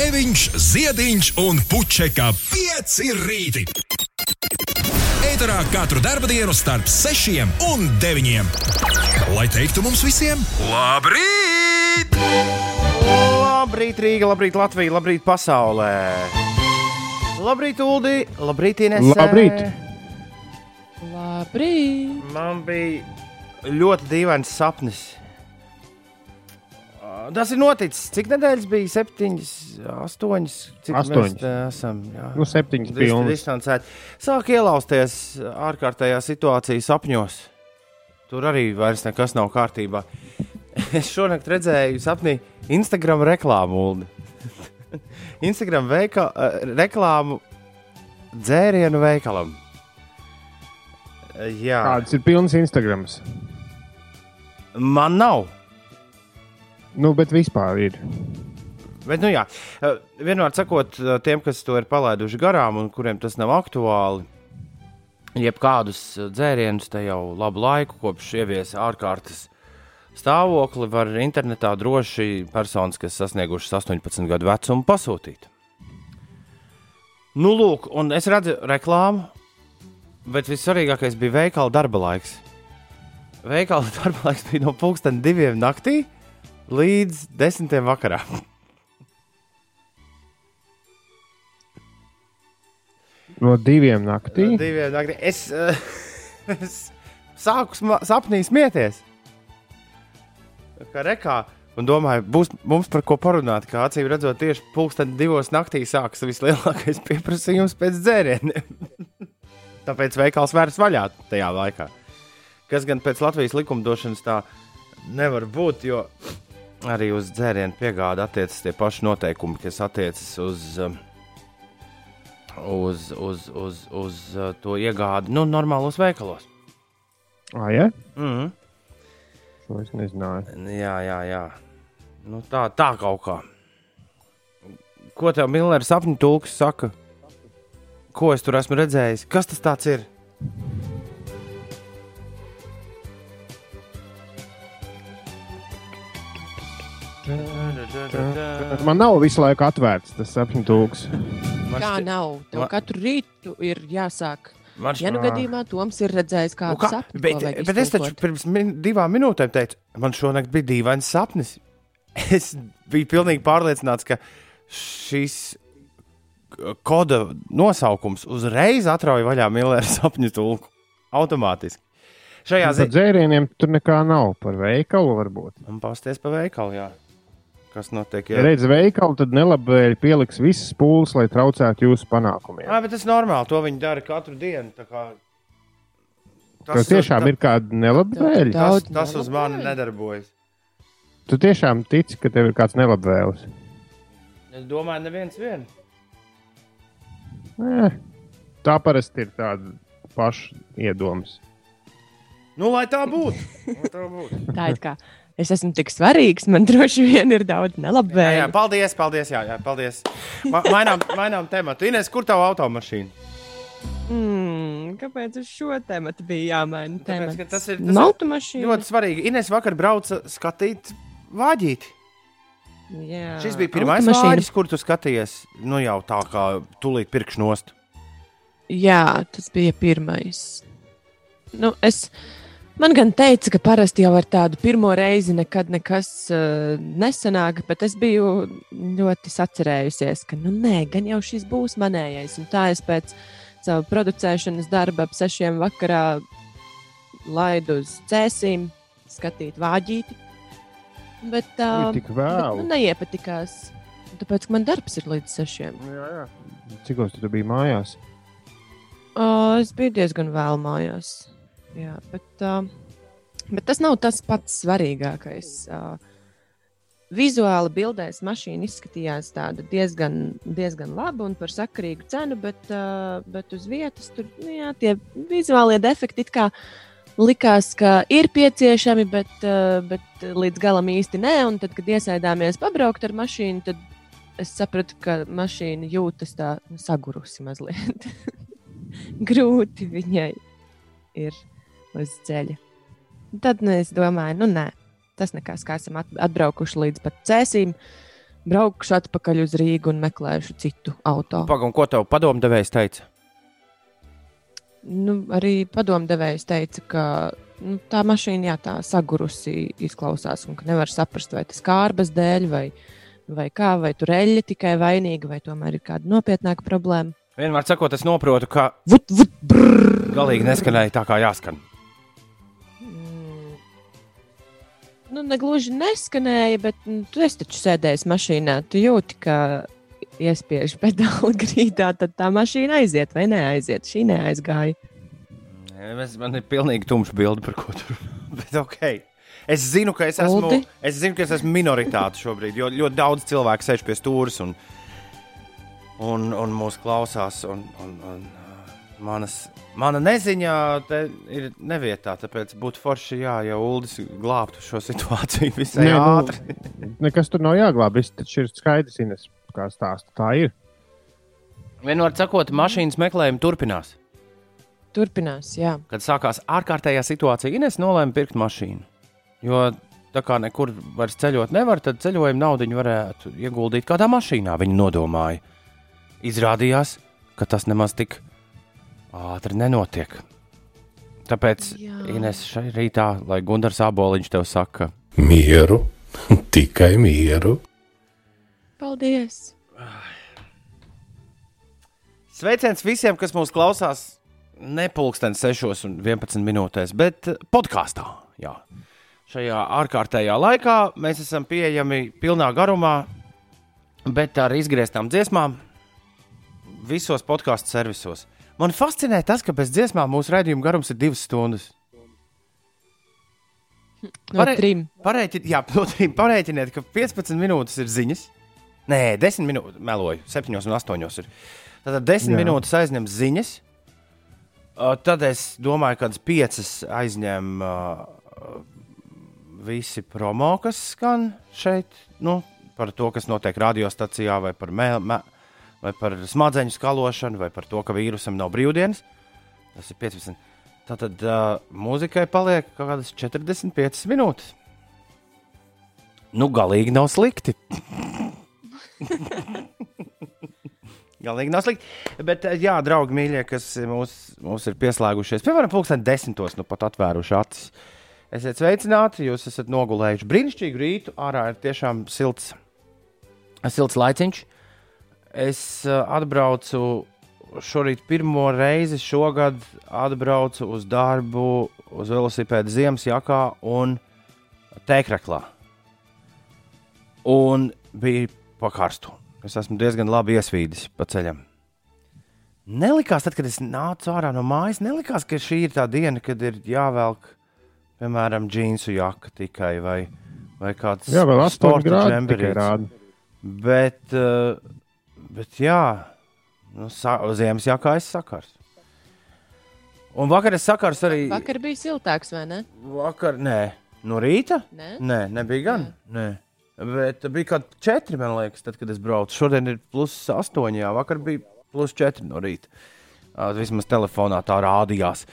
Grēviņš, Ziediņš un Puķeka 5 rīti. Eterā katru dienu starp 6 un 9. Lai teiktu mums visiem, labrīt! Labrīt, Rīga, labrīt, Latvija, labrīt, pasaulē! Labrīt, Uldi, labrīt, Ines! Labrīt! Labrīt! Man bija ļoti dīvains sapnis. Tas ir noticis. Cik nedēļas bija? Septiņas, astoņas. Cik Astoņas. Esam. Jā. Nu, septiņas pilnas. distancēti. Sāk ielausties ārkārtējā situācijā sapņos. Tur arī vairs nekas nav kārtībā. Es šonakt redzēju sapnī Instagram reklāmu. Instagram veika, reklāmu dzērienu veikalam. Jā, Kāds ir pilns Instagrams? man nav. Nu, bet vispār ir. Bet, nu, jā, eh, vienmēr sakot, eh, tiem, kas to ir palaiduši garām un kuriem tas nav aktuāli, jebkādus eh, dzērienus te jau labu laiku, kopš ieviesa ārkārtas stāvokli, var internetā droši personas, kas sasniegušas 18 gadu vecumu, pasūtīt. Nu, lūk, un es redzu reklāmu, bet vissvarīgākais bija veikala darba laiks. Veikala darba laiks bija no pulksten diviem naktī līdz desmitiem vakarā. No diviem naktī. Diviem naktī. Es, uh, es sāku sapnī smieties. Kā rekā. Un domāju, būs mums par ko parunāt. Kā acīm redzot, tieši pulksten divos naktī sākas vislielākais pieprasījums pēc dzērieniem. Tāpēc veikals vairs vaļā tajā laikā. Kas gan pēc Latvijas likumdošanas tā nevar būt, jo arī uz dzērienu piegādi attiecas tie paši noteikumi, kas attiecas uz. Um, uz, uz, uz, uz uh, to iegādi nu, normālos veikalos. Ah, ja? Mm -hmm. Šo es nezināju. Jā, jā, jā. Nu, tā, tā kaut kā. Ko tev Millers sapņu tulks saka? Ko es tur esmu redzējis? Kas tas tāds ir? Man nav visu laiku atvērts tas sapņu tūks. Kā nav? Tev man- katru rītu ir jāsāk. man Ja nu šķi- gadījumā Toms ir redzējis Nu, kā? sapni, Bet, ko vajag bet es taču iztulkot. pirms min, divām minūtēm teicu, man šonakt bija dīvains sapnis. Es biju pilnīgi pārliecināts, ka šis k- koda nosaukums uzreiz atrauja vaļā Millera sapņu tulku. Automātiski. Šajā Par ziņā dzērieniem tur nekā nav. Par veikalu varbūt. man pasties pa veikalu, jā. Kas notiek? Ja Jā, redz veikalu, tad nelabvēlīgi pieliks visas pūles, lai traucētu jūsu panākumiem. Ā, bet tas ir normāli. To viņi dara katru dienu. tā kā- Tas tiešām ir kādi nelabvēlīgi. Tas, tas uz mani nedarbojas. Tu tiešām tici, ka tev ir kāds nelabvēlis. Es domāju, neviens vien. Eh, tā parasti ir tāda paša iedomas. Nu, lai tā būtu. Tā būtu. Tā ir kā. Es esmu tik svarīgs, man droši vien ir daudz Jā, jā, nelabvēlīgi. paldies, paldies. Jā, jā, paldies. Ma mainām, mainām tematu. Ines, kur tā automašīna? Mm, kāpēc uz šo tēmu bija jāmaina? Tāpēc, tas ir- tas Nu, automašīna. Ļoti svarīgi. Ines vakar brauca skatīt vāģīti. Jā, Šis bija pirmais vāģis, kur tu skatījies. Nu jau tā kā tūlīt pirkšnost. Jā, tas bija pirmais. Nu, es, man gan teica, ka parasti jau ar tādu pirmo reizi nekad nekas uh, nesanāk, bet es biju ļoti sacerējusies, ka, nu, nē, gan jau šis būs manējais. Un tā es pēc sava producēšanas darba ap sešiem vakarā laidu uz cēsīm, skatīt vāģīti. Bet Uh, tik nu, vēlu. neiepatikās. Tāpēc ka man darbs ir līdz sešiem. Jā, jā. Cikos tu biji mājās? Uh, es biju diezgan vēl mājās. Jā, bet, bet tas nav tas pats svarīgākais. Vizuāli bildēs mašīna izskatījās diezgan, diezgan laba un par sakarīgu cenu, bet, bet uz vietas tur nu, jā, tie vizuālie defekti it kā likās, ka ir pieciešami, bet, bet līdz galam īsti nē. Un tad, kad iesaidāmies pabraukt ar mašīnu, tad es sapratu, ka mašīna jūtas tā nu, sagurusi mazliet. Grūti viņai ir uz ceļa. Tad nu, es domāju, nu nē, tas nekas, kā esam at- atbraukuši līdz pat cēsīm. braukšu atpakaļ uz Rīgu un meklēšu citu auto. Pagaidām, ko tev padomdevējs teica? Nu, arī padomdevējs teica, ka nu, tā mašīna jā, tā sagurusi izklausās, un ka nevar saprast, vai tas kārbas dēļ, vai, vai kā, vai tur eļļa tikai vainīga, vai tomēr ir kāda nopietnāka problēma. Vienmēr sakot, es saprotu, ka Vut, vut, brrr. galīgi neskanēja tā, kā jāskan. Nu, negluži neskanēja, bet nu, tu esi taču sēdējis mašīnā. Tu jūti, ka iespiež pedāli grīdā, tad tā mašīna aiziet vai neaiziet. Šī neaizgāja. Es, man ir pilnīgi tumšs bilde par ko tur. Bet, okay. Es zinu, ka es esmu, Uldi? es zinu, ka es esmu minoritāte šobrīd, jo ļoti daudz cilvēku sēž pie stūres un, un, un mūs klausās. Un, un, un, manas, mana neziņā te ir nevietā, tāpēc būtu forši, jā, ja Uldis glābtu šo situāciju visai Nē, nu, ātri. Nekas tur nav jāglābj. Viss taču ir skaidrs, Ines, kā stāsta. Tā ir. Vienmēr sakot, mašīnas meklējumi turpinās. Turpinās, jā. Kad sākās ārkārtējā situācija, Ines nolēma pirkt mašīnu. Jo tā kā nekur vairs ceļot nevar, tad ceļojuma naudu varētu ieguldīt kādā mašīnā. Viņa nodomāja. Izrādījās, ka tas nemaz tik ātri nenotiek. Tāpēc Jā. Ines šai rītā, lai Gunārs Aboliņš tev saka, Mieru, tikai mieru. Paldies! Sveiciens visiem, kas mūs klausās ne pulksten 6 un 11 minūtēs, bet podkāstā. Jā. Šajā ārkārtējā laikā mēs esam pieejami pilnā garumā, bet ar izgrieztām dziesmām visos podkāstu servisos. Man fascinē tas, ka bez dziesmām mūsu raidījuma garums ir divas stundas. No Pare- trim. Pareiķi, jā, no trim pareiķiniet, ka 15 minūtes ir ziņas. Nē, 10 minūtes, meloju, 7 un 8 ir. Tad 10 Jā. minūtes aizņem ziņas. Tad es domāju, ka 5 aizņem uh, visi promo, kas skan šeit. Nu, par to, kas notiek radiostacijā, vai par, mē, mē, vai par smadzeņu skalošanu, vai par to, ka vīrusam nav brīvdienas. Tas ir 15. Tātad uh, mūzikai paliek kaut kādas 45 minūtes. Nu, galīgi nav slikti. galīgi nav slikti. Bet, jā, draugi, mīļie, kas mūs, mūs ir pieslēgušies, piemēram, pulksten desmitos, nu pat atvēruši acis. Esiet sveicināti, jūs esat nogulējuši brīnišķīgu rītu. Ārā ir tiešām silts, silts laiciņš. Es uh, atbraucu šorīt pirmo reizi šogad atbraucu uz darbu uz velosipēda ziemas jakā un tēkraklā. Un bija pakarstu. Es esmu diezgan labi iesvīdis pa ceļam. Nelikās, tad, kad es nācu ārā no mājas, nelikās, ka šī ir tā diena, kad ir jāvelk, piemēram, džinsu jaka tikai vai, vai kāds Jā, vēl 8 sporta grādi tikai rāda. Bet, uh, bet jā, nu, ziemas jākā es sakars. Un vakar es sakars arī. Vakar bija siltāks, vai ne? Vakar, nē, no rīta? Nē? Nē, nebija gan. Nē. Bet bija kaut kādi četri, man liekas, tad, kad es braucu. Šodien ir plus astoņi, jā, vakar bija plus četri no rīta. Vismaz telefonā tā rādījās.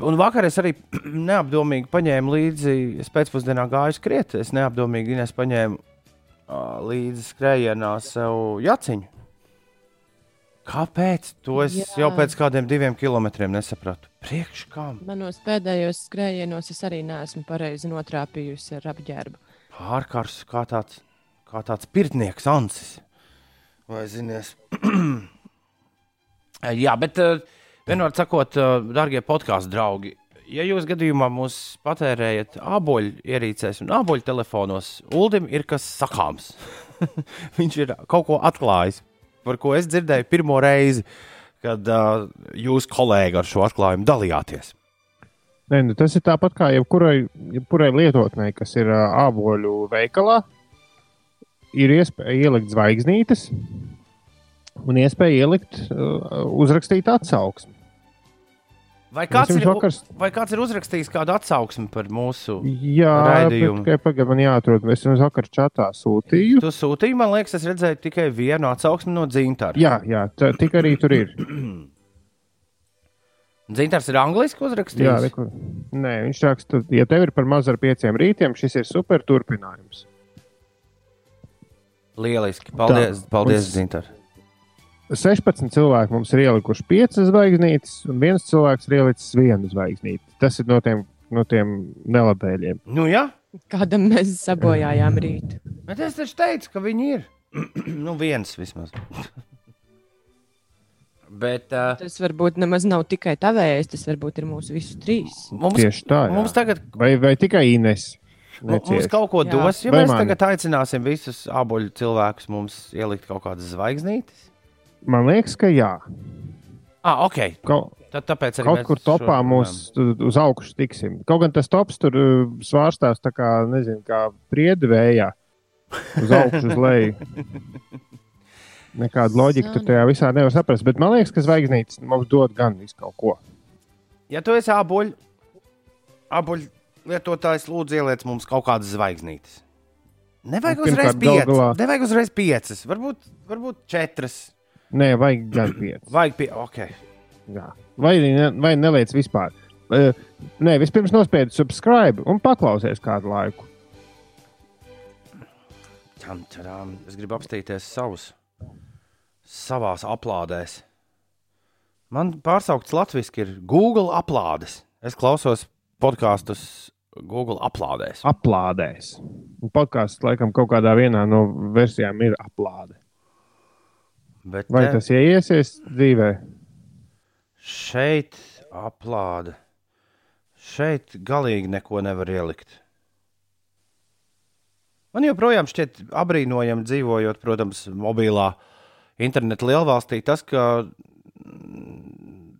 Un vakar es arī neapdomīgi paņēmu līdzi, es pēcpusdienā gāju skriet. Es neapdomīgi Ines paņēmu uh, līdzi skrējienā sev jaciņu. Kāpēc? To es Jā. Jau pēc kādiem diviem kilometriem nesapratu. Priekš kam? Manos pēdējos skrējienos es arī neesmu pareizi notrāpījusi ar apģērbu. Pārkars kā tāds, kā tāds pirtnieks, Ansis. Vai zinies? Jā, bet uh, vienmēr sakot, uh, darbie podkāstu draugi, ja jūs gadījumā mūs patērējat āboļu ierīcēs un āboļu telefonos, Uldim ir kas sakāms. Viņš ir kaut ko atklājis, par ko es dzirdēju pirmo reizi, kad uh, jūs kolēģi ar šo atklājumu dalījāties. Nē, nu, tas ir tāpat kā jebkurai, jebkurai lietotnei, kas ir ā, ābolu veikalā. Ir iespēja ielikt zvaigznītes un iespēja ielikt, uh, uzrakstīt atsauksmi. Vai kāds, ir, vakars- vai kāds ir uzrakstījis kādu atsauksmi par mūsu Jā, Raidījumu. tikai pagaidām man jāatrod. Es jums vakar čatā sūtīju. Tu sūtīji, man liekas, es redzēju tikai vienu atsauksmi no Zintāra. Jā, jā tik arī tur ir. Zintārs ir angliski Jā, uzrakstījis. rekur. Nē, viņš raksta, ja tev ir par maz ar pieciem rītiem, šis ir super turpinājums. Lieliski. Paldies, Tā, paldies mums- Zintar. 16 cilvēki mums ir ielikuši 5 zvaigznītes, un viens cilvēks ir ielicis vienu zvaigznīti. Tas ir no tiem, no tiem nelabēļiem. Nu, jā, Kādam mēs sabojājām rītu. bet es taču teicu, ka viņi ir. nu, viens vismaz. bet uh, Tas varbūt nemaz nav tikai tavējais, tas varbūt ir mūsu visu trīs. mums, Tieši tā. jā. mums tagad Vai, vai tikai Ines? mu- Mums kaut ko Jā. dos, ja Vai mēs mani? tagad aicināsim visus aboļu cilvēkus mums ielikt kaut kādas zvaigznītes. Man liekas, ka jā. Ah, ok. Kaut, Tad, tāpēc arī kaut kur topā šo- mūs tu- uz augšu tiksim. Kaut gan tas tops tur uh, svārstās tā kā, nezinu, kā priedi vējā. Uz augšu, uz leju. Nekāda loģika tur tajā visā nevar saprast. Bet man liekas, ka zvaigznītes mums dod gan visu kaut ko. Ja tu esi aboļu, aboļu lietotājs, lūdzu, ieliec mums kaut kādas zvaigznītes. Nevajag Nu, uzreiz piecas. galā- Nevajag uzreiz piecas. Varbūt, varbūt četras. Nē, vajag gan pieci. Vajag pie... ok. Jā. Vai, ne, vai neliec vispār. Uh, nē, vispirms nospiedi subscribe un paklausies kādu laiku. Tam, tadām. Es gribu apstīties savus, savās aplādēs. Man pārsaukts latviešu ir Google aplādes. Es klausos podkāstus Google aplādēs. Aplādēs. Podkāsts laikam kaut kādā vienā no versijām ir aplāde. Bet Vai te- tas ieiesies dzīvē? Šeit aplāde. Šeit galīgi neko nevar ielikt. Man joprojām šķiet apbrīnojami dzīvojot, protams, mobilā interneta lielvalstī, tas, ka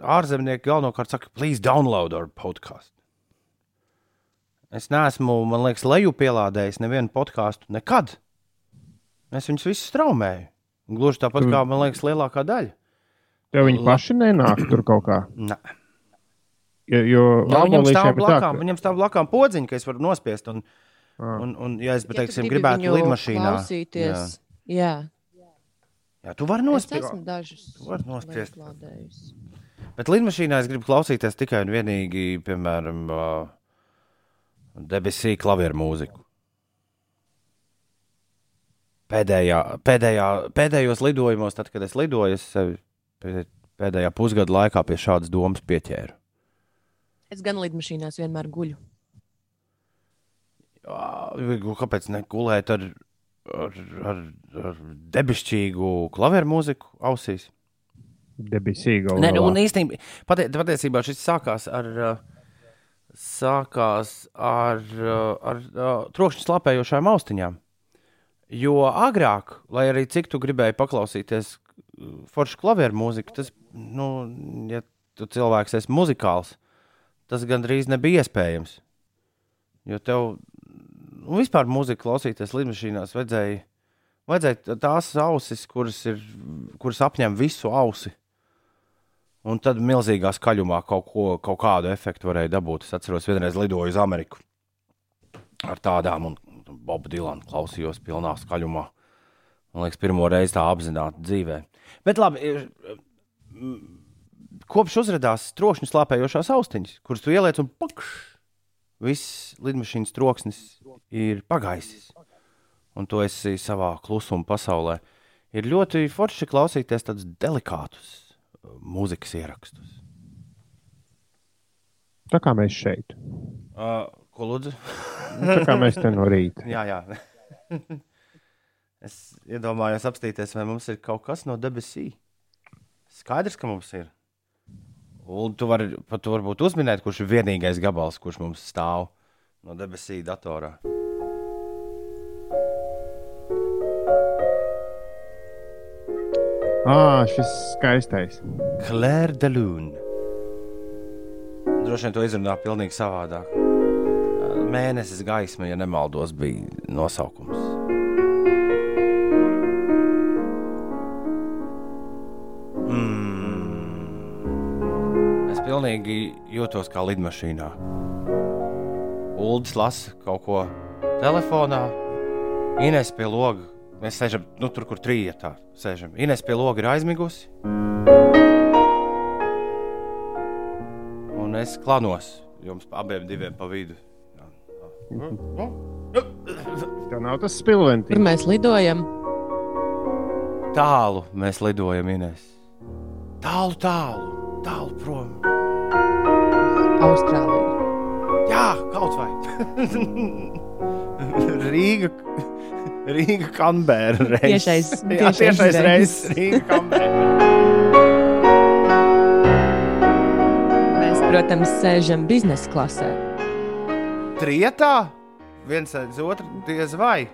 ārzemnieki galvenokārt saka, please download our podcast. Es neesmu, man liekas, leju pielādējis nevienu podkāstu nekad. Es viņus visus straumēju. Gluži tāpat kā, man liekas, lielākā daļa. Tev viņi paši nenāk tur kaut kā. Ne. Jo, jo Jā, viņam stāv tā, blakām, ka- viņam stāv blakām podziņa, ka es varu nospiest. Un, Ā. un, un ja es Ja tu teiksim, gribētu lidmašīnā, klausīties, jā. jā. jā, tu vari Es nospiest. esmu dažus var nospiest. lādējusi. Bet lidmašīnā es gribu klausīties tikai un vienīgi, piemēram, debesī klavieru mūziku. Pēdējā, pēdējā, pēdējos lidojumos, tad, kad es lidoju, es sevi pē- pēdējā pusgada laikā pie šādas domas pieķēru. Es gan lidmašīnās vienmēr guļu. Ā, Kāpēc negulēt ar, ar, ar, ar debesšķīgu klavieru mūziku ausīs? Debesīga. Nē, nu, un īstenībā patie, patiesībā šis sākās ar, sākās ar, uh, ar uh, trokšņa slāpējošām austiņām. Jo agrāk, lai arī cik tu gribēji paklausīties uh, foršu klavieru mūziku, tas, nu, ja tu cilvēks esi muzikāls, tas gandrīz nebija iespējams. Jo tev nu, vispār mūziku klausīties lidmašīnās vajadzēja, vajadzēja tās ausis, kuras, ir, kuras apņem visu ausi. Un tad milzīgā skaļumā kaut, ko, kaut kādu efektu varēja dabūt. Es atceros, vienreiz lidoju uz Ameriku ar tādām, un Bobu Dilanu klausījos pilnā skaļumā. Man liekas, pirmo reizi tā apzināti dzīvē. Bet labi, kopš uzrādījās trokšņa slāpējošās austiņas, kuras tu ieliec un pakš, viss lidmašīnas troksnis ir pagaisis. Un tu esi savā klusuma pasaulē. Ir ļoti forši klausīties tādus delikātus mūzikas ierakstus. Tā kā mēs šeit. Uh, ko lūdzu? Nu, Tā kā mēs te no rīta. jā, jā. es iedomājos apstīties, vai mums ir kaut kas no debesīm. Skaidrs, ka mums ir. Un tu vari pat varbūt uzminēt, kurš ir vienīgais gabals, kurš mums stāv no debesīm datorā. Ah, šis skaistais. Claire de Lune. Droši vien to izrunā pavisam savādāk. Mēnesis gaisma, ja nemaldos, bija nosaukums. Mm. Es pilnīgi jūtos kā lidmašīnā. Uldis lasa kaut ko telefonā, Ines pie loga. Mēs sēžam nu, tur, kur trījā sēžam. Ines pie loga ir aizmigusi. Un es klanos jums abiem diviem pa vidu. Tev nav tas spilventiņš. Kur mēs lidojam? Tālu mēs lidojam, Inês. Tālu, tālu, tālu prom. Austrālija. Jā, kaut vai. Rīga, Rīga, Kanbēra reizes. Tiešais- Jā, tiešais tiešais reizes. reizes Rīga, Kanbēra. Mēs, protams, sēžam biznesa klasē. Trietā, viens aiz otru, diez vai.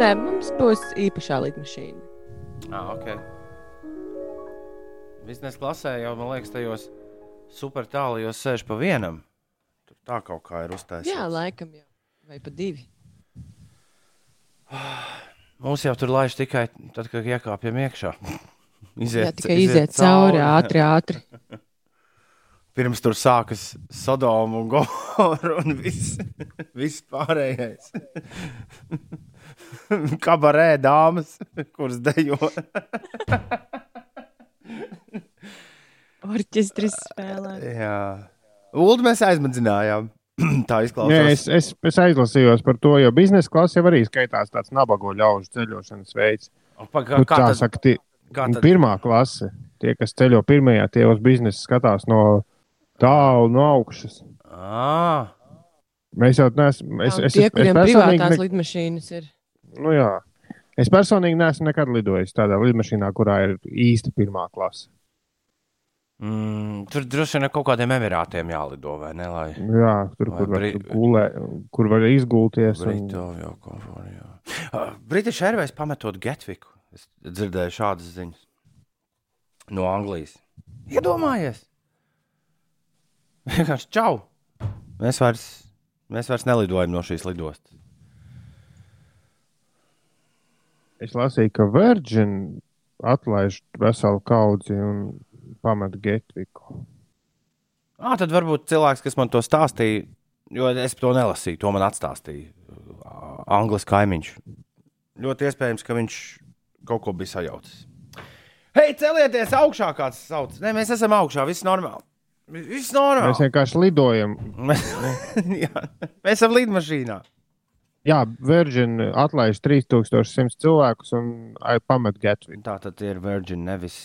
Nē, mums būs īpašā lidmašīna. Ah, ok. Biznesa klasē jau, man liekas, tajos super tālajos sēž pa vienam. Tur tā kaut kā ir uztaisīts. Jā, laikam jau. Vai pa divi. Mums jau tur laiž tikai tad, kad iekāpjam iekšā. Iziet, Jā, tikai iziet cauri ātri, ātri. Pirms tur sākas Sodoma un Gomora un viss, viss pārējais. Kabarē dāmas, kuras dejo. Orķestris spēlē. Jā, Ulu mēs aizmadzinājām. Tā izklausās. Jā, es, es, es aizlasījos par to, jo biznesa klase jau arī skaitās tāds nabago ļaužu ceļošanas veids. Pa, kā, Nu, kā tā tad, saka, tie, kā tad? pirmā klase. Tie, kas ceļo pirmajā, tie uz biznesa skatās no tālu, no augšas. À, Mēs jau neesam. Es, Jā, es, tie, es, es kuriem personīgi privātās ne- lidmašīnas ir. Nu, jā. Es personīgi neesmu nekad lidojis tādā lidmašīnā, kurā ir īsta pirmā klase. mm, tur droši vien ar kaut kādiem emirātiem jālido, vai ne? Lai Jā, tur, kur var, Bri- gulē, kur var izgulties. Un, Britu jau komfortā. Uh, British Airways pametot Getviku. Es dzirdēju šādas ziņas no Anglijas. Iedomājies! Vienkārši čau! Mēs vairs, mēs vairs nelidojam no šīs lidostas. es lasīju, ka Virgin atlaiž veselu kaudzi un pamet Getviku. Ah, tad varbūt cilvēks, kas man to stāstīja, jo es to nelasīju, to man atstāstīja Anglis kaimiņš. Ļoti iespējams, ka viņš kaut ko bija sajaucis. Hei, celieties augšā, kāds sauc. Nē, mēs esam augšā, viss normāli. Viss normāli. Mēs vienkārši lidojam. Mēs, jā, mēs esam lidmašīnā. Jā, Virgin atlaiž 3100 cilvēkus un ai, pamet Getviku. Tā tad ir Virgin, nevis,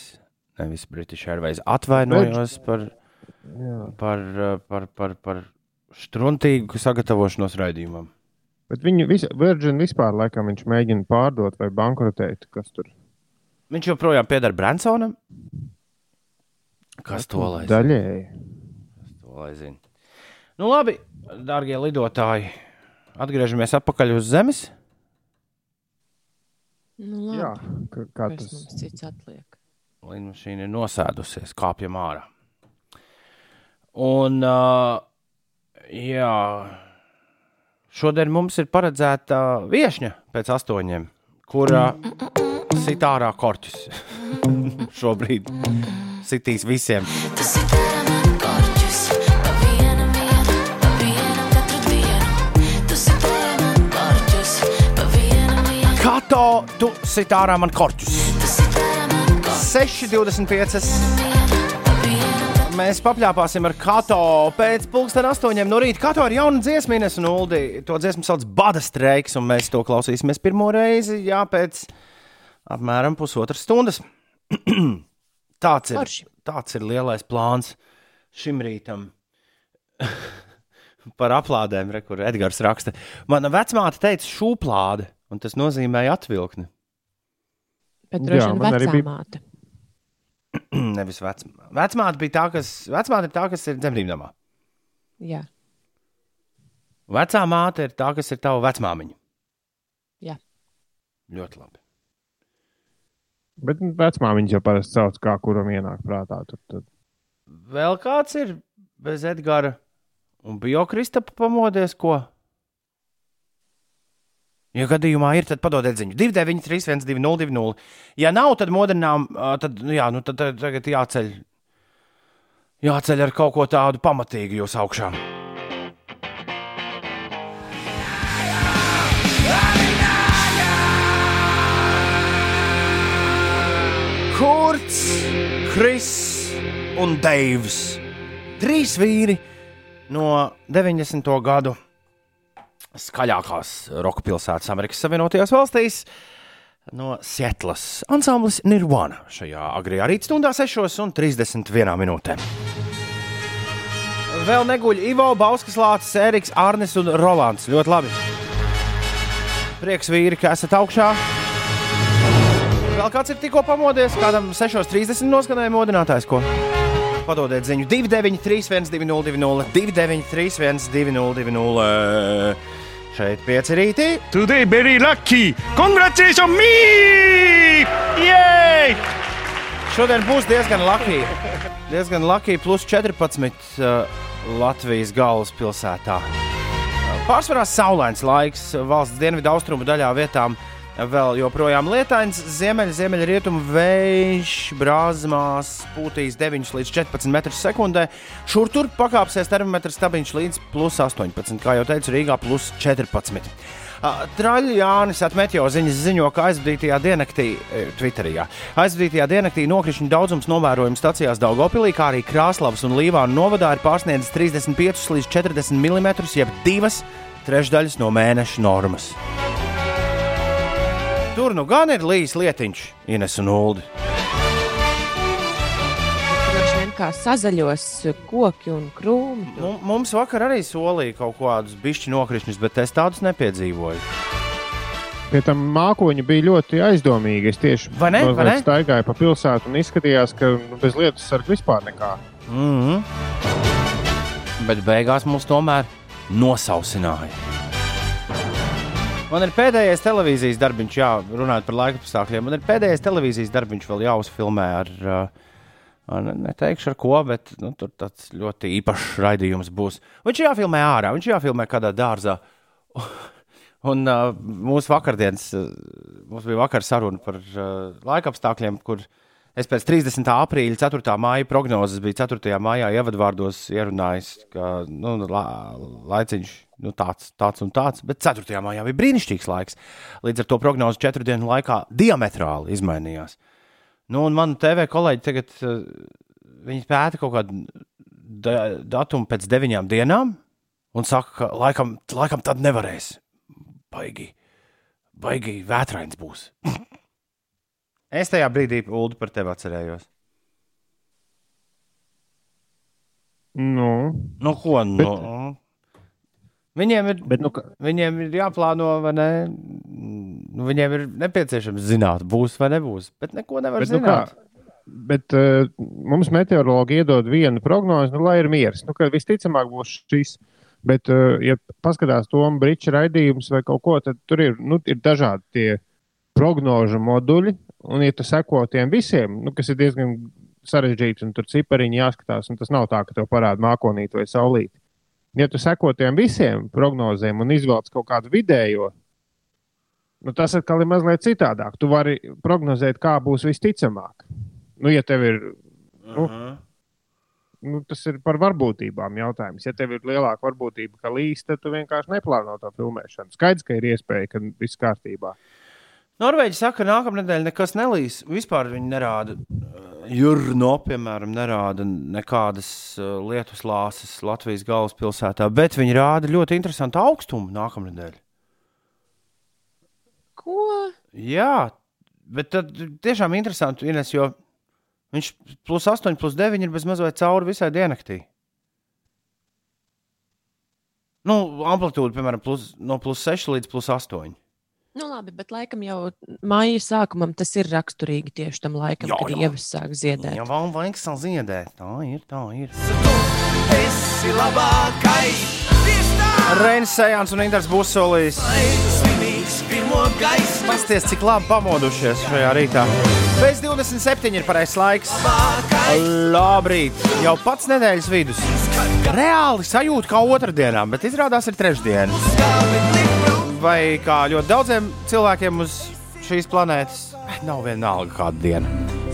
nevis British Airways. Atvainojos par, Jā. par, uh, par, par, par struntīgu sagatavošanos raidījumam. Bet viņu vis, Virgin vispār laikam viņš mēģina pārdot vai bankrotēt. Kas tur Viņš joprojām pieder Bransonam. Kas to lai zina? daļēji? To lai zina. Nu, labi, darbie lidotāji, atgriežamies atpakaļ uz Zemes. Nu, labi. Jā, kā Kas tas mums cits atliek? Lidmašīna ir nosēdusies, kāpjam ārā. Un, uh, jā, šodien mums ir paredzēta viesņa pēc astoņiem, kura sit ārā korķus. Šobrīd sitīs visiem. Tu sitēji man korķus, pa vienam vienu, pa vienam katru dienu. Tu sitēji man korķus, pa vienam vienu. Kato, tu sit ārā man korķus. Tu sitēji man korķus, 6,25. vienu, pa vienam Mēs papļāpāsim ar Kato pēc pusdienas astoņiem no rīta. Kato ir jauna dziesma, Ines un Uldi. To dziesmu sauc Bada streiks, un mēs to klausīsimies pirmo reizi, jā, pēc apmēram pusotras stundas. tāds, ir, Forši. tāds ir lielais plāns šim rītam. Par aplādēm, re, kur Edgars raksta. Mana vecmāte teica, šūplāde, un tas nozīmēja atvilkni. Bet Jā, droši vien man arī vecā bija- māte. Nevis vecmāte. Vecmāte bija tā, kas, vecmāte ir tā, kas ir dzemdībnamā. Jā, Vecā māte ir tā, kas ir tava vecmāmiņa. Jā. Ļoti labi. Bet vecmāmiņš jau parasti sauc, kā kuram ienāk prātā. Tur, tad. Vēl kāds ir bez Edgara un Biokristapa pamodies, ko? Ja gadījumā ir, tad padodiet ziņu. 293, 1202. Ja nav, tad modernām, tad, nu jā, nu, tad, tad tagad jāceļ. Jāceļ ar kaut ko tādu pamatīgu jūs augšā. Kurts, Kris un Deivs. Trīs vīri no 90. gadu skaļākās roka pilsētas Amerikas Savienotajās valstīs. no Sietlas. Ansamblis Nirvana šajā agrajā rītstundā, 6,31 minūtē. Vēl neguļ Ivo, Bauskas, Lācis, Eriks, Arnis un Rolands. Ļoti labi. Prieks vīri, ka esat augšā. Vēl kāds ir tikko pamodies, kādam 6.30 noskanēja modinātājs. Ko? Padodiet ziņu 293, 202, 293, 202. Šeit pieci rītī. Today very lucky! Congratulations me! Yay! Šodien būs diezgan lucky. Diezgan lucky, plus 14 uh, Latvijas galvaspilsētā. Pārsvarā saulains laiks valsts dienvidu austrumu daļā vietām. Vēl joprojām lietains, ziemeļ, ziemeļrietumu vējš, brāzmās, pūtīs 9 līdz 14 metrus sekundē. Šur tur pakāpsies termometrs stabiņš līdz plus 18, kā jau teicu, Rīgā plus 14. Traļa Jānis atmetjo ziņas ziņo, ka aizvadītajā diennaktī, e, Twitterī, jā, aizvadītajā diennaktī nokrišņu daudzums novērojams stacijās Daugopilī, kā arī Krāslavas un Līvānu novadā ir pārsniedzis 35 līdz 40 mm, jeb divas trešdaļas no mēneša normas. Tur nu gan ir līs lietiņš, Ines un Uldi. Kā sazaļos koki un krūmi. Mum- Mums vakar arī solīja kaut kādus bišķi nokrišņus, bet es tādus nepiedzīvoju. Pie tam mākoņi bija ļoti aizdomīgi. Es tieši Vai ne? Vai ne? staigāju pa pilsētu un izskatījās, ka nu, bez lietus sarga vispār nekā. Mm -hmm. Bet beigās mums tomēr nosausināja. Man ir pēdējais televīzijas darbiņš, jā, runājot par laika apstākļiem. Man ir pēdējais televīzijas darbiņš vēl jāuzfilmē ar, uh, ar ne- neteikšu ar ko, bet nu, tur tāds ļoti īpašs raidījums būs. Viņš jāfilmē ārā, viņš jāfilmē kādā dārzā. Un uh, mūsu vakardienas, uh, mums bija vakar saruna par uh, laika apstākļiem, kur es pēc 30. aprīļa 4. māja prognozes biju 4. maijā ievadvārdos ierunājis, ka nu, la, laiciņš nu, tāds, tāds un tāds, bet 4. maijā bija brīnišķīgs laiks. Līdz ar to prognoze četru dienu laikā diametrāli izmainījās. Nu, un man TV kolēģi tagad viņi pēta kaut kādu da datumu pēc deviņām dienām un saka, ka laikam, laikam tad nevarēs. Baigi, baigi vētrains būs. es tajā brīdī Ulu par tevi atcerējos. Nu, Nu, ko? Nu, viņiem, ir, bet, nu, ka- viņiem ir jāplāno, vai ne? Nu, viņiem ir nepieciešams zināt, būs vai nebūs. Bet neko nevar bet, nu, kā, zināt. bet uh, mums meteorologi iedod vienu prognozi, nu, lai ir miers. Nu, visticamāk būs šis. Bet, uh, ja paskatās to brīču raidījumus vai kaut ko, tad tur ir, nu, ir dažādi tie prognožu moduļi. Un, ja tu seko tiem visiem, nu, kas ir diezgan sarežģīti, un tur cipariņi jāskatās, un tas nav tā, ka tev parāda mākonīti vai saulīti. Ja tu seko tiem visiem prognozēm un izvēlies kaut kādu vidējo, nu, tas atkal ir mazliet citādāk. Tu vari prognozēt, kā būs visticamāk. Nu, ja tev ir, nu, nu, tas ir par varbūtībām jautājums. Ja tev ir lielāka varbūtība, ka līs, tad tu vienkārši neplāno to filmēšanu. Skaidrs, ka ir iespēja, ka viss kārtībā. Norvēģi saka, ka nākamā nedēļa nekas nelīs. Vispār viņi nerāda, Jurno, piemēram, nerāda nekādas uh, lietus lāses Latvijas galvaspilsētā, bet viņi rāda ļoti interesantu augstumu nākamā nedēļa. Ko? Jā, bet tad tiešām interesanti, Ines, jo viņš plus 8, plus 9 ir bez mazliet cauri visai diennaktī. Nu, amplitūda, piemēram, plus, no plus 6 līdz plus 8. Nu, labi, bet laikam jau maija sākumam tas ir raksturīgi tieši tam laikam, Jā, kad jā. ievas sāk ziedēt. Jā, vēl vajag saziedēt. Tā ir, tā ir. Reinis Sejans un Inters Busolīs. Pasties, cik labi pamodušies šajā rītā. Pēc 27 ir pareizais laiks. Labrīt, jau pats nedēļas vidus. Reāli sajūta kā otrdienā, bet izrādās ir trešdiena. Vai kā ļoti daudziem cilvēkiem uz šīs planētas, nav vienalga kāda diena.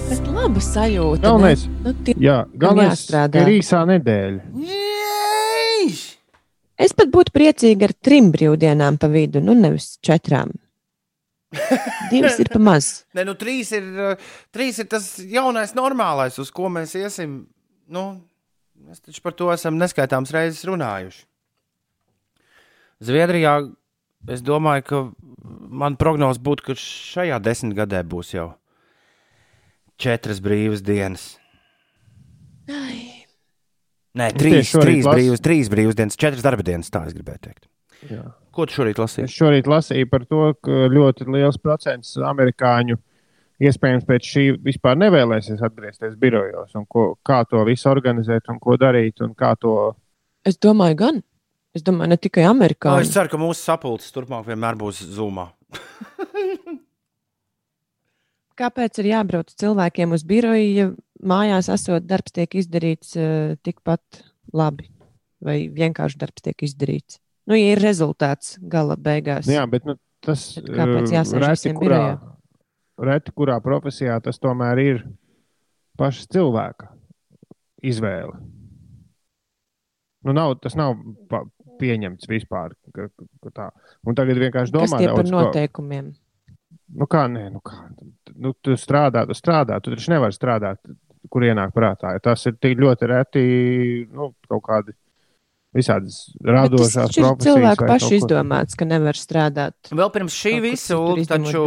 Bet laba sajūta. Galvenais, ne? Nu, tie, jā, galvenais ir īsā nedēļa. Jej! es pat būtu priecīga ar trim brīvdienām pa vidu, nu nevis četrām. Divas ir pa maz. Nē, nu, trīs ir, trīs ir tas jaunais, normālais, uz ko mēs iesim. Nu, mēs taču par to esam neskaitāmas reizes runājuši. Zviedrijā es domāju, ka man prognoze būtu, ka šajā desmitgadē būs jau četras brīvas dienas. Ai, Nē, Es trīs, trīs, lasu- brīvas, trīs brīvas dienas, četras darba dienas. Tā es gribēju teikt. Jā. Ko tu šorīt Es lasīji? šorīt lasīju par to, ka ļoti liels procents amerikāņu iespējams pēc šī vispār nevēlēsies atgriezties birojos, un ko, kā to visu organizēt, un ko darīt, un kā to. es domāju, gan. Es domāju, ne tikai No, amerikāņi. es ceru, ka mūsu sapulces turpmāk vienmēr būs zumā. Kāpēc ir jābrauc cilvēkiem uz biroju, ja mājās esot darbs tiek izdarīts uh, tikpat labi, vai vienkārši darbs tiek izdarīts? Nu, ja ir rezultāts gala beigās. Nu, jā, bet nu, tas kāpēc eh, reti, kurā, reti kurā profesijā tas tomēr ir paša cilvēka izvēle. Nu, nav, tas nav pa, pieņemts vispār. Ka, ka tā. Un tagad vienkārši Kas domā, tie par daudz ko- noteikumiem? Nu, kā, nē, nu, kā, nu, tu strādā, tu strādā, tu taču nevari strādāt, kur ienāk prātā. jo Tas ir tik ļoti reti, nu, kaut kādi visādas radošās profesijas. kaut ko izdomāts, ka nevar strādāt. Vēl pirms šī visa, taču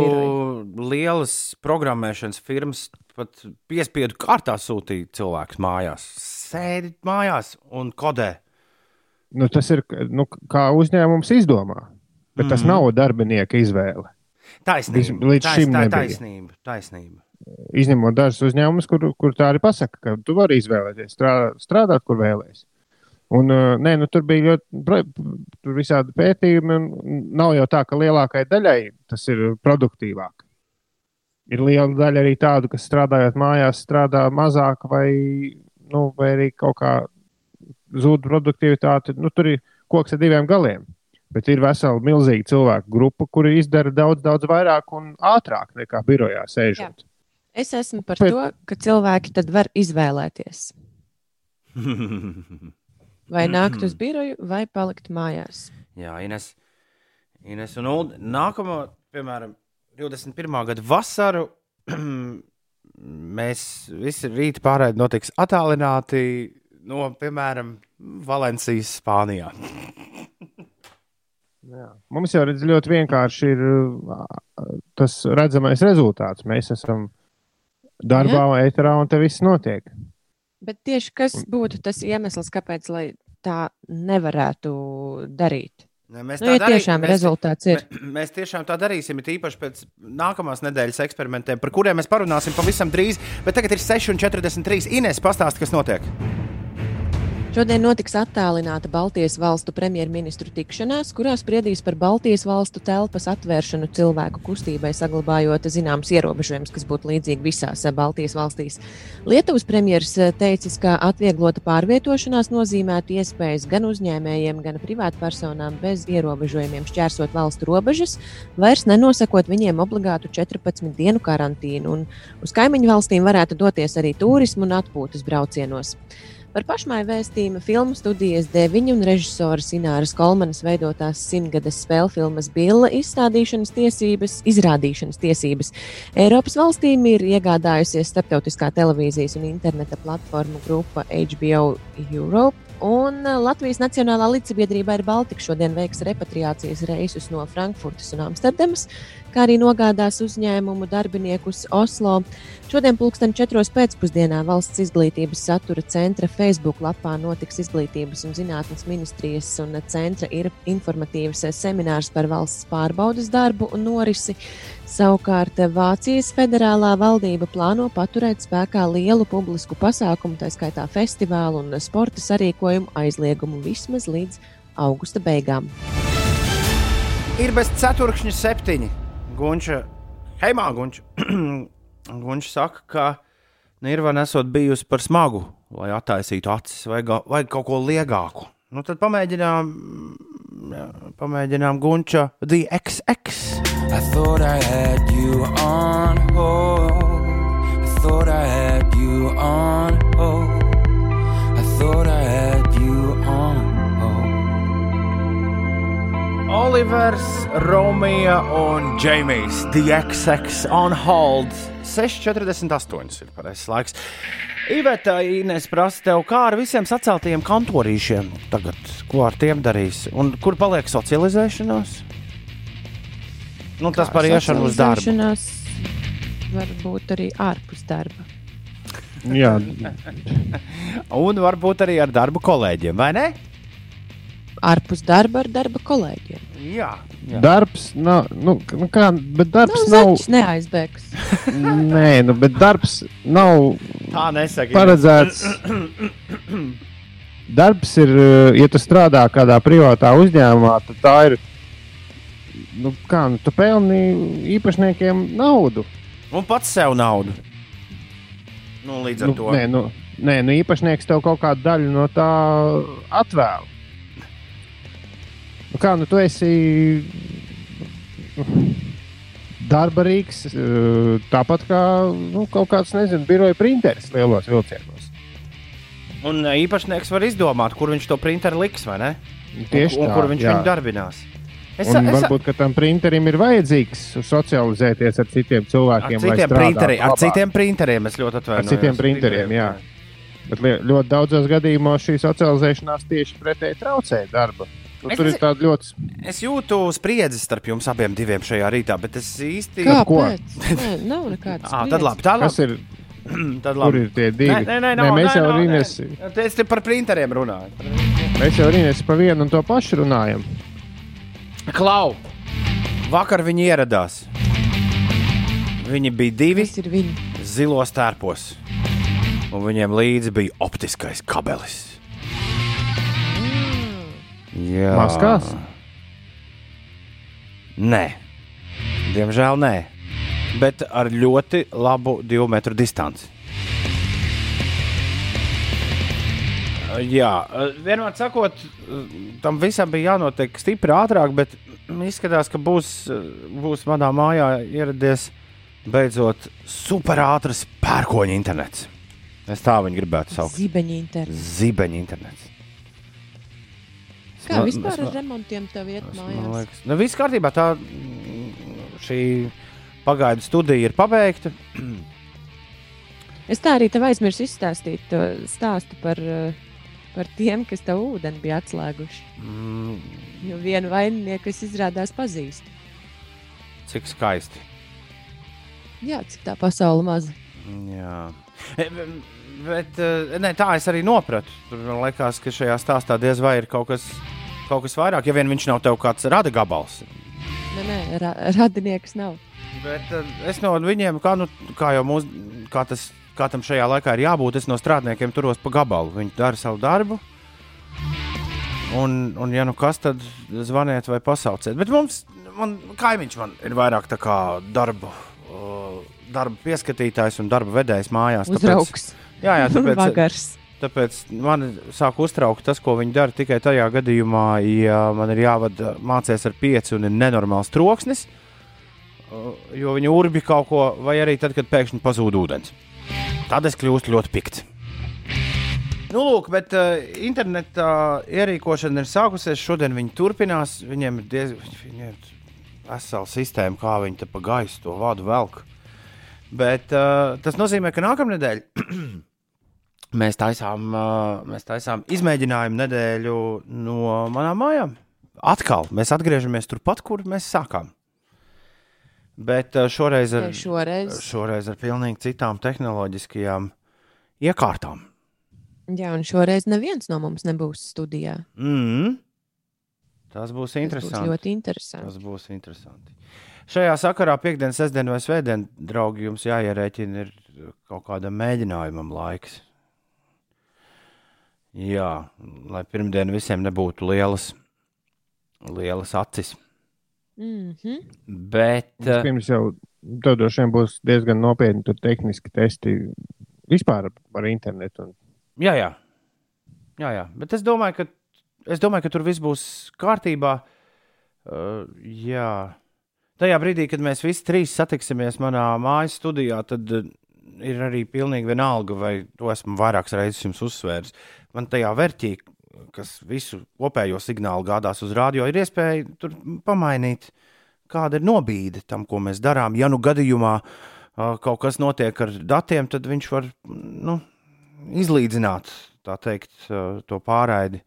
lielas programmēšanas firmas pat piespiedu kārtā sūtīja cilvēkus mājās. Sēdi mājās un kodē. Nu, tas ir nu, kā uzņēmums izdomā, bet tas Mhm. nav darbinieka izvēle. Taisnība. Līdz Tais- šim tā- taisnība. taisnība. Izņemot dažus uzņēmumus, kur, kur tā arī pasaka, ka tu vari izvēlēties strādāt, strādāt kur vēlēsies. Un, uh, nē, nu, tur bija ļoti tur visādi pētījumi. Nav jau tā, ka lielākajai daļai tas ir produktīvāk. Ir liela daļa arī tādu, kas strādājot mājās, strādā mazāk vai, nu, vai arī kaut kā zūd produktivitāte. Nu, tur ir koks ar diviem galiem. Bet ir vesela milzīga cilvēku grupa, kuri izdara daudz, daudz vairāk un ātrāk nekā birojā sēžot. Es esmu par Bet- to, ka cilvēki tad var izvēlēties. Vai nākt uz biroju, vai palikt mājās. Jā, Ines. Ines un Ulu. Nākamā, piemēram, 21. gada vasaru mēs visi rīta pārēdi notiks attālināti no, piemēram, Valencijas, Spānijā. Jā. Mums jau redz, ļoti vienkārši ir tas redzamais rezultāts. Mēs esam darbā, ēterā, un te viss notiek. Bet tieši kas būtu tas iemesls, kāpēc lai tā nevarētu darīt? Ne, Mēs Nu, ja darī- tiešām mēs- rezultāts ir. Mē- Mēs tiešām tā darīsim, it īpaši pēc nākamās nedēļas eksperimentiem, par kuriem mēs parunāsim pavisam drīz. Bet tagad ir 6,43. Ines pastāst, kas notiek. Šodien notiks attālināta Baltijas valstu premjerministru tikšanās, kurā spriedīs par Baltijas valstu telpas atvēršanu cilvēku kustībai, saglabājot zināmas ierobežojumus, kas būtu līdzīgi visās Baltijas valstīs. Lietuvas premjeras eh, teicis, ka atvieglota pārvietošanās nozīmētu iespējas gan uzņēmējiem, gan privātpersonām bez ierobežojumiem šķērsot valstu robežas, vairs nenosakot viņiem obligātu 14 dienu karantīnu. Un uz kaimiņu valstīm varētu doties arī turismu un atpūtas braucienos. Par pašmaiņu vēstījumu filmu studijas deviņu un režisora Sināras Kolmanas veidotās simtgades spēļu filmas Billa izstādīšanas tiesības, izrādīšanas tiesības. Eiropas valstīm ir iegādājusies starptautiskā televīzijas un interneta platformu grupa HBO Europe. Un Latvijas Nacionālā līdzsabiedrība ir Baltika šodien veiks repatriācijas reisus no Frankfurtas un Amsterdamas, kā arī nogādās uzņēmumu darbiniekus Oslo. Šodien, pulksten 4. pēcpusdienā, valsts izglītības satura centra Facebook lapā notiks Izglītības un zinātnes ministrijas un centra ir informatīvs seminārs par valsts pārbaudas darbu un norisi. Savukārt Vācijas federālā valdība plāno paturēt spēkā lielu publisku pasākumu, tā skaitā festivālu un sporta sarīkojumu aizliegumu vismaz līdz augusta beigām. Ir bez ceturkšņa septiņi. Gunča, heimā, Gunča. Gunča saka, ka Nirvana esot bijusi par smagu, lai attaisītu acis vai, vai kaut ko liegāku. Nu, tad pamēģinām, jā, pamēģinām Gunča The XX. I thought I had you on hold. I thought I had you on hold. I thought I Olivers, Romija un Džeimijs The XX on hold. 6,48 ir pareizais laiks. Iveta, Inês prasa tev, kā ar visiem saceltajiem kantorīšiem tagad, ko ar tiem darīs? Un kur paliek socializēšanās? Nu, tas par iešanu uz darbu. Socializēšanās Var būt arī ārpus darba. Jā, Un varbūt arī ar darbu kolēģiem, vai ne? Ārpus darba ar darba kolēģiem. Jā, jā. darbs nav. Nu, nu kā, bet darbs Nav nav. zaķis, neaizbēgs. Nē, nu, bet darbs nav tā nesaka. paredzēts. Darbs ir, eh, ja tu strādā kādā privātā uzņēmumā, tad tā ir. Nu, kā, nu, tu pelni īpašniekiem naudu. Un pats sev naudu. Nu, līdz ar Nu, to. nē, nu, nē, nu, īpašnieks tev kaut kādu daļu no tā atvēl. Nu, kā, nu, tu esi darba rīks, eh, tāpat kā nu, kaut kāds, nezinu, biroja printeris lielos vilcienos. Un ā, īpašnieks var izdomāt, kur viņš to printeru liks, vai ne? Tieši un, un tā, kur viņš jā. viņu darbinās. Es, Un es, varbūt tam printerim ir vajadzīgs socializēties ar citiem ar cilvēkiem. lai citiem, printeriem, ar citiem printeriem es ļoti atvainojos. Ar citiem printeriem, jā. Bet ļoti daudzos gadījumos šī socializēšanās tieši pretēji traucē darba. Nu, Es tur ir tāda ļoti. Es jūtu spriedzi starp jums abiem diviem šajā rītā, bet es īsti. ko? Kāpēc? Nē, nav nekādas. Ah, tad labi, tā Kas labi. ir? Tad Kur labi. ir tie divi? Nē, nē, nē, Nē, nav, mēs nē, jau nē. nes- Es te par printeriem runāju. mēs jau arī nes pa vienu un to pašu runājam. Klau! Vakar viņi ieradās. Viņi bija divi Tas ir viņi. zilos tērpos, un viņiem līdzi bija optiskais kabelis. Jā, Maskās? Nē, diemžēl nē. Bet ar ļoti labu divu metru distanci. Jā, vienmēr sakot, tam visam bija jānotiek stipri ātrāk, bet izskatās, ka būs, būs manā mājā ieradies beidzot superātrs pērkoņa internets. Es tā viņu gribētu saukt. Zibeņi internets. Zibeņa internets. Kā Man- vispār man- ar remontiem tev iet Man mājās? liekas, nu, viss kārtībā. Tā mm, šī pagaidu studija ir pabeigta. Es tā arī tev aizmirsu izstāstīt to stāstu par, par tiem, kas tev ūdeni bija atslēguši. Mm, Nu, vienu vaininieku es izrādās pazīstu. cik skaisti. Jā, cik tā pasaule maza. Jā. E, Bet e, ne, tā es arī nopratu. Tur man liekas, ka šajā stāstā diez vai ir kaut kas, kaut kas vairāk, ja vien viņš nav tev kāds rada gabals. Nē, nē, ra radinieks nav. Bet e, es no viņiem, kā, nu, kā jau mūs, kā tas, kā tam šajā laikā ir jābūt, es no strādniekiem turos pa gabalu. Viņi dara savu darbu. Un, un ja nu kas, tad zvaniet vai pasauciet. Bet mums, man, kaimiņš man ir vairāk tā kā darbu, uh, darba pieskatītājs un darba vedējs mājās. Uzraugs. Jā, jā, tāpēc, Vagars. Tāpēc man sāk uztraukt tas, ko viņi dara tikai tajā gadījumā, ja man ir jāvada mācīties ar pieci un ir nenormāls troksnis, uh, jo viņi urbi kaut ko, vai arī tad, kad pēkšņi pazūd ūdens. Tad es kļūstu ļoti pikts. Nu, lūk, bet uh, interneta ierīkošana ir sākusies. Šodien viņi turpinās. Viņiem ir diezgan vesela sistēma, kā viņi te pa gaisu to vadu velk. Bet uh, tas nozīmē, ka nākamā nedēļa mēs taisām, mēs taisām izmēģinājumu nedēļu no manām mājām. Atkal mēs atgriežamies turpat, kur mēs sākām. Bet šoreiz ar, Tikai šoreiz. šoreiz ar pilnīgi citām tehnoloģiskajām iekārtām. Jā, un šoreiz neviens no mums nebūs studijā. Mm. Tas būs Tas būs interesanti. ļoti interesanti. Tas būs interesanti. Šajā sakarā, piekdienas, sestdienas vai svētdienas, draugi, jums jāierēķina ir kaut kādam mēģinājumam laiks. Jā, lai pirmdien visiem nebūtu lielas, lielas acis. Mm -hmm. Bet uh, Pirms jau tev droši vien būs diezgan nopietni tur tehniski testi vispār par internetu. Un... jā, jā. jā, jā. Bet es domāju, ka, es domāju, ka tur viss būs kārtībā. Uh, jā. Tajā brīdī, kad mēs visi trīs satiksimies manā mājas studijā, tad uh, ir arī pilnīgi vienalga, vai to esmu vairākas reizes jums uzsvērs. Man tajā vērtī, kas visu kopējo signālu gādās uz rādio, ir iespēja tur pamainīt, kāda ir nobīde tam, ko mēs darām. Ja nu gadījumā kaut kas notiek ar datiem, tad viņš var nu, izlīdzināt teikt, to pārraidi.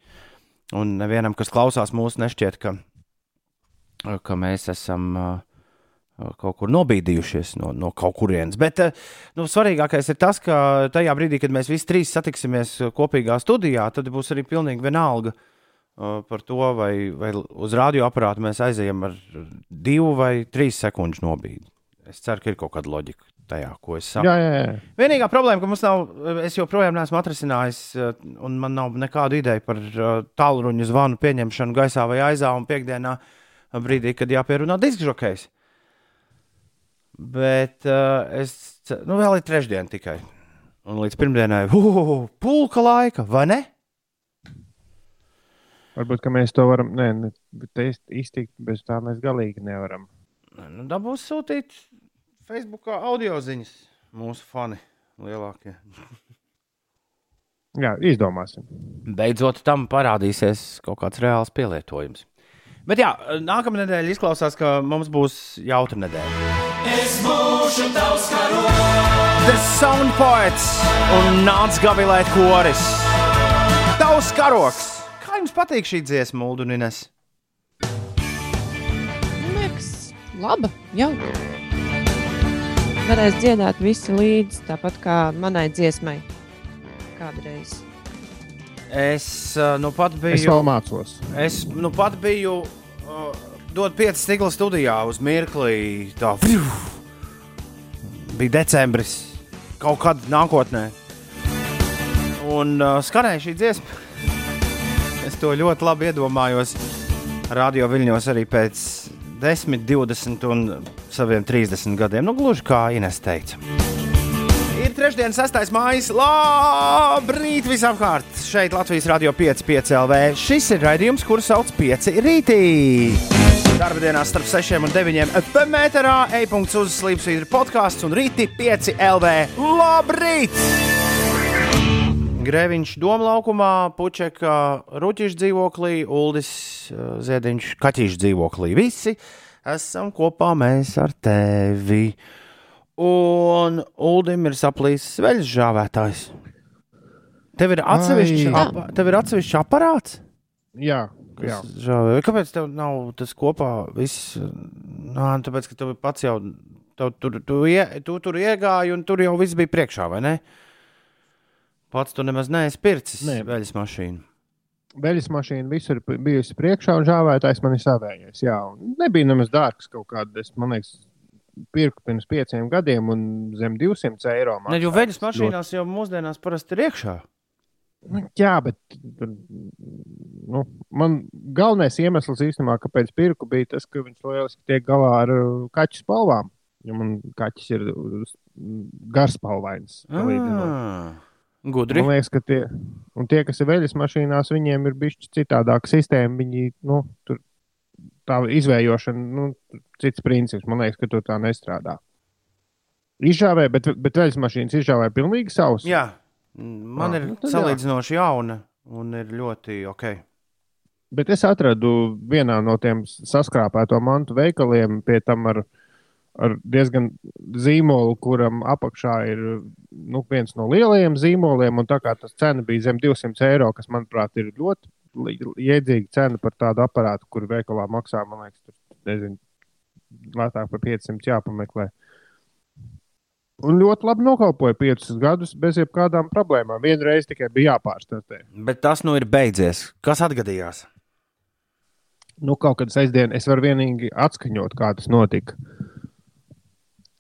Un nevienam, kas klausās mūsu, nešķiet, ka, ka mēs esam kaut kur nobīdījušies no, no kaut kurienes. Bet nu, svarīgākais ir tas, ka tajā brīdī, kad mēs visi trīs satiksimies kopīgā studijā, tad būs arī pilnīgi vienalga par to, vai, vai uz radioaparātu mēs aizejam ar divu vai trīs sekundžu nobīdi. Es ceru, ka ir kaut kāda loģika tajā, ko es saku. Jā, jā, jā. Vienīgā problēma, ka mums nav, es joprojām neesmu atrisinājis, un man nav nekādu ideju par tālruņa zvanu pieņemšanu gaisā vai aizā un piekdienā, brīdī, kad jāpierunā diskžokejs. Bet uh, es, nu, vēl ir trešdiena tikai. Un līdz pirmdienai, uh, pulka laika, vai ne? Varbūt ka mēs to varam. Nē, ne, es iztikt bez tā mēs galīgi nevaram. Nu, dabūs sūtīt Facebookā audio ziņas mūsu fani lielākie. Jā, izdomāsim. Beidzot, tam parādīsies kaut kāds reāls pielietojums. Bet jā, nākamā nedēļa izklausās, ka mums būs jautra nedēļa. Es būšu tavs karogs. The Sound Poets un Nācis Gavilēt koris. Tavs karoks! Kā jums patīk šī dziesma, Ulu un Ines? Man liekas, laba, jauka. Varēs dziedāt visi līdzi, tāpat kā manai dziesmai. Kādreiz. Es uh, nu pat Es biju. vēl mācos. Es nu pat biju. Uh, Dod pieci stikla studijā uz mirkli. Tā fiu, bija decembris. Kaut kad nākotnē. Un uh, skanēja šī dziesma. Es to ļoti labi iedomājos. Radio viļņos arī pēc 10, 20 un saviem 30 gadiem. Nu, gluži kā Ines teica. Ir trešdiena, 6. mājas. Labrīt visapkārt! Šeit Latvijas Rādio 5, 5 LV. Šis ir raidījums, kuru sauc 5 rītī. Darba dienās starp 6 un 9 FM metrā, e-punkts uz slīpsvītra podkāsts un rīti 5 LV. Labrīt! Grēviņš Doma laukumā, Puķeka Ruķiņš dzīvoklī, Uldis uh, Ziediņš Kaķīša dzīvoklī. Visi esam kopā mēs ar tevi. Un Uldim ir saplīsis veļas žāvētājs. Tev ir atsevišķs, Ai. apa, tev ir atsevišķs aparāts? Jā, žāvē. Kāpēc tev nav tas kopā viss? Nā, tāpēc, ka tev pats jau tev tur, tu, ie, tu tur iegāji un tur jau viss bija priekšā, vai ne? Pats tu nemaz neesi pircis Nē. veļas mašīnu. Veļas mašīna visur bijusi priekšā, un žāvētājs man ir savējais. Jā, nebija nemaz dārgs kaut kāda. Es man liekas, pirku pirms pieciem gadiem, un zem 200 eiro. Ne, jo veļas mašīnās jau mūsdienās parasti ir iekšā. Nu, Jā, bet nu, man galvenais iemesls īstenībā, kāpēc pirku, bija tas, ka viņš lieliski tiek galā ar uh, kaķu spalvām. Jo man kaķis ir uh, garspalvains. Ah, Gudri. Man liekas, ka tie, un tie, kas ir veļas mašīnās, viņiem ir bijis citādāka sistēma. Viņi nu, tur tā izvējošana, nu, cits princips. Man liekas, ka tur tā nestrādā. Izžāvē, bet, bet veļas mašīnas izžāvē pilnīgi savus. Jā, man Ah, ir nu tad jā. salīdzinoši jauna un ir ļoti ok. Bet es atradu vienā no tiem saskrāpēto mantu veikaliem, pie tam ar, ar diezgan zīmolu, kuram apakšā ir nu, viens no lielajiem zīmoliem. un Tā kā tas cena bija zem 200 eiro, kas, manuprāt, ir ļoti iedzīga cena par tādu aparātu, kur veikalā maksā, man liekas, tur, nezinu, lētāk par 500 jāpameklē. Un ļoti labi nokalpoja piecus gadus bez jebkādām problēmām. Vienreiz tikai bija jāpārstartē. Bet tas nu ir beidzies. Kas atgadījās? Nu, kaut kad sestdien es varu vienīgi atskaņot, kā tas notika.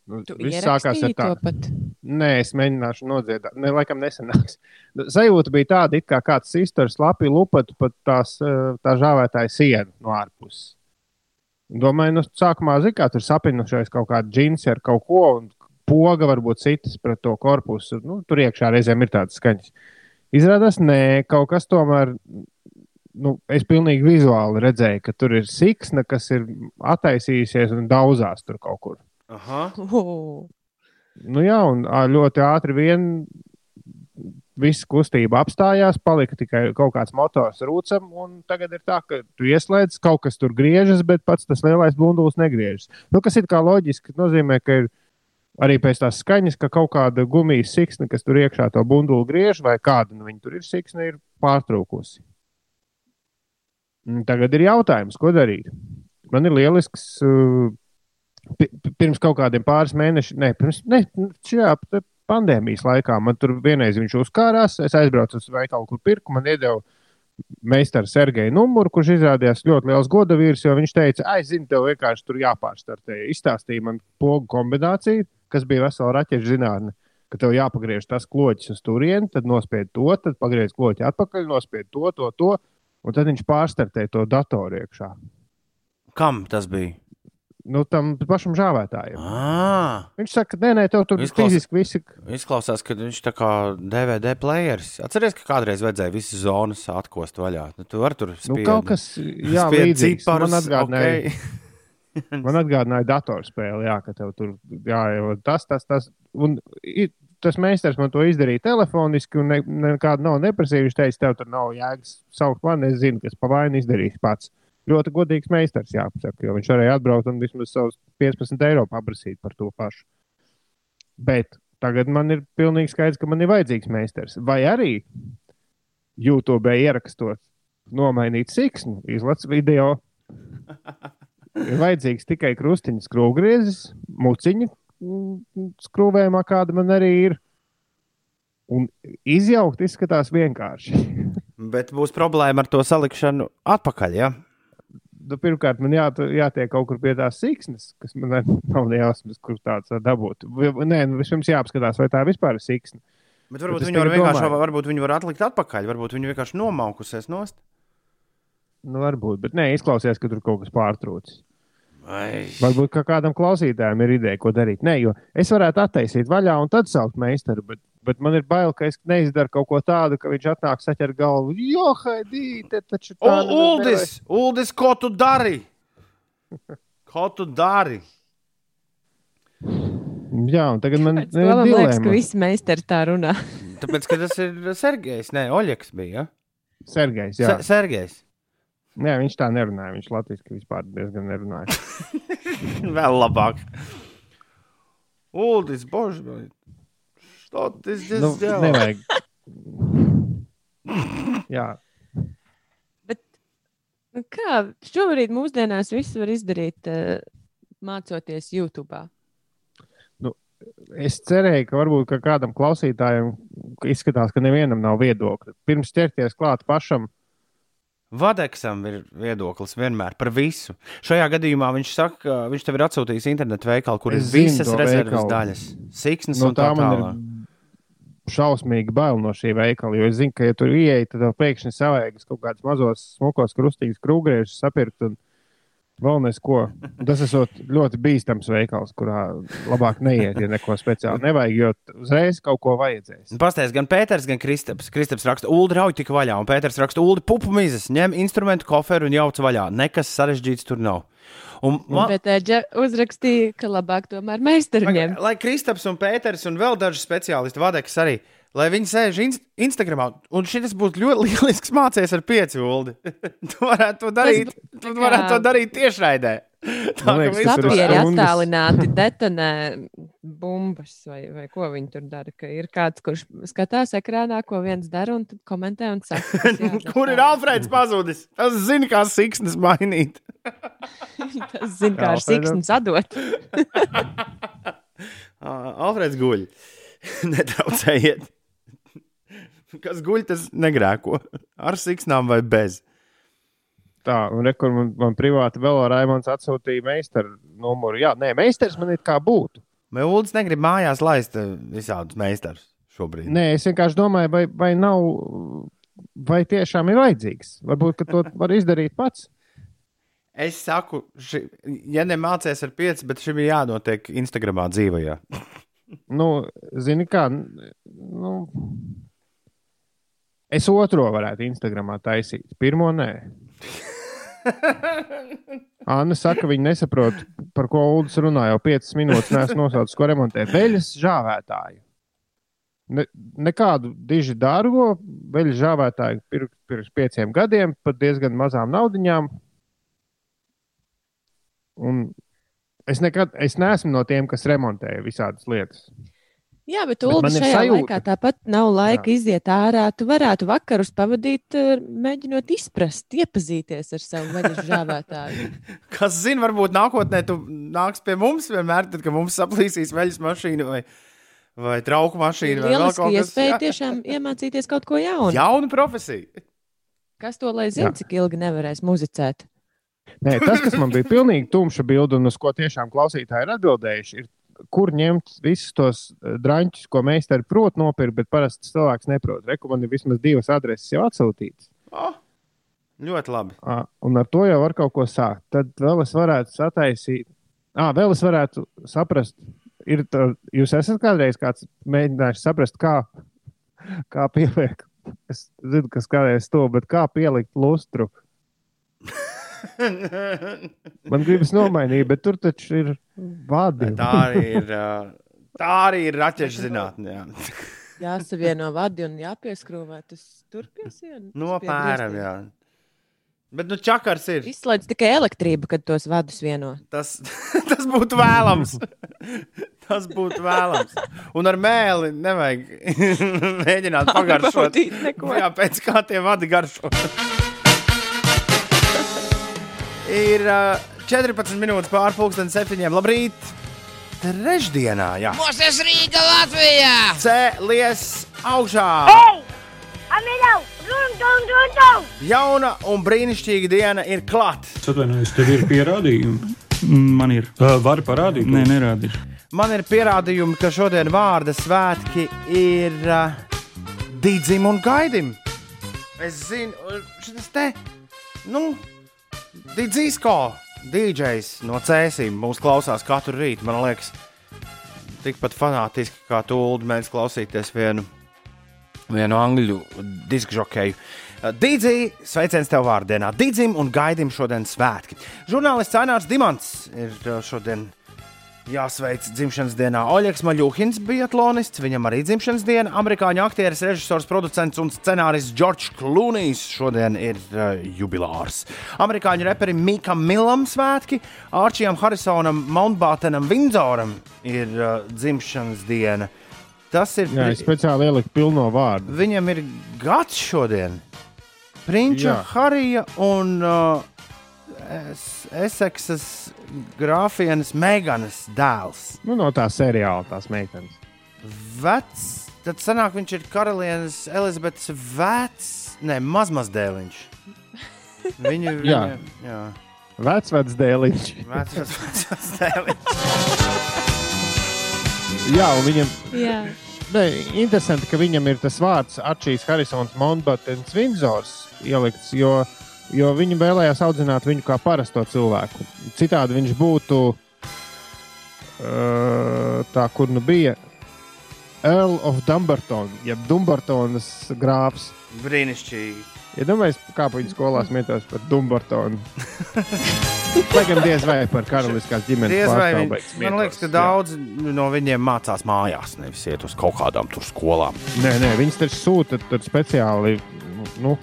Nu, Tu viss sākās ar ierakstīji tā. to pat. Nē, es mēģināšu nodziedāt. Ne, laikam nesanāks. Nu, Sajūta bija tāda, it kā kāds izturs lapi lupatu pat tās, eh, tā žāvētāja sienu no ārpuses. Domāju, nu, sākumā zinu, kā tur sapinušies kaut kāda džinsi ar kaut ko, un poga varbūt citas pret to korpusu. Nu, tur iekšā reizēm ir tādas skaņas. Izrādās, nē, kaut kas tomēr. Nu, es pilnīgi vizuāli redzēju, ka tur ir siksna, kas ir attaisījusies un daudzās tur kaut kur. Aha. Oh. Nu, jā, un ā, ļoti ātri vien viss kustība apstājās, palika tikai kaut kāds motors rūcam, un tagad ir tā, ka tu ieslēdz, kaut kas tur griežas, bet pats tas lielais bundulis negriežas. Nu, kas ir kā loģiski, nozīmē, ka ir arī pēc tās skaņas, ka kaut kāda gumijas siksna, kas tur iekšā to bunduli griež, vai kāda nu, viņa tur ir siksna, ir pārtraukusi. Tagad ir jautājums, ko darīt. Man ir lielisks uh, pi- pi- pirms kaut kādiem pāris mēnešiem, ne, pirms ne, šajā pandēmijas laikā, man tur vienreiz viņš uzkārās. Es aizbraucu uz veikalu, kur pirku, man iedeva meistara Sergeja numuru, kurš izrādījās ļoti liels godavīrs, jo viņš teica, aizinu, tev vienkārši tur jāpārstartē. Izstāstīja man pogu kombināciju, kas bija vesela raķešu zinātne. Ka tev jāpagriež tas kloķis uz turieni, tad nospied to, tad pagriež kloķi atpakaļ, nospied to, to, to, un tad viņš pārstartē to datoru iekšā. Kam tas bija? Nu, tam pašam žāvētājam. Ah, Viņš saka, ka nē, nē, tev tur Izklaus- fiziski visi. izklausās, ka viņš tā kā DVD players. Atceries, ka kādreiz vajadzēja visas zonas atkost vaļā. Nu, tu vari tur Nu, spied, kaut kas, jā, līdzīgs. ciparus, Man atgādināja, ok. Man atgādināja datorspēli, jā, ka tev tur jāievada tas, tas, tas. Un i- tas meistars man to izdarīja telefoniski, un ne, nekāda nav neprasīja. Viņš teica, tev tur nav jēgas saukt mani, es zinu, kas pa vainu izdarīs pats. Ļoti godīgs meistars, jāpasaka, jo viņš varēja atbraukt un vismaz savus 15 eiro paprasīt par to pašu. Bet tagad man ir pilnīgi skaidrs, ka man ir vajadzīgs meistars. Vai arī YouTube ierakstot, nomainīt siksnu, izlaiž video. Ir vajadzīgs tikai krustiņa skrūvgriezis, muciņa mm, skrūvējumā, kāda man arī ir. Un izjaukt izskatās vienkārši. Bet būs problēma ar to salikšanu atpakaļ. Ja? Nu, pirmkārt, man jā, jātiek kaut kur pie tās siksnas, kas man nav ne jausmas, kur tāds dabūt. Nē, nu, vispirms jāapskatās, vai tā vispār ir siksna. Bet varbūt es viņi var vienkārši, domāju. varbūt viņi var atlikt atpakaļ, varbūt viņi vienkārši nomaukusies nost. Nu, varbūt, bet nē, izklausās, ka tur kaut kas pārtrūcis. Vai. Varbūt kā kādam klausītājam ir ideja, ko darīt. Nē, jo es varētu attaisīt vaļā un tad saukt meistaru, bet, bet man ir bail, ka es neizdaru kaut ko tādu, ka viņš atnāk saķer galvu. Jo, haidī, te taču O, tā nemaz Uldis, Uldis, ko tu dari? Ko tu dari? Jā, un tagad man tam man liekas, ka ir visi meistari tā runā. Tāpēc, ka tas ir Sergejs, ne Oļegs bija. Ja? Sergejs. Jā. Se Sergejs. Nē, viņš tā nerunāja. Viņš latviešu vispār diezgan nerunāja. Vēl labāk. Uldis, bož, man. Što tas ir? Nu, nevajag. Jā. Bet nu kā šobrīd mūsdienās viss var izdarīt, eh, mācoties YouTube? Nu, es cerēju, ka varbūt ka kādam klausītājam izskatās, ka nevienam nav viedokļa. Pirms ķerties klāt pašam, Vadeksam ir viedoklis vienmēr par visu. Šajā gadījumā viņš saka, ka viņš tev ir atsūtījis internetu veikalu, kur ir Es zinu visas rezerves veikalu. daļas. Siksnas no un tā tālāk. ir šausmīgi bail no šī veikala. Jo es zinu, ka, ja tur ieeja, tad pēkšņi savaigas kaut kādus mazos, smukos krustīgus, krūgriežus sapirkt. Un... Vēl nesko. Tas ir ļoti bīstams veikals, kurā labāk neiet, ja neko speciāli nevajag, jo uzreiz kaut ko vajadzēs. Pastāstiet, gan Pēters, gan Kristaps. Kristaps raksta, Ulu rauj tik vaļā, un Pēters raksta, Ulu pupu mizas, ņem instrumentu koferu un jauc vaļā. Nekas sarežģīts tur nav. Un, man, Bet Eģe uzrakstīja, ka labāk tomēr meistaru Pagaid, ņemt. Lai Kristaps un Pēters un vēl daži speciālisti, Vadeks arī, lai viņi sēž inst Instagramā, un šis būtu ļoti lielisks mācīties ar pieci uldi. tu varētu to darīt, Tas tu varētu to darīt tiešraidē. Tā ir stundas. attālināti detonē bumbas vai, vai ko viņi tur dara. Ka ir kāds, kurš skatās ekrānā, ko viens dara, un tad komentē un saka, Kur ir. Alfrēds pazudis? Tas zina, kā siksnas mainīt. Tas zina, kā ar siksnu sadot. Alfrēds guļ. Netraucējiet. Kas guļ, tas negrēko. Ar siksnām vai bez. Tā, un rekur man, man privāti vēl Raimons atsūtīja meistaru numuru. Jā, nē, meistars man ir kā būtu. Ulas negrib mājās laist eh, visādus meistarus šobrīd? Nē, es vienkārši domāju, vai, vai nav, vai tiešām ir vajadzīgs. Varbūt, ka to var izdarīt pats. Es saku, ši, ja nemācies ar pieci, bet šim ir jānotiek Instagramā dzīvajā. Nu, zini kā, nu, es otro varētu Instagramā taisīt. Pirmo nē. Anna saka, viņa nesaprot, par ko Ulas runā jau 5 minūtes. Nē, es nosaucu, ko remontēt. Veļas žāvētāju. Ne, nekādu diži dārgo veļas žāvētāju pir, pirms pieciem gadiem, pat diezgan mazām naudiņām. Un es nekad es neesmu no tiem, kas remontē visādas lietas. Jā, bet Bet Ulu šajā sajūta- laikā tāpat nav laika Jā. iziet ārā. Tu varētu vakarus pavadīt, eh, mēģinot izprast, iepazīties ar savu veļas žāvētāju. Kas zina, varbūt nākotnē tu nāks pie mums vienmēr, tad, kad mums saplīsīs veļas mašīna vai, vai trauku mašīna. vai vēl kaut kas. iespēja Jā. tiešām iemācīties kaut ko jaunu. Jauna profesija. Kas to lai zina, cik ilgi nevarēs muzicēt? Nē, tas, kas man bija pilnīgi tumša bilde, un uz ko tiešām klausītāji ir atbildējuši, ir, kur ņemt visus tos eh, drāņus, ko mēs te prot nopirkt, bet parasti cilvēks neprot. Ir vismaz divas adreses jau atsūtītas. Oh, ļoti labi. Ā, Un ar to jau var kaut ko sākt. Tad vēl es varētu sataisīt, ah, vēl es varētu saprast, ir tā, jūs esat kādreiz kāds mēģinājis saprast, kā, kā pielikt. Es zinu, kas kādreiz to, bet kā pielikt lustru. Man gribas nomainīt, bet tur taču ir vadi. tā arī ir. Tā arī ir raķešu zinātnē. jā. Jāsavieno vadi un jāpieskrūvē. Tas turpināsies. Nopēram, jā. Bet nu čakars ir. Izslēdz tikai elektrību, kad tos vadus vieno. Tas, tas būtu vēlams. Tas būtu vēlams. Un ar mēli nevajag mēģināt pagaršot. Jā, pēc kā tie vadi garšo. Ir ā, 14 minūtes pārpusdienas septiņiem. Labrīt! Trešdienā, jā. Mūsu Rīga Latvijā! Cēlies augšā! Amilau, run, run, run, run! Jauna un brīnišķīga diena ir klāta. Es atvainojos, tev ir pierādījumi. Man ir. Uh, Vari parādīt? Nē, nerādīšu. Man ir pierādījumi, ka šodien vārda svētki ir uh, Dīdzim un Gaidim. Es zinu, šis te, nu, Dīdzisko, DJs no Cēsīm mūs klausās katru rītu. Man liekas, tikpat fanātiski kā Tūlīt mēdz klausīties vienu, vienu angļu disku žokeju. Dīdzī, sveiciens tev vārdienā. Dīdzim un Gaidim šodien svētki. Žurnālists Ainārs Dimants ir uh, šodien Jāsveic dzimšanas dienā Oļegs Maļuhins, biatlonists. Viņam arī dzimšanas diena. Amerikāņu aktieris, režisors, producents un scenārists Džordžs Klūnijs šodien ir uh, jubilārs. Amerikāņu reperim Mikam Milam svētki, Arčijam Harisonam, Mountbātenam Vindzoram ir uh, dzimšanas diena. Tas ir. Jā, es speciāli ieliku pilno vārdu. Viņam ir gads šodien. Prinča Jā. Harija un uh, Es- Eseksas grāfienes Meganas dēls. Nu, no tā seriāla tās meitenes. Vecs, tad sanāk, viņš ir karalienes Elizabetes vecs, ne, mazmazdēliņš. Viņu, Jā. viņa, jā. Vecs, vecs dēliņš. Vecs, vecs, vecs, vecs dēliņš. Jā, un viņam. Jā. Ne, interesanti, ka viņam ir tas vārds Arčijs Harisons Montbatens Vindzors ielikts, jo, jo viņi vēlējās audzināt viņu kā parasto cilvēku. Citādi viņš būtu uh, tā, kur nu bija Earl of Dumbarton, jeb Dumbartonas grāfs. Brīnišķīgi. Ja domājat, kā pa viņu skolās mietos par Dumbartonu? Gan diez vai par karaliskās ģimenes pārstāvnieks man liekas, ka jā. daudz no viņiem mācās mājās, nevis iet uz kaut kādām tur skolām. Nē, nē, viņas taču sūta tur speciāli. Nu,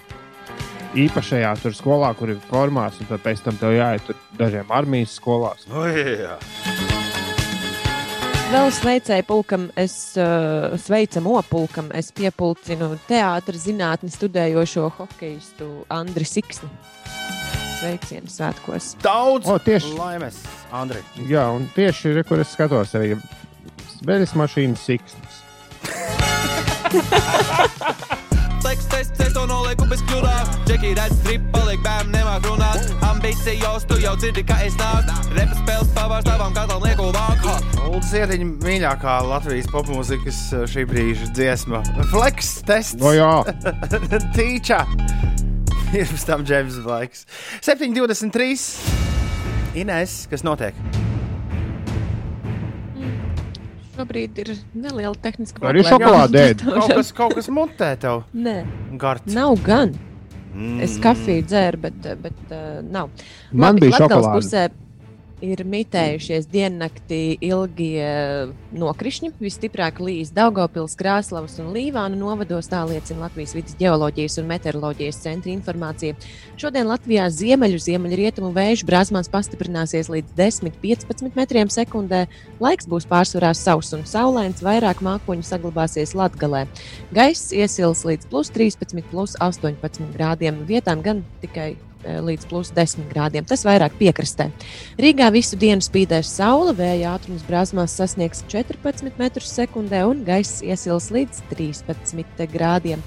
īpašajā tur skolā, kur ir formās, un tad pēc tam tev jāiet tur dažiem armijas skolās. O, jā. Vēl sveicēju pulkam, es uh, sveicamo pulkam, es piepulcinu teātris zinātni studējošo hokeistu Andri Siksni. Sveicienu svētkos. Daudz O, tieši. laimes, Andri. Jā, un tieši tur, kur es skatos, arī veļas mašīnas siksnas. Seks, test, test, to nolieku bez kļūdām. Džeki redz strip, paliek bērnu, nemāk runāt. Ambīcijos, tu jau dzirdi, ka es nāku. Repa spēles pavārs tavam, kā tam lieku vāk. Ha! Ulda Ziediņa mīļākā Latvijas popmūzikas uh, šī brīža dziesma. Flex tests. O, jā. Ir pēc tam Džeims Blaiks. 7,23. Ines, kas notiek? Šobrīd ir neliela tehniska Arī problēma. šokolāde ēd. Kaut kas, kaut kas mutē tev. Nē, Gards. nav gan. Mm. Es kafiju dzēru, bet, bet uh, nav. Man bija Latgales šokolāde. Pusē ir mitējušies diennakti ilgie nokrišņi. Visstiprāk līs Daugopils, Krāslavas un Līvānu novados, tā liecina Latvijas vidas geoloģijas un meteoroloģijas centra informācija. Šodien Latvijā ziemeļu ziemeļrietumu vēju brāzmās pastiprināsies līdz 10-15 metriem sekundē. Laiks būs pārsvarā sauss un saulains, vairāk mākoņu saglabāsies Latgalē. Gaiss iesils līdz plus 13, plus 18 grādiem, vietām gan tikai līdz plus 10 grādiem. Tas vairāk piekrastē. Rīgā visu dienu spīdēs saule, vēja ātrums brāzmās sasniegs 14 metrus sekundē un gaiss iesils līdz 13 grādiem.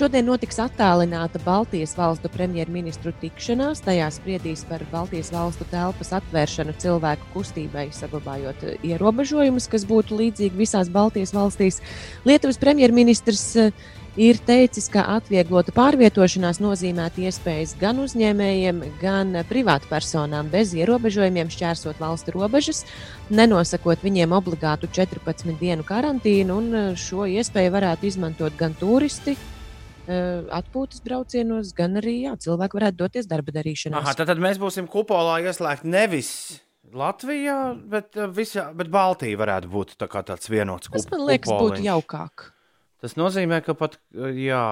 Šodien notiks attālināta Baltijas valstu premjerministru tikšanās. Tajā spriedīs par Baltijas valstu telpas atvēršanu cilvēku kustībai, saglabājot ierobežojumus, kas būtu līdzīgi visās Baltijas valstīs. Lietuvas premjerministrs eh, ir teicis, ka atvieglota pārvietošanās nozīmētu iespējas gan uzņēmējiem, gan privātpersonām bez ierobežojumiem šķērsot valstu robežas, nenosakot viņiem obligātu 14 dienu karantīnu, un eh, šo iespēju varētu izmantot gan turisti. eh, Atpūtas braucienos, gan arī jā, cilvēki varētu doties darba darīšanā. Aha, tad, tad mēs būsim kupolā ieslēgti nevis Latvijā, bet, uh, visā, bet Baltija varētu būt tā tāds vienots Tas kup- man liekas, būtu kupoliņš. jaukāk. Tas nozīmē, ka pat, uh, jā,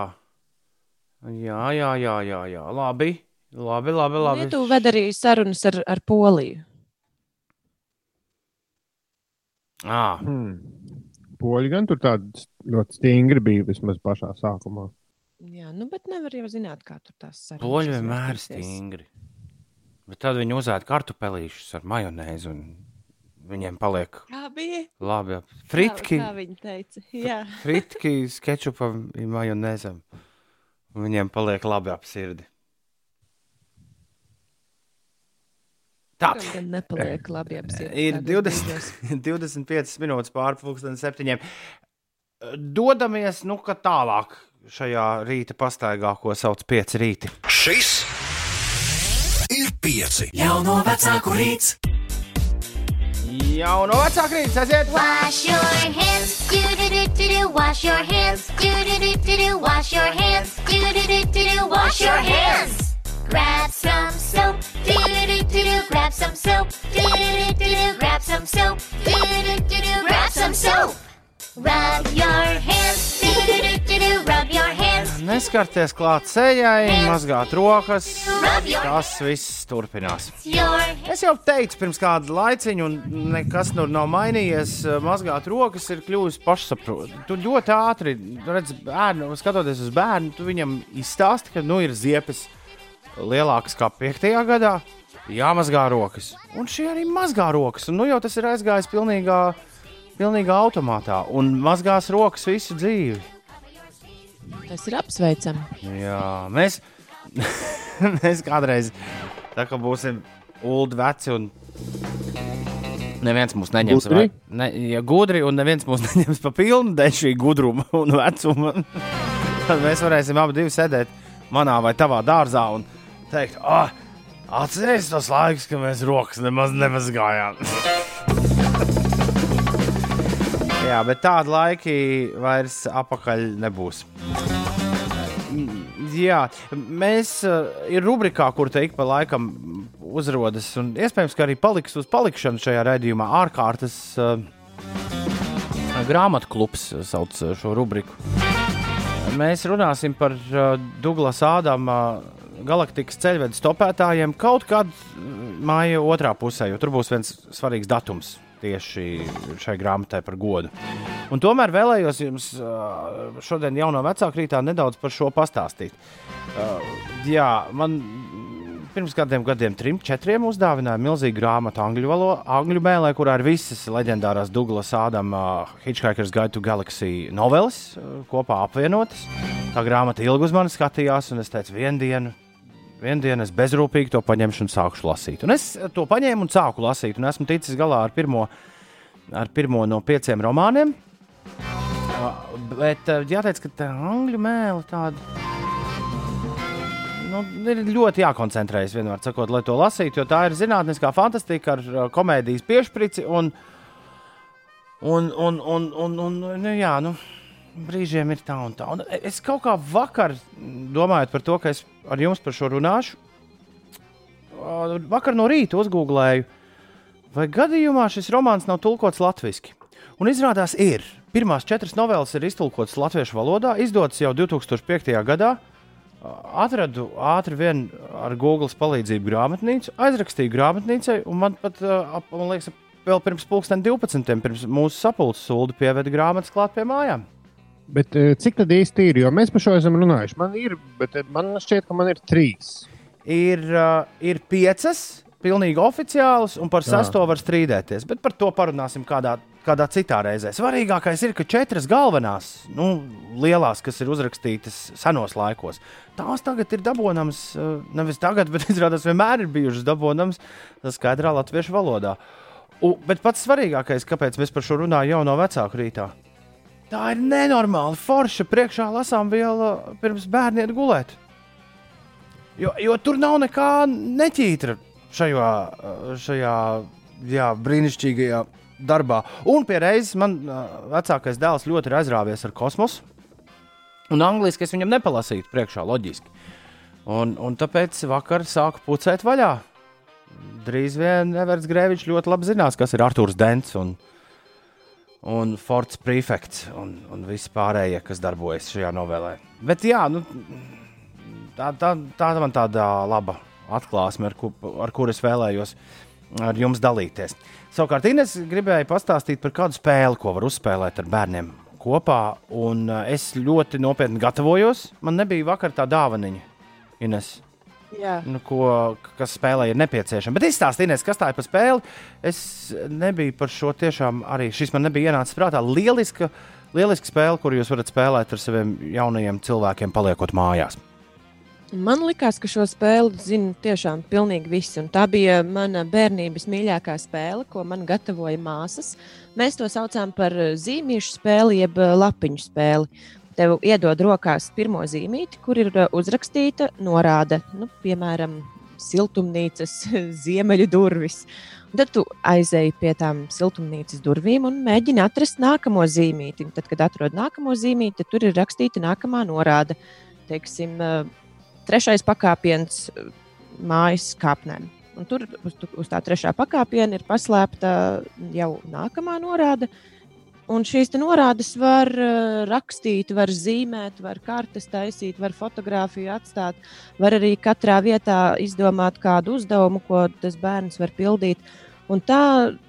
jā, jā, jā, jā, jā. labi, labi, labi. labi. Lietuva ved arī sarunas ar, ar Poliju. À, Hmm. Poļi gan tur tādi ļoti stingri bija vismaz pašā sākumā. Jā, nu, bet nevar jau zināt, kā tur tās sarunas. Poļi vienmēr ir stingri. Bet tad viņi uzēd kartupelīšus ar majonēzi, un viņiem paliek Kā bija? labi. ap- Fritki, Kā, kā viņi teica? Jā. fritki skečupam, majonēzam. Un Viņiem paliek labi ap sirdi. Tā. Nepaliek labi apsiet. Ir 20, 25 minūtes pāri pusdienas septiņiem. Dodamies nu, ka tālāk šajā rīta pastaigā, ko sauc par pieci rīti. Šis ir pieci. Jauno vecāku rīts. Jau no vecāka rīta aiziet! Wash your hands, do do do do do. Wash your hands, do do do do do. Wash your hands, do do do do do. Wash your hands. Grab some soap, do do do do. Grab some soap, do do do do. Grab some soap, do do do do. Grab some soap. Rub your hands, do do do do. Rub your hands. Neskarties klāt sejai, mazgāt rokas. Tas viss turpinās. Es jau teicu, pirms kāda laiciņa, un nekas tur nav mainījies. Mazgāt rokas ir kļuvis pašsaprotami. Tu ļoti ātri redz, bērnu, skatoties uz bērnu, tu viņam izstāsti, ka nu ir ziepes lielākas kā 5. gadā. Jāmazgā rokas. Un šie arī mazgā rokas. Un nu jau tas ir aizgājis pilnīgā, pilnīgā automātā. Un mazgās rokas visu dzīvi. Tas ir apsveicami. Jā, mēs, mēs kādreiz būsim ulu veci un neviens mūs neņems. Gudri? vai- Ne, ja gudri un neviens mūs neņems pa pilnu dēļ šī gudruma un vecuma, tad mēs varēsim abi sēdēt manā vai tavā dārzā un teikt, ah, atcerieties tos laikus, kad mēs rokas nemaz nemazgājām. Jā, bet tādi laiki vairs apakaļ nebūs. Jā, mēs uh, ir rubrikā, kur te ik pa laikam uzrodas, un iespējams, ka arī paliks uz palikšanu šajā raidījumā ārkārtas uh, grāmatu klubs sauc šo rubriku. Mēs runāsim par uh, Douglas Ādama galaktikas ceļvedes topētājiem kaut kad māja otrā pusē, jo tur būs viens svarīgs datums tieši šai grāmatai par godu. Un tomēr vēlējos jums šodien, jau no vecāka rītā, nedaudz par šo pastāstīt. Jā, man pirms kādiem gadiem, trim, četriem, uzdāvināja milzīgu grāmatu angļu, valo, angļu mēlē, kurā ir visas leģendārās Douglas Ādama uh, Hitchhiker's Guide to Galaxy noveles uh, kopā apvienotas. Tā grāmata ilgi uz mani skatījās, un es teicu, vienu dienu. Vienu dienu es bezrūpīgi to paņemšu un sākšu lasīt. Un es to paņēmu un sāku lasīt. Un esmu ticis galā ar pirmo, ar pirmo no pieciem romāniem. Uh, Bet uh, jāteic, ka tā angļu mēlē tāda nu, ir ļoti jākoncentrējas vienmēr, sakot, lai to lasītu, jo tā ir zinātniskā fantastika ar uh, komēdijas piešķirci. Un, un, un, un, un, un nu, jā, nu, brīžiem ir tā un tā. Un es kaut kā vakar domāju par to, ka es ar jums par šo runāšu. Vakar no rīta uzgooglēju vai gadījumā šis romāns nav tulkots latviešu. Un izrādās, ir. Pirmās četras novēles ir iztulkotas latviešu valodā, izdotas jau 2005. gadā. Atradu ātri vien ar Google palīdzību grāmatnīcu, aizrakstīju grāmatnīcai, un man pat, man liekas, vēl pirms pusdien 12. pirms mūsu sapulces sūdu pieveda grāmatas klāt pie mājām. Bet eh, cik tad īsti ir? Jo mēs par šo esam runājuši. Man ir, bet eh, man šķiet, ka man ir trīs. Ir, uh, ir piecas, pilnīgi oficiālas, un par Jā. sesto var strīdēties. Bet par to parunāsim kādā, kādā citā reizē. Svarīgākais ir, ka četras galvenās, nu, lielās, kas ir uzrakstītas senos laikos, tās tagad ir dabūjamas, uh, nevis tagad, bet izrādās vienmēr ir bijušas dabūjamas skaidrā latviešu valodā. U, bet pats svarīgākais, kāpēc mēs par šo runājam jau no vecāku rītā, tā ir nenormāli forša priekšā lasām viela pirms bērniem gulēt. Jo, jo tur nav nekā neķītra šajā, šajā jā, brīnišķīgajā darbā. Un pie reizes man vecākais dēls ļoti ir aizrāvies ar kosmosu. Un angliski es viņam nepalasīju priekšā, loģiski. Un, un tāpēc vakar sāku pucēt vaļā. Drīz vien Everts Grēvičs ļoti labi zinās, kas ir Arthurs Dents un, un Forts Prefekts un, un visi pārējie, kas darbojas šajā novēlē. Bet jā, nu, tā, tā, tā man tāda laba atklāsme, ar, ku, ar kuru es vēlējos ar jums dalīties. Savukārt, Ines gribēja pastāstīt par kādu spēli, ko var uzspēlēt ar bērniem kopā. Un uh, es ļoti nopietni gatavojos. Man nebija vakar tā dāvaniņa, Ines. Nu, ko, kas spēlē ir nepieciešama. Bet izstāstiet, Ines, kas tā ir par spēli. Es nebiju par šo tiešām arī. Šis man nebija ienācis prātā. Lieliska, lieliska spēle, kur jūs varat spēlēt ar saviem jaunajiem cilvēkiem, paliekot mājās. Man liekas, ka šo spēli zina tiešām pilnīgi visi. Tā bija mana bērnības mīļākā spēle, ko man gatavoja māsas. Mēs to saucām par zīmīšu spēli, jeb lapiņu spēli. Tev iedod rokās pirmo zīmīti, kur ir eh, uzrakstīta norāde, nu, piemēram, siltumnīcas ziemeļu durvis. Un tad tu aizēji pie tām siltumnīcas durvīm un mēģini atrast nākamo zīmīti. Un tad, kad atrod nākamo zīmīti, tur ir rakstīta nākamā norāde. Teiksim, eh, trešais pakāpiens eh, mājas kāpnēm. Un tur uz, uz tā trešā pakāpiena ir paslēpta jau nākamā norāde. Un šīs norādes var uh, rakstīt, var zīmēt, var kartes taisīt, var fotografiju atstāt, var arī katrā vietā izdomāt kādu uzdevumu, ko tas bērns var pildīt. Un tā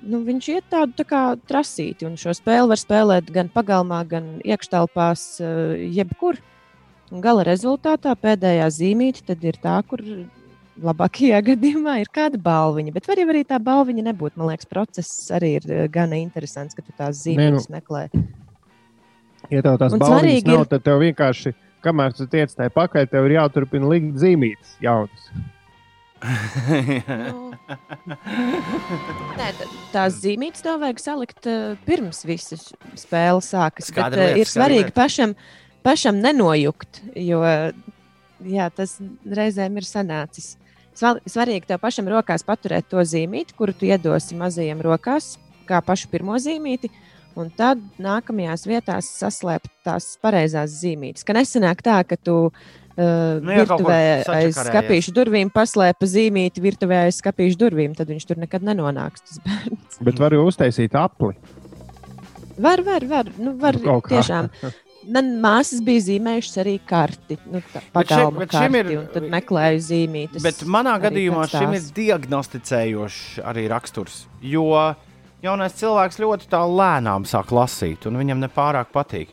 nu, viņš iet tādu tā kā trasīti, un šo spēli var spēlēt gan pagalmā, gan iekštelpās, uh, jebkur. Gala rezultātā pēdējā zīmīte ir tā, kur labākajā gadījumā ir kāda balviņa. Bet var jau arī tā balviņa nebūt. Man liekas, process arī ir eh, gana interesants, ka tu tās zīmītes nu, meklē. Ja tev tās svarīgi nav, ir- tad tev vienkārši, kamēr tu tiec tajā pakaļ, tev ir jāturpina likt zīmītes jaunas. Nē, tā- tās zīmītes tev vajag salikt uh, pirms visas spēles sākas. Skaidra Bet, uh, lieta, ir svarīgi lieta. pašam, pašam nenojukt, jo jā, tas reizēm ir sanācis. Svarīgi tev pašam rokās paturēt to zīmīti, kuru tu iedosi mazajiem rokās, kā pašu pirmo zīmīti. Un tad nākamajās vietās saslēpt tās pareizās zīmītes. Ka nesenāk tā, ka tu uh, Nu, virtuvē aiz skāpīšu durvīm paslēpa zīmīti virtuvē aiz skāpīšu durvīm, tad viņš tur nekad nenonāks. Tas bērns. Bet var jau uztaisīt apli. Var, var, var. Nu, var Nu, tiešām. Māsas bija zīmējušas arī karti. Nu, tā Bet šim- pagalma bet šim karti, ir- un tad meklēju zīmītes. Bet manā gadījumā pēc šim tās. ir diagnosticējošs arī raksturs. Jo jaunais cilvēks ļoti tā lēnām sāk lasīt, un viņam nepārāk patīk.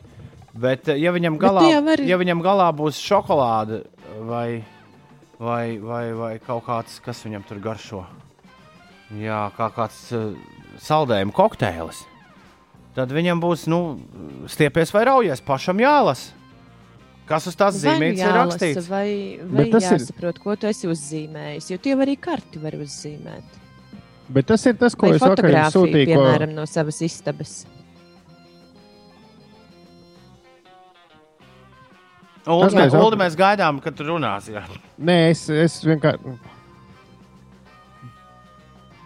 Bet, eh, ja viņam galā, vari- ja viņam galā būs šokolāde vai, vai, vai, vai kaut kāds, kas viņam tur garšo, Jā, kā kāds uh, saldējuma kokteilis, tad viņam būs nu, stiepies vai raujies, pašam jālasa. Kas uz tās zīmītes ir rakstīts? Vai, vai Bet tas ir- jāsaprot, ko tu esi uzzīmējis? Jo tie var arī karti var uzzīmēt. Bet tas ir tas, ko Vai es vakar jums fotografiju, sūtīju. Ko... piemēram, no savas istabas. Tas mēs, mēs gaidām, kad tu runāsi. jā. Nē, es, es vienkārši.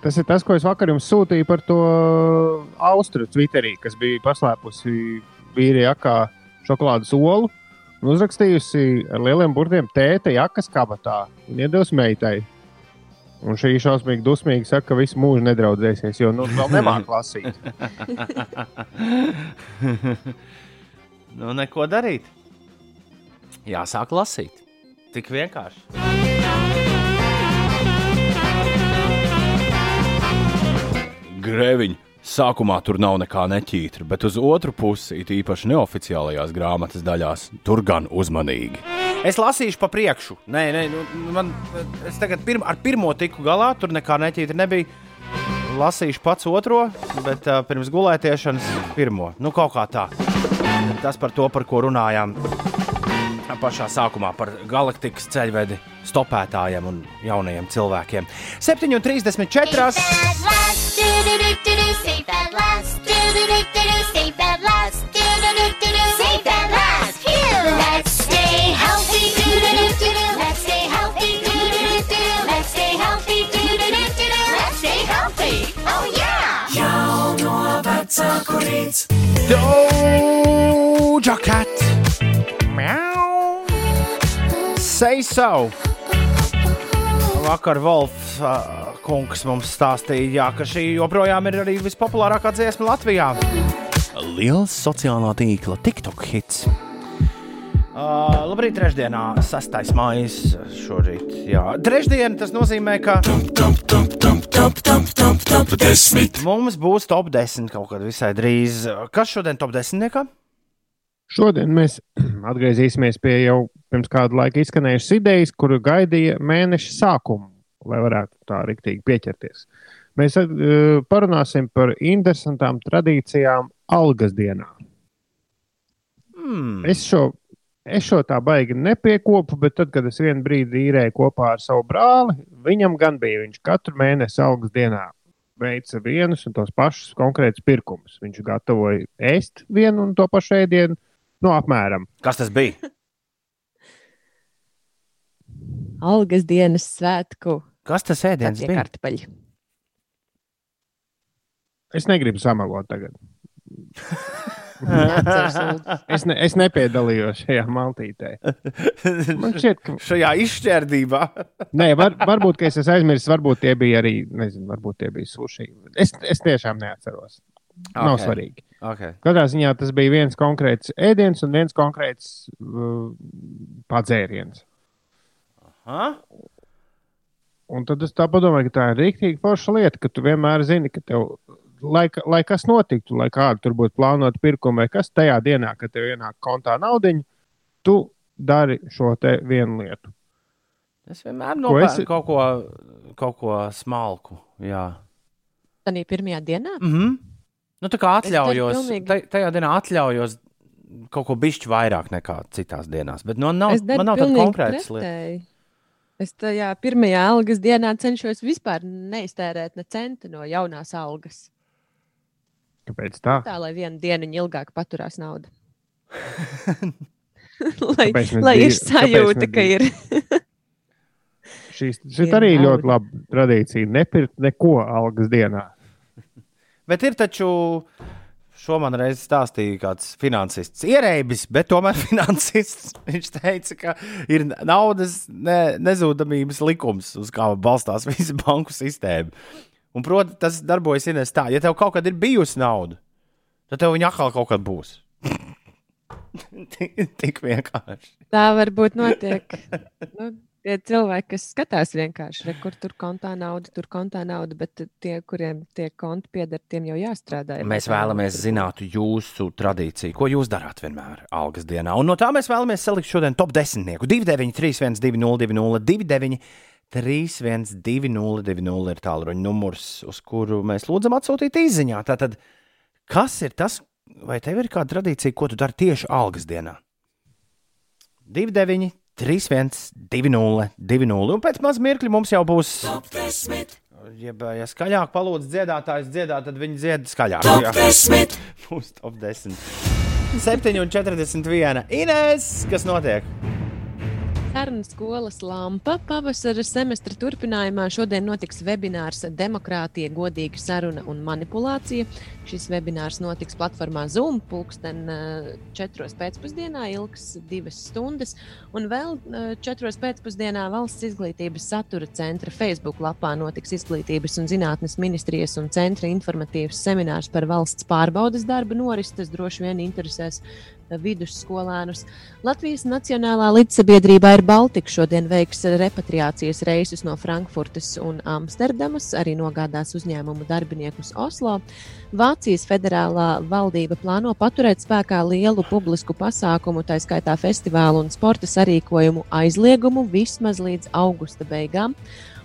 Tas ir tas, ko es vakar jums sūtīju par to austru Twitterī, kas bija paslēpusi vīrieša jakā šokolādes olu un uzrakstījusi ar lieliem burtiem tēta jakas kabatā un iedevusi meitai. Un šī šausmīgi dusmīgi saka, ka visu mūžu nedraudzēsies, jo nu, vēl nemāķi lasīt. nu, neko darīt. Jāsāk lasīt. Tik vienkārši. Grēviņ, sākumā tur nav nekā neķītra, bet uz otru pusi, it īpaši neoficiālajās grāmatas daļās, tur gan uzmanīgi. Es lasīšu pa priekšu. Nē, nē, nu, man, es tagad pirm, ar pirmo tiku galā, tur nekā neķītra nebija. Lasīšu pats otro, bet uh, pirms gulētiešanas pirmo. Nu, kaut kā tā. Tas par to, par ko runājām pašā sākumā, par galaktikas ceļvedi stopētājiem un jaunajiem cilvēkiem. 7,34. Safe at last, do-do-do-do-do, safe at last, do-do-do-do-do, safe at last. Phew! Let's stay healthy, do-do-do-do-do, let's stay healthy, do-do-do-do-do, let's stay healthy, do-do-do-do-do, let's stay healthy. Oh yeah! Jauno vecāku rīts. Doja Cat. Miau. Say so. Vakar Wolfs uh, kungs mums stāstīja, jā, ka šī joprojām ir arī vispopulārākā dziesma Latvijā. Liels sociālā tīkla TikTok hits. Uh, labrīt, trešdienā, 6. maija šorīt. Jā. Trešdien tas nozīmē, ka mums būs top 10 kaut kad visai drīz. Kas šodien top 10? Niekā? Šodien mēs atgriezīsimies pie jau pirms kāda laika izskanējušas idejas, kuru gaidīja mēneša sākumu, lai varētu tā rīktīgi pieķerties. Mēs uh, parunāsim par interesantām tradīcijām algas dienā. Hmm. Es šo, es šo tā baigi nepiekopu, bet tad, kad es vienu brīdi īrēju kopā ar savu brāli, viņam gan bija. Viņš katru mēnesi algas dienā veica vienus un tos pašus konkrētus pirkumus. Viņš gatavoja ēst vienu un to pašu ēdienu, no apmēram. Kas tas bija? Algas dienas svētku. Kas tas ēdiens bija? kartupeļi. Es negribu samalot tagad. Es, ne, es nepiedalījos šajā maltītē. Man šķiet, ka Šajā izšķērdībā. Nē, var, varbūt ka es esmu aizmirsis, varbūt tie bija arī, nezinu, varbūt tie bija suši. Es, es tiešām neatceros. Nav Ok. svarīgi. Okay. Katrā ziņā tas bija viens konkrēts ēdiens un viens konkrēts uh, padzēriens. Ha? Un tad es tā domāju, ka tā ir rīktīgi forša lieta, ka tu vienmēr zini, ka tev, lai, lai kas notiktu, lai kāda tur būtu plānota pirkuma vai kas tajā dienā, kad tev ienāk kontā naudiņa, tu dari šo te vienu lietu. Es vienmēr nopērku esi- kaut, ko, kaut ko smalku. Jā. Tanī pirmajā dienā? Mm -hmm. Nu, tā kā atļaujos, pilnīgi- taj- tajā dienā atļaujos kaut ko bišķi vairāk nekā citās dienās. Bet nu, nav, man nav tāda konkrēta lieta. Es tajā pirmajā algas dienā cenšos vispār neiztērēt ne centa no jaunās algas. Kāpēc tā? Tā, lai vienu dienu ilgāk paturās nauda. lai lai ir sajūta, ka ir. Šīs, šī arī ļoti laba tradīcija. Nepirkt neko algas dienā. Bet ir taču, šo man reiz stāstīja kāds finansists, ierēbis, bet tomēr finansists. Viņš teica, ka ir naudas ne, nezudamības likums, uz kā balstās visa banku sistēma. Un, protams, tas darbojas Ines, tā, ja tev kaut kad ir bijusi nauda, tad tev viņa atkal kaut kad būs. Tik- Tik vienkārši. Tā varbūt notiek. Nu, tie cilvēki, kas skatās vienkārši, re, kur tur kontā nauda, tur kontā nauda, bet tie, kuriem tie konti pieder, tiem jau jāstrādā. ja Mēs vēlamies zināt jūsu tradīciju, ko jūs darāt vienmēr algas dienā. Un no tā mēs vēlamies salikt šodien top 10. 29, 3, 1, 2, 0, 2, 0, 2, 9, 3, 1, 2, 0, 2, 0 ir tālruņa numurs, uz kuru mēs lūdzam atsūtīt īsiņā. Tātad, kas ir tas, vai tev ir kāda tradīcija, ko tu dari tieši algas dienā? 2, 9, 3, 1, 2, 0, 2, 0. Un pēc maz mirkļa mums jau būs. Jeb, ja skaļāk palūdz dziedātājs dziedāt, tad viņi dzied skaļāk. Jā. 10. Būs top 10. 7,41. Ines, kas notiek? Saruna skolas lampa pavasara semestra turpinājumā šodien notiks webinārs Demokrātija, godīga saruna un manipulācija. Šis webinārs notiks platformā Zoom pulksten eh, 4. pēcpusdienā, ilgs divas stundas. Un vēl eh, 4. pēcpusdienā valsts izglītības satura centra Facebook lapā notiks Izglītības un zinātnes ministrijas un centra informatīvs seminārs par valsts pārbaudas darba norisi. Tas droši vien interesēs eh, vidusskolēnus. Latvijas Nacionālā līdzsabiedrība ir Baltika. Šodien veiks repatriācijas reisus no Frankfurtes un Amsterdamas, arī nogādās uzņēmumu darbiniekus Oslo. Vācijas federālā valdība plāno paturēt spēkā lielu publisku pasākumu, tā skaitā festivālu un sporta sarīkojumu aizliegumu vismaz līdz augusta beigām.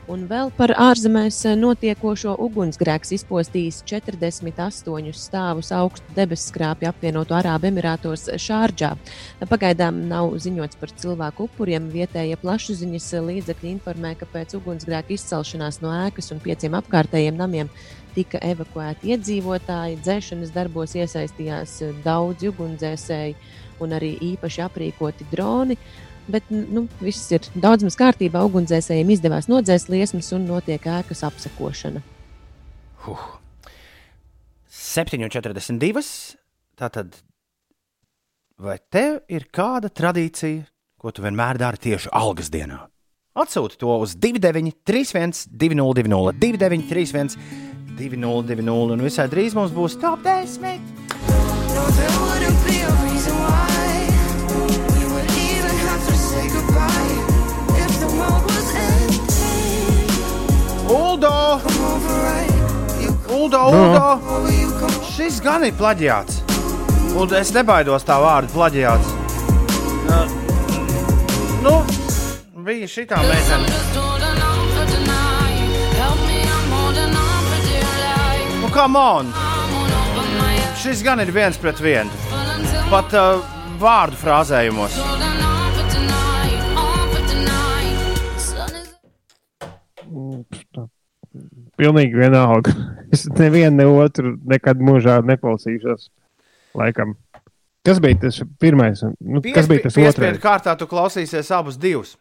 Un vēl par ārzemēs notiekošo ugunsgrēks izpostījis 48 stāvus augstu debesskrāpju apvienoto Arābu Emirātos Šārģā. Pagaidām nav ziņots par cilvēku upuriem. Vietējie plašsaziņas līdzekļi informē, ka pēc ugunsgrēka izcelšanās no ēkas un pieciem apkārtējiem namiem tika evakuēti iedzīvotāji. Dzēšanas darbos iesaistījās daudzi ugunsdzēsēji un arī īpaši aprīkoti droni. Bet nu, viss ir daudz maz kārtībā. Ugunsdzēsējiem izdevās nodzēst liesmas un notiek ēkas apsekošana. Huh. 7,42. Tātad, vai tev ir kāda tradīcija, ko tu vienmēr dari tieši algas dienā? Atsūti to uz 29, 31, 202, 29, 31, 202, un visai drīz mums būs top 10. No, Uldo! Over, right? Uldo, Uldo! Šis gan ir plaģiāts. Un es nebaidos tā vārdu plaģiāts. Uh, nu, bija šī tā meitene. Nu, come on! Šis gan ir viens pret vienu. Pat uh, vārdu frāzējumos. Pilnīgi vienalga. Es nevienu, ne otru nekad mūžā neklausīšos. Laikam. Kas bija tas pirmais? Nu, kas bija tas otrais? kārtā tu klausīsies abus divus.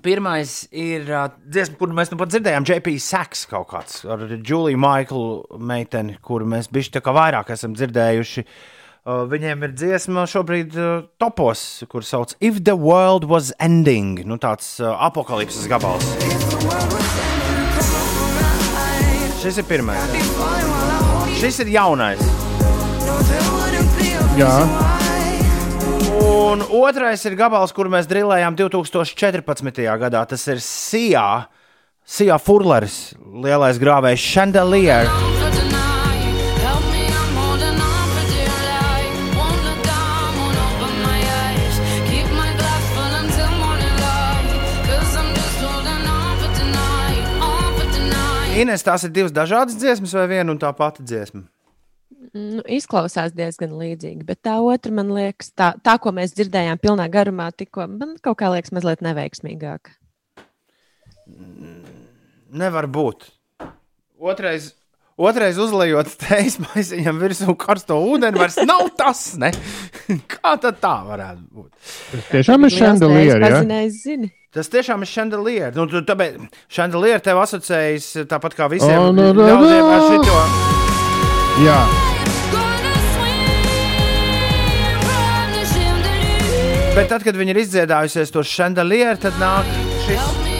Pirmais ir uh, dziesma, kuru mēs nu pat dzirdējām, JP Saks kaut kāds ar Juliju Maiklu meiteni, kuru mēs bišķi tā kā vairāk esam dzirdējuši. Uh, viņiem ir dziesma šobrīd uh, topos, kur sauc If the World Was Ending. Nu, tāds uh, apakalipses gabals. Šis ir pirmais. Šis ir jaunais. Jā. Un otrais ir gabals, kuru mēs drillējām 2014. gadā. Tas ir Sijā, Sijā Furleris, lielais grāvējs Chandelier. Ines, tās ir divas dažādas dziesmas vai viena un tā pati dziesma? Nu, izklausās diezgan līdzīgi, bet tā otra man liekas, tā, tā ko mēs dzirdējām pilnā garumā, tikko man kaut kā liekas mazliet neveiksmīgāk. Nevar būt. Otrais, otrais uzlējot teijas maisiņam virsū karsto ūdeni, vairs nav tas. Ne? Kā tad tā varētu būt? Tas tiešām ir chandelier, ja? Zini. Tas tiešām ir chandelier. Nu, tāpēc chandelier tev asociējas tāpat kā visiem Oh, no, no, ļaudīm ar no. šito. Jā. Bet tad, kad viņi ir izdziedājusies to chandelier, tad nāk šis.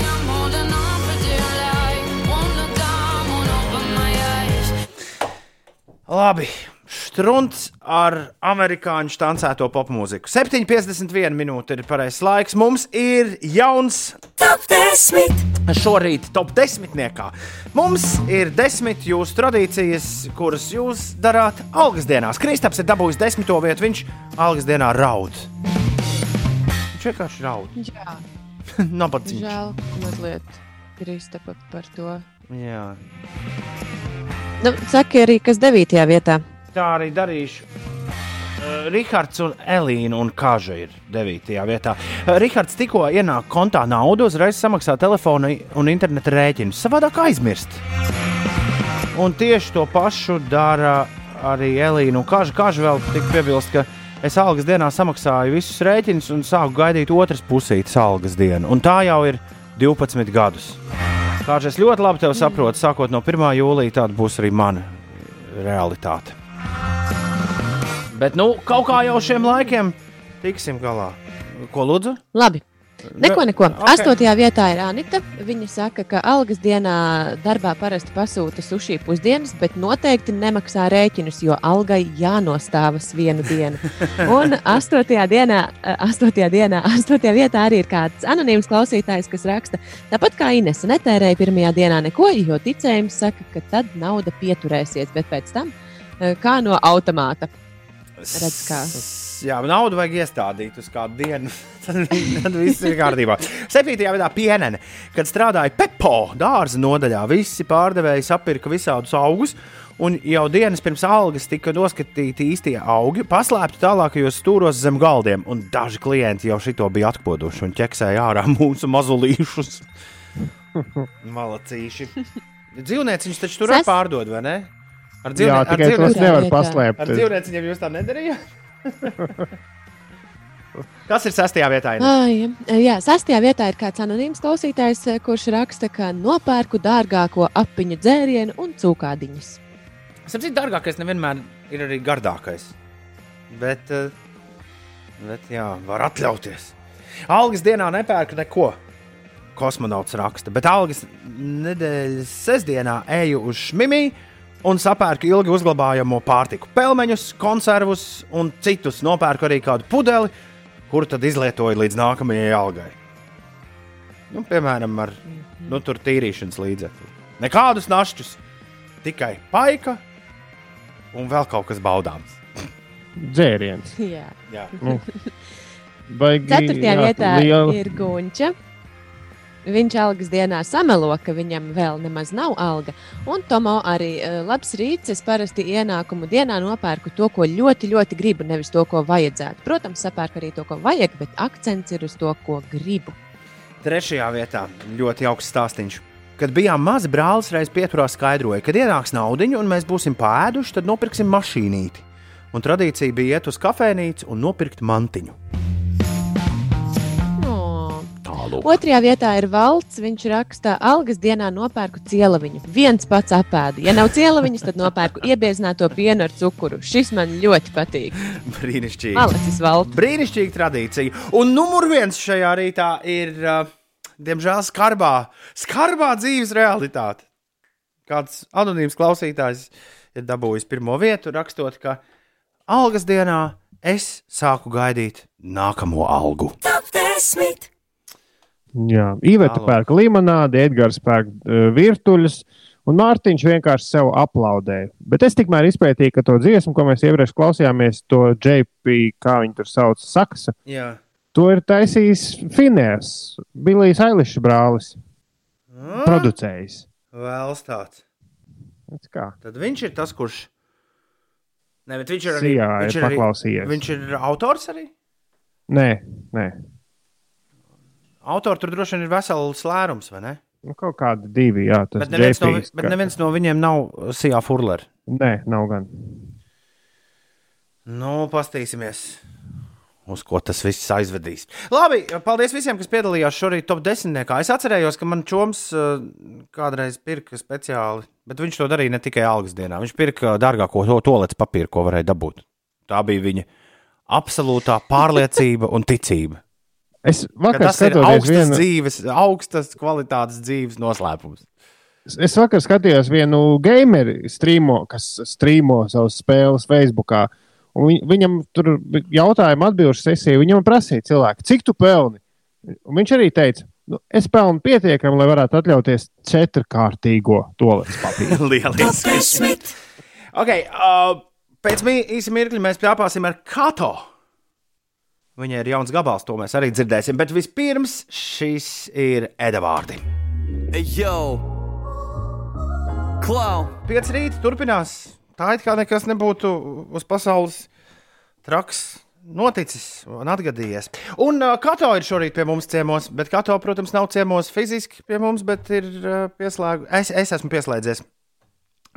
Labi, strunts ar amerikāņu tancēto popmūziku. 7,51 minūte ir pareizais laiks. Mums ir jauns Top 10! šorīt top 10. Mums ir desmit jūsu tradīcijas, kuras jūs darāt algas dienās. Kristaps ir dabūjis desmito vietu, viņš algas dienā raud. Viņš vienkārši raud. Jā, Nabadzīgs. žēl mazliet Kristapa par to. Jā. Nu, saki arī, kas devītajā vietā. Tā arī darīšu. Uh, Rihards un Elīna un Kaža ir 9. vietā. Uh, Rihards tikko ienāk kontā naudu, uzreiz samaksā telefona un interneta rēķinu. Savādāk aizmirst. Un tieši to pašu dara arī Elīna un Kaža. Kaža vēl tik piebilst, ka es algas dienā samaksāju visus rēķinus un sāku gaidīt otras pusītes algas dienu. Un tā jau ir 12 gadus. Kā es ļoti labi tevi saprotu, sākot no 1. jūlija, tāda būs arī mana realitāte. Bet nu, kaut kā jau šiem laikiem tiksim galā. Ko lūdzu? Labi. Neko, neko. Ok. Astotajā vietā ir Anita. Viņa saka, ka algas dienā darbā parasti pasūta sushi pusdienas, bet noteikti nemaksā rēķinus, jo algai jānostāvas vienu dienu. Un astotajā dienā, astotajā dienā, astotajā vietā arī ir kāds anonīms klausītājs, kas raksta, tāpat kā Inese netērēja pirmajā dienā neko, jo ticējums saka, ka tad nauda pieturēsies, bet pēc tam eh, kā no automāta. Redz, kā. Jā, naudu vajag iestādīt uz kādu dienu. tad, tad viss ir kārtībā. Septītajā vietā pienene. Kad strādāja Pepo dārza nodaļā, visi pārdevēji sapirka visādus augus. Un jau dienas pirms algas tika noskatīti īstie augi, paslēpti tālākajos stūros zem galdiem. Un daži klienti jau šito bija atkoduši un ķeksēja ārā mūsu mazulīšus. Malacīši. Dzīvnieciņš taču tur Ses- pārdod, vai ne? Ar tikai tos nevar paslēpt. Ar dzīvnieciņiem jūs tā nedarījāt? Kas ir sastajā vietā? Ai, jā, sastajā vietā ir kāds anonīms klausītājs, eh, kurš raksta, ka nopērku dārgāko apiņu dzērienu un cūkādiņus. Sapratu, dārgākais nevienmēr ir arī gardākais. Bet, eh, bet jā, var atļauties. Algas dienā nepērku neko. Kosmonauts raksta, bet algas nedēļas sestdienā eju uz šmimiju un sapērku ilgi uzglabājamo pārtiku. Pelmeņus, konservus un citus. Nopērku arī kādu pudeli, kuru tad izlietoju līdz nākamajai algai. Nu, piemēram, ar nu, tur tīrīšanas līdzekli. Nekādus našķus, tikai paika un vēl kaut kas baudāms. Dzēriens. Jā. Jā. Nu, baigi, Ceturtajā jā, vietā liela- ir Gunča. Viņš algas dienā samelo, ka viņam vēl nemaz nav alga. Un Tomo arī eh, labs rīts. Es parasti ienākumu dienā nopērku to, ko ļoti, ļoti gribu, nevis to, ko vajadzētu. Protams, sapērku arī to, ko vajag, bet akcents ir uz to, ko gribu. Trešajā vietā ļoti augsts stāstīns. Kad bijām mazi, brālis reiz pieturās skaidroja, ka ienāks naudiņu un mēs būsim pāēduši, tad nopirksim mašīnīti. Un tradīcija bija iet uz kafejnīcu un nopirkt mantiņu. Tālu. Otrajā vietā ir valsts. Viņš raksta, algas dienā nopērku cielaviņu. Viens pats apēdu. Ja nav cielaviņas, tad nopērku iebiezināto pienu ar cukuru. Šis man ļoti patīk. Brīnišķīgi. Malacis valsts. Brīnišķīga tradīcija. Un numur viens šajā rītā ir, uh, diemžēl, skarbā, skarbā dzīves realitāte. Kāds anonīms klausītājs ir dabūjis pirmo vietu, rakstot, ka algas dienā es sāku gaidīt nākamo algu. Jā, Iveta Tālāk. pērk limonādi, Edgars pērk uh, virtuļus, un Mārtiņš vienkārši sev aplaudēja. Bet es tikmēr izpētīju, ka to dziesmu, ko mēs iepriekš klausījāmies, to JP, kā viņi tur sauc, saksa, Jā. to ir taisījis Finēs, Bilijs Ailišs brālis, Ah, producējis. Vēls tāds. Tad viņš ir tas, kurš. Ne, bet viņš ir arī. Sijā viņš ir arī- paklausījies. Viņš ir autors arī. Nē, nē. Autori tur droši vien ir vesels lērums, vai ne? Nu, kaut kādi divi, jā. Tas Bet neviens, no, JP 's bet kā- neviens no viņiem nav Sijā Furlera. Nē, nav gan. Nu, pastīsimies, uz ko tas viss aizvedīs. Labi, paldies visiem, kas piedalījās šorīt top 10. Es atcerējos, ka man čoms uh, kādreiz pirka speciāli, bet viņš to darīja ne tikai algas dienā. Viņš pirka dārgāko to toaletes papīru, ko varēja dabūt. Tā bija viņa absolūtā pārliecība un ticība. Es ka vakar tas ir augstas vienu- dzīves, augstas kvalitātes dzīves noslēpums. Es vakar skatījos vienu gameru, streamo, kas streamo savas spēles Facebook. Un viņ, viņam tur bija jautājuma atbildžu sesija. Viņam prasīja, cilvēki, cik tu pelni? Un viņš arī teica, nu, es pelnu pietiekami, lai varētu atļauties četrkārtīgo toaletes papīru. Lieliski. Okay, uh, pēc mī- īsa mirkļa mēs pļāpāsim ar Kato. Viņai ir jauns gabals, to mēs arī dzirdēsim. Bet vispirms šis ir vārdi. Yo! Klau! Pieci rīti turpinās. Tā it kā nekas nebūtu uz pasaules traks noticis un atgadījies. Un uh, Kato ir šorīt pie mums ciemos, bet Kato, protams, nav ciemos fiziski pie mums, bet ir uh, pieslēgts. Es, es esmu pieslēdzies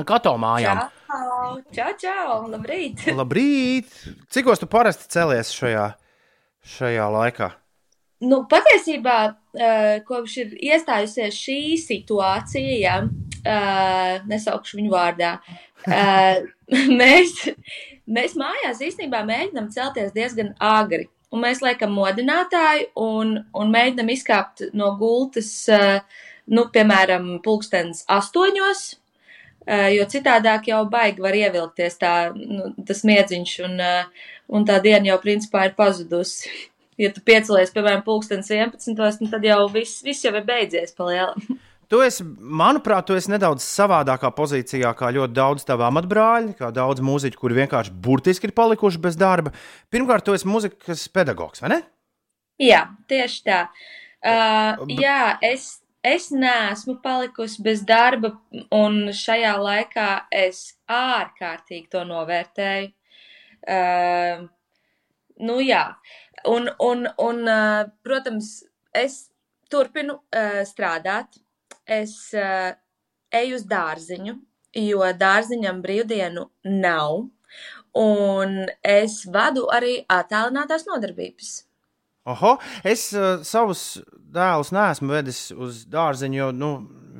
Kā to mājām? Čau, čau, čau, labrīt! Labrīt! Cikos tu parasti celies šajā, šajā laikā? Nu, patiesībā, uh, kopš ir iestājusies šī situācija, ja, uh, nesaukšu viņu vārdā, uh, mēs, mēs mājās īstenībā mēģinām celties diezgan agri. Un mēs liekam modinātāju un, un mēģinām izkāpt no gultas, nu, piemēram, pulkstens astoņos, jo citādāk jau baigi var ievilkties tā, nu, tas miedziņš un, uh, un tā diena jau principā ir pazudusi. Ja tu piecelies, piemēram, pulkstenis 11, nu, tad jau viss, viss jau ir beidzies pa lielam. Tu esi, manuprāt, tu esi nedaudz savādākā pozīcijā kā ļoti daudz tavu amatbrāļu, kā daudz mūziķu, kuri vienkārši burtiski ir palikuši bez darba. Pirmkārt, tu esi mūzikas pedagogs, vai ne? Jā, tieši tā. Uh, jā, es, es neesmu palikusi bez darba, un šajā laikā es ārkārtīgi to novērtēju. Uh, nu, jā, un, un, un uh, protams, es turpinu uh, strādāt. Es uh, eju uz dārziņu, jo dārziņam brīvdienu nav, un es vadu arī attālinātās nodarbības. Oho, es uh, savus dēlus neesmu vedis uz dārziņu, jo nu,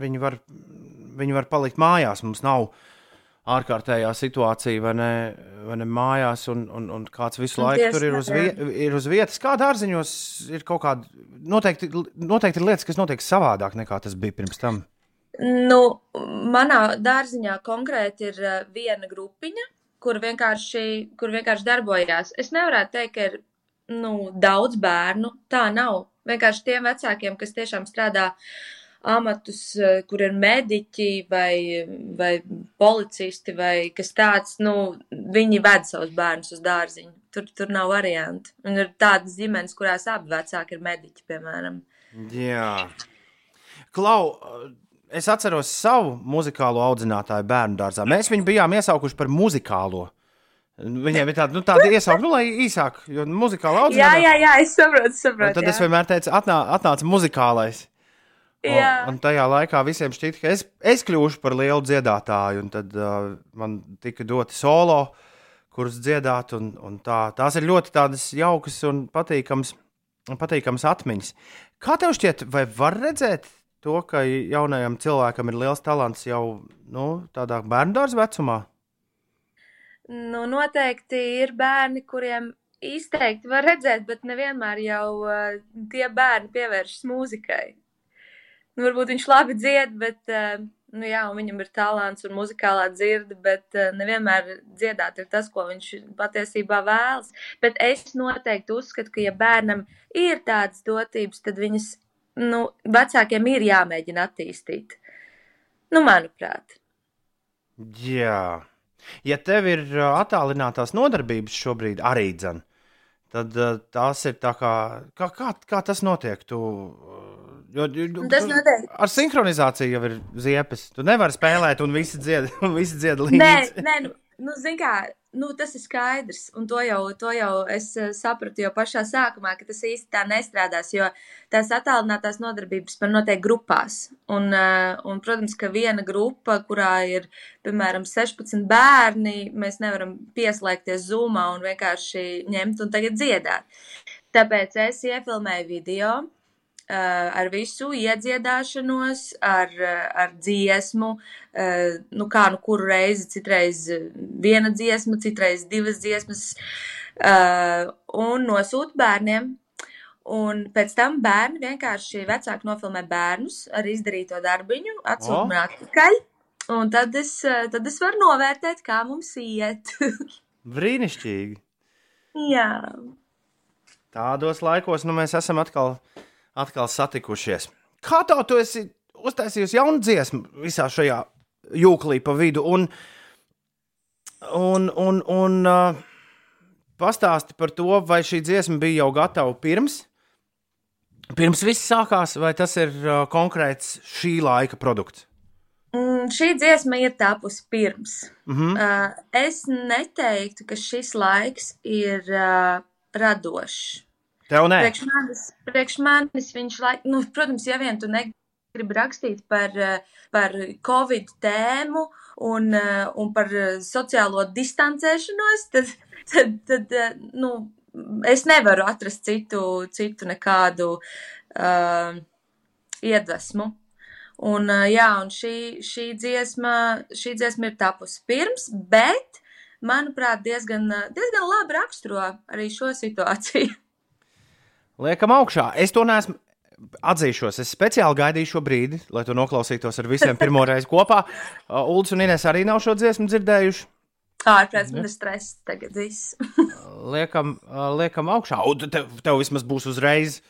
viņi, var, viņi var palikt mājās. Mums nav ārkārtējā situācija, vai ne, vai ne mājās, un, un, un kāds visu Un laiku tur ir uz, jā. vie, ir uz vietas. Kā dārziņos ir kaut kāda, noteikti, noteikti ir lietas, kas notiek savādāk nekā tas bija pirms tam. Nu, manā dārziņā konkrēti ir uh, viena grupiņa, kur vienkārši, kur vienkārši darbojās. Es nevaru teikt, ka ir nu, daudz bērnu. Tā nav. Vienkārši tiem vecākiem, kas tiešām strādā amatus, uh, kur ir mediķi vai, vai policisti vai kas tāds, nu, viņi ved savus bērnus uz dārziņu. Tur, tur nav variantu. Un ir tādas ģimenes, kurās abi vecāki ir mediķi, piemēram. Jā, Klau, es atceros savu muzikālo audzinātāju bērnu dārzā. Mēs viņu bijām iesaukuši par muzikālo. Viņiem ir tāda, nu, tāda iesaukta, nu, lai īsāk, jo muzikāla Jā, audzinātāja. jā, jā, es saprotu, Un saprotu. tad es jā. vienmēr teicu, atnā, atnāca muzikālais. Un, un tajā laikā visiem šķita, ka es, es kļūšu par lielu dziedātāju, un tad uh, man tika doti solo, kurus dziedāt. Un, un tā, tās ir ļoti tādas jaukas un patīkamas, patīkamas atmiņas. Kā tev šķiet, vai var redzēt to, ka jaunajam cilvēkam ir liels talants jau nu, tādā bērnu dārza vecumā? Nu, noteikti ir bērni, kuriem izteikti var redzēt, bet nevienmēr jau uh, tie bērni pievēršas mūzikai. Nu, varbūt viņš labi dzied, bet, uh, nu jā, viņam ir talants un muzikālā dzirde, bet uh, nevienmēr dziedāt ir tas, ko viņš patiesībā vēlas. Bet es noteikti uzskatu, ka ja bērnam ir tādas dotības, tad viņas, nu, vecākiem ir jāmēģina attīstīt. Nu, manuprāt. Jā. Ja tev ir uh, attālinātās nodarbības šobrīd arī dzan, tad tās ir tā kā, kā, kā, kā tas notiek. Tu, jo, jo, Tas notiek. Ar sinhronizāciju jau ir ziepes. Tu nevari spēlēt, un visi dzied, un visi dzied Nē, līdzi. nē, nu, nu zin kā, nu, tas ir skaidrs, un to jau, to jau es eh, sapratu jau pašā sākumā, ka tas īsti tā nestrādās, jo tās attālinātās nodarbības man notiek grupās, un, eh, un, protams, ka viena grupa, kurā ir, piemēram, 16 bērni, mēs nevaram pieslēgties Zoomā un vienkārši ņemt un tagad dziedāt. Tāpēc es iefilmēju video, ar visu iedziedāšanos, ar, uh, ar dziesmu, uh, nu kā nu kuru reizi, citreiz uh, viena dziesma, citreiz divas dziesmas, uh, un nosūtu bērniem. Un pēc tam bērni vienkārši vecāki nofilmē bērnus ar izdarīto darbiņu, atsūta man atpakaļ. Un tad es, uh, tad es varu novērtēt, kā mums iet. Brīnišķīgi. Jā. Tādos laikos nu, mēs esam atkal, atkal satikušies. Kā tā tu esi uztaisījusi jaunu dziesmu visā šajā jūklī pa vidu? Un, un, un, un uh, pastāsti par to, vai šī dziesma bija jau gatava pirms. Pirms viss sākās, vai tas ir uh, konkrēts šī laika produkts? Mm, šī dziesma ir tapusi pirms. Mhm. Uh, es neteiktu, ka šis laiks ir uh, radošs. Tev nē. Priekš manis, priekš manis viņš, laik, nu, protams, ja vien tu ne, grib rakstīt par, eh, par Covid tēmu un, eh, un par eh, sociālo distancēšanos, tad, tad, tad nu, es nevaru atrast citu, citu nekādu uh, iedvesmu. Un, uh, jā, un šī, šī, dziesma, šī dziesma ir tapusi pirms, bet, manuprāt, diezgan, diezgan labi raksturo arī šo situāciju. Liekam augšā. Es to neesmu. Atzīšos, es speciāli gaidīju šo brīdi, lai to noklausītos ar visiem pirmo reizi kopā. Uh, Uldis un Inês arī nav šo dziesmu dzirdējuši. Ārprāts man ir stress tagad viss. Liekam, liekam augšā. Un tev, tev vismaz būs uzreiz.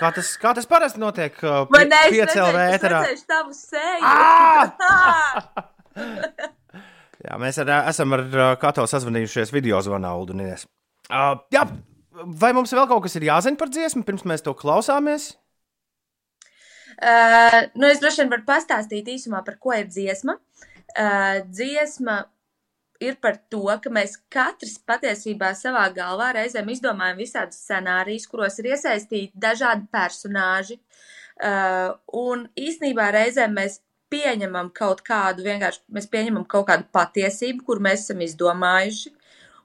Kā tas, kā tas parasti notiek? Vai ne? Es redzēju tavu seju. Jā, mēs ar, esam ar Kato sazvanījušies video zvanā, Ulu un Inês. Uh, jā, vai mums vēl kaut kas ir jāzina par dziesmu, pirms mēs to klausāmies? Uh, nu, es droši vien varu pastāstīt īsumā, par ko ir dziesma. Uh, dziesma ir par to, ka mēs katrs patiesībā savā galvā reizēm izdomājam visādus scenārijus, kuros ir iesaistīti dažādi personāži. Uh, un īsnībā reizēm mēs pieņemam kaut kādu, vienkārši mēs pieņemam kaut kādu patiesību, kur mēs esam izdomājuši.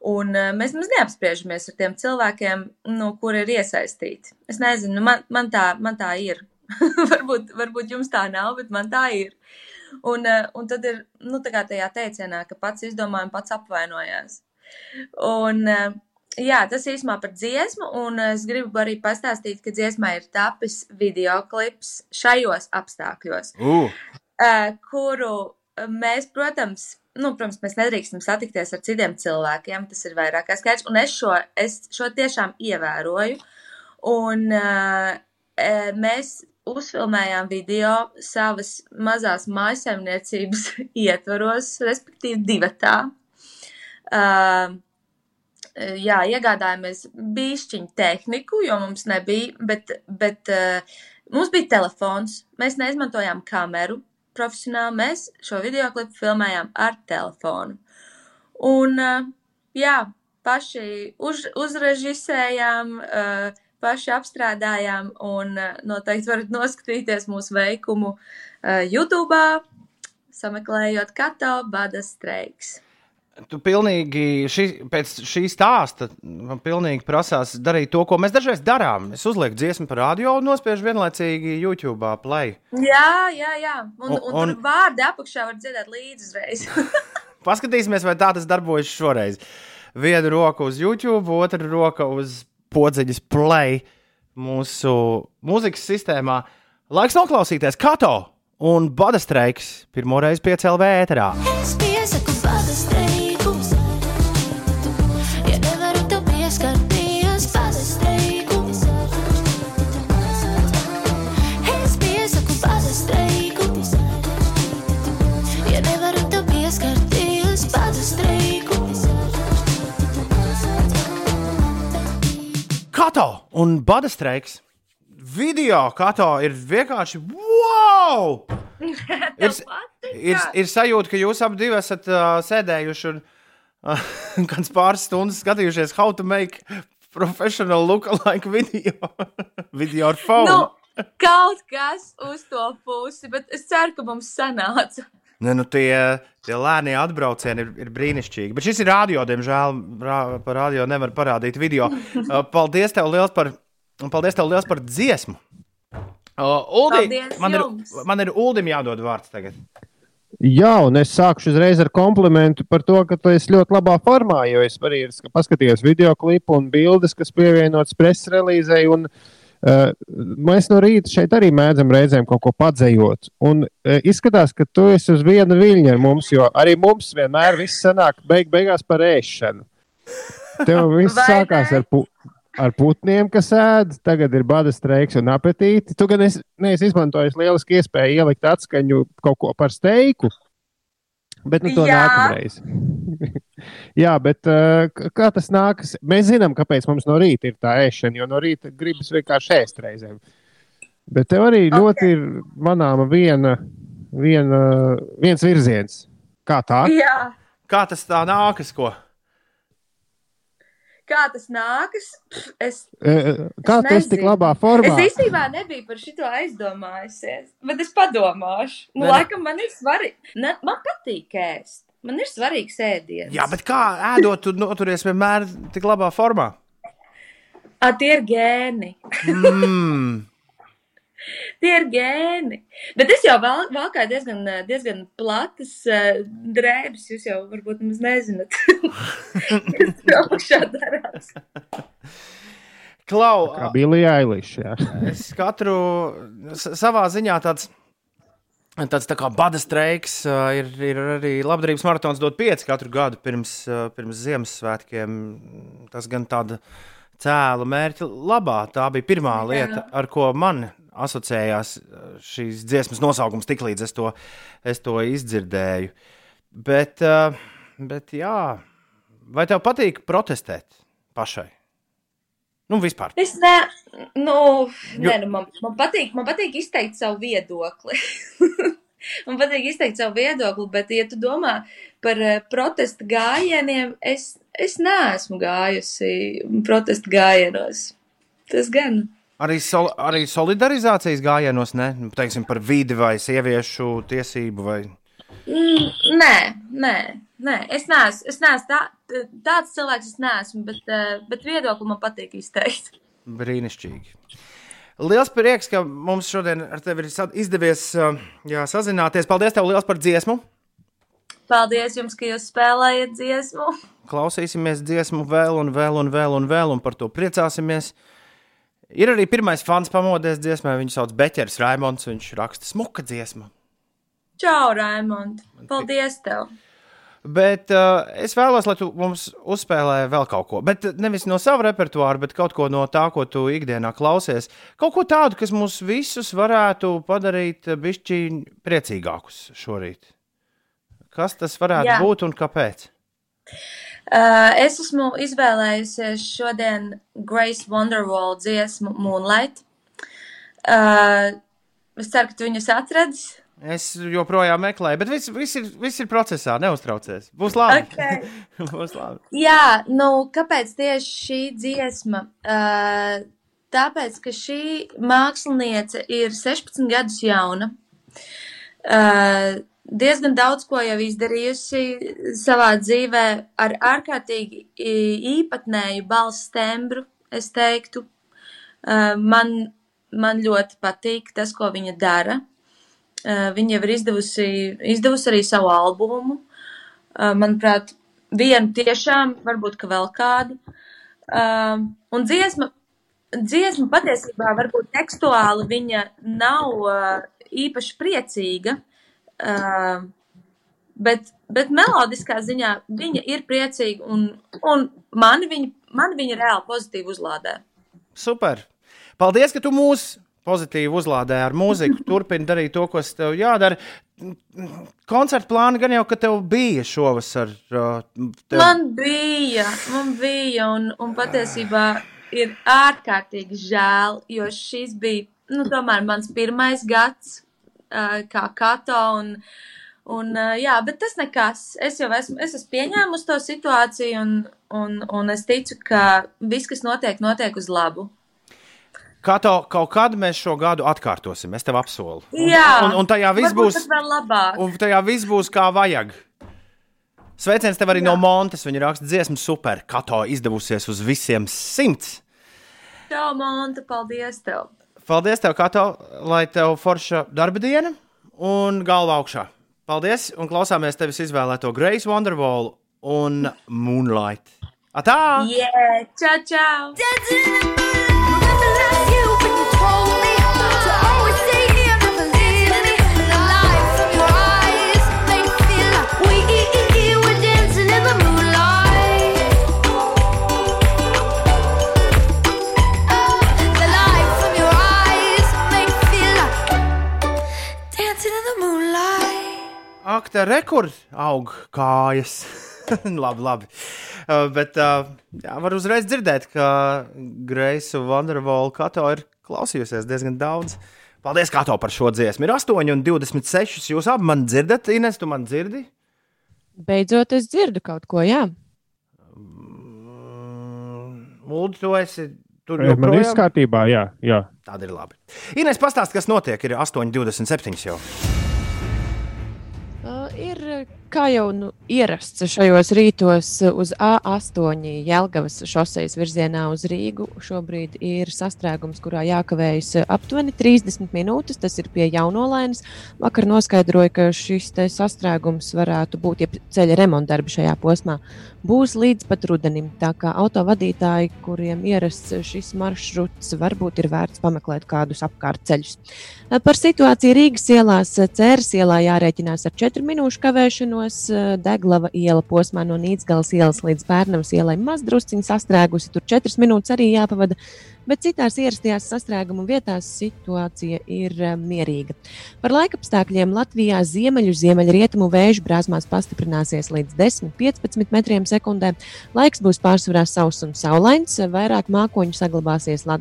Un uh, mēs mums neapspriežamies ar tiem cilvēkiem, nu, kur ir iesaistīti. Es nezinu, nu, man, man, tā, man tā ir. varbūt, varbūt jums tā nav, bet man tā ir. Un, uh, un tad ir nu, tā kā tajā teicienā, ka pats izdomāja un pats apvainojās. Un, uh, jā, tas īsumā par dziesmu, un es gribu arī pastāstīt, ka dziesmā ir tapis videoklips šajos apstākļos, Uh, kuru mēs, protams, nu, protams, mēs nedrīkstam satikties ar citiem cilvēkiem, tas ir vairāk kā skaidrs, un es šo, es šo tiešām ievēroju, un uh, mēs uzfilmējām video savas mazās mājasemniecības ietvaros, respektīvi divatā. Uh, jā, iegādājāmies bišķiņu tehniku, jo mums nebija, bet, bet uh, mums bija telefons. Mēs neizmantojām kameru profesionāli, mēs šo video klipu filmējām ar telefonu. Un, uh, jā, paši uz, uzrežisējām, uh, paši apstrādājām, un uh, noteikti varat noskatīties mūsu veikumu YouTube, sameklējot Kato Bada streiks. Tu pilnīgi šī, pēc šī stāsta man pilnīgi prasās darīt to, ko mēs dažreiz darām. Es uzlieku dziesmu par radio un nospiežu vienlaicīgi YouTube play. Jā, jā, jā. Un, Un- un, un vārdi apakšā var dzirdēt līdzi uzreiz. Paskatīsimies, vai tā tas darbojas šoreiz. Viena roka uz YouTube, otra roka uz podziņas play mūsu mūzikas sistēmā. Laiks noklausīties Kato un Badastreiks pirmo reizi piecēlā vētrā. Es Kato un Badastreiks. Video Kato ir vienkārši wow! Ir, ir, ir sajūta, ka jūs abi esat uh, sēdējuši un uh, kāds pāris stundas skatījušies, how to make professional look-alike video. video ar phone. nu, kaut kas uz to pusi, bet es ceru, ka mums sanāca. Ne, nu tie, tie lēnie atbraucieni ir, ir brīnišķīgi. Bet šis ir radio, diemžēl. Rā, par radio nevar parādīt video. Uh, paldies tev liels par, un paldies tev liels par dziesmu. Uh, Uldi, Paldies man, ir, jums. man ir Uldim jādod vārds tagad. Jā, un es sākšu uzreiz ar komplimentu par to, ka tu esi ļoti labā formā. Jo es arī paskatījos video klipu un bildes, kas pievienotas preses relīzei. Un, uh, mēs no rīta šeit arī mēdzam reizēm kaut ko padzējot. Un uh, izskatās, ka tu esi uz viena viļņa ar mums, jo arī mums vienmēr viss sanāk beig beigās par ēšanu. Tev viss sākās ar, pu ar putniem, kas ēd, tagad ir bada streiks un apetīti. Tu gan esi, neesi izmantojis lielisku iespēju ielikt atskaņu kaut ko par steiku. Bet nu, to Jā. nākamreiz. Jā, bet uh, kā tas nākas? Mēs zinām, kāpēc mums no rīta ir tā ēšana, jo no rīta gribas vienkārši ēst reizēm. Bet tev arī okay. ļoti ir manāma viena, viena, viens virziens. Kā tā? Jā, Kā tas tā nākas? Ko? Kā tas nākas, es. E, Kā es tu esi tik labā formā? Es īstenībā nebiju par šo aizdomājusies, bet es padomāšu. Nu, Nē, nē. laikam man ir svarīgi. Ne, man patīk ēst. Man ir svarīgs ēdiens. Jā, bet kā ēdot, tu noturies vienmēr tik labā formā? A, tie ir gēni. Mm. Tie ir gēni. Bet es jau val, valkāju diezgan, eh, diezgan platas uh, drēbes. Jūs jau varbūt nemaz nezināt, kas tur augšā darās. Klau, Kā Bilija Eiliša. es katru savā ziņā tāds. Tāds tā kā bada streiks ā, ir, ir arī labdarības maratons dot pieci katru gadu pirms, pirms Ziemassvētkiem. Tas gan tāda cēla mērķa labā. Tā bija pirmā Jā. lieta, ar ko man asociējās ā, šīs dziesmas nosaukums, tiklīdz es to, es to izdzirdēju. Bet, ā, bet jā, vai tev patīk protestēt pašai? Nu, vispār. Es ne, nu, Jo- nē, nu man, man, patīk, man patīk izteikt savu viedokli. man patīk izteikt savu viedokli, bet, ja tu domā par eh, protesta gājieniem, es, es neesmu gājusi protesta gājienos. Tas gan. Arī, sol, arī solidarizācijas gājienos, ne? Nu, Teiksim, par vidi vai sieviešu tiesību vai Mm, nē, nē, nē, es neesmu, es neesmu tā, tāds cilvēks, es neesmu, bet, eh, bet viedokli man patīk izteikt. brīnišķīgi. Liels prieks, ka mums šodien ar tevi ir izdevies uh, jā, sazināties. Paldies, tev liels par dziesmu! Paldies jums, ka jūs spēlējat dziesmu. Klausīsimies dziesmu vēl un vēl un vēl un vēl, un par to priecāsimies. Ir arī pirmais fans pamodies dziesmai, viņu sauc Beķers Raimons. Viņš raksta smuka dziesmu. Čau, Raimond! Paldies tev! Bet uh, es vēlos, lai tu mums uzspēlē vēl kaut ko. Bet uh, nevis no sava repertuāra, bet kaut ko no tā, ko tu ikdienā klausies. Kaut ko tādu, kas mūs visus varētu padarīt bišķi priecīgākus šorīt. Kas tas varētu Jā. būt un kāpēc? Uh, es esmu izvēlējusies šodien Grace Wonderwall dziesmu Moonlight. Uh, es ceru, ka tu viņus atradzi. Es joprojām meklēju, bet viss, viss, ir, viss ir procesā, neuztraucies. Būs labi. Okay. Būs labi. Jā, nu, kāpēc tieši šī dziesma? Uh, tāpēc, ka šī māksliniece ir 16 gadus jauna. Uh, diezgan daudz ko jau izdarījusi savā dzīvē ar ārkārtīgi īpatnēju balss tembru, es teiktu. Man, man ļoti patīk tas, ko viņa dara. Viņa jau ir izdevusi, izdevusi arī savu albumu. Manuprāt, vienu tiešām, varbūt ka vēl kādu. Un dziesma, dziesma patiesībā varbūt tekstuāli viņa nav īpaši priecīga, uh, bet, bet melodiskā ziņā viņa ir priecīga un, un mani viņa, mani viņa reāli pozitīvi uzlādē. Super! Paldies, ka tu mūs pozitīvi uzlādē ar mūziku. Turpini darīt to, kas tev jādara. Koncerta plāni gan jau, ka tev bija šovasar. Tev... Man bija, man bija, un, un patiesībā ir ārkārtīgi žēl, jo šis bija, nu, tomēr mans pirmais gads kā kato, un, un uh, jā, bet tas nekas. Es jau esmu, es esmu pieņēmusi to situāciju, un, un, un es ticu, ka viss, kas notiek, notiek uz labu. Kā to kaut kad mēs šo gadu atkārtosim, es tev apsolu. Un, Jā, un, un tajā viss būs, pat vēl labāk. un tajā viss būs kā vajag. Sveiciens tev arī Jā. no Montes. Viņa raksta dziesmu super. Kato izdevusies uz visiem simts. Čau, Monta, paldies tev! Paldies, tev, Kato, lai tev forša darba diena un galva augšā. Paldies, un klausāmies tevis izvēlēto Grace Wonderwall un Moonlight. Atā! Yeah, čau, čau! Dancing Ak, tā rekord aug kājas. labi, labi. Uh, bet uh, jā, var uzreiz dzirdēt, ka Greisa Vandervola Kato ir klausījusies diezgan daudz. Paldies, Kato, par šo dziesmu. Ir 8,26. Jūs abi man dzirdat, Ines, tu man dzirdi? Beidzot, es dzirdu kaut ko, jā. Lūdzu, tu esi tur Man joprojām. viss kārtībā, jā. jā. Tāda ir labi. Inês, pastāst, kas notiek. Ir 8,27 jau. to kā jau nu, ierasts šajos rītos, uz A8 Jēlgavas šoseis virzienā uz Rīgu. Šobrīd ir sastrēgums, kurā jākavējas aptuveni 30 minūtes. Tas ir pie jaunolainas. Vakar noskaidroja, ka šis sastrēgums varētu būt, ja ceļa remontdarbi šajā posmā būs līdz pat rudenim. Tā kā autovadītāji, kuriem ierasts šis maršruts, varbūt ir vērts pameklēt kādus apkārtceļus. Par situāciju Rīgas ielās Cēras ielā jārēķinās ar 4 minūšu kavēšanos. Deglava iela posmā no Nīcgalas ielas līdz Pērnavas ielai mazdrusciņi sastrēgusi. Tur 4 minūtes arī jāpavada. Bet citās ierastajās sastrēguma vietās situācija ir eh, mierīga. Par laikapstākļiem Latvijā ziemeļu ziemeļrietumu vēju brāzmās pastiprināsies līdz 10-15 metriem sekundē. Laiks būs pārsvarā sauss un saulains, vairāk mākoņu saglabāsies Latvijā.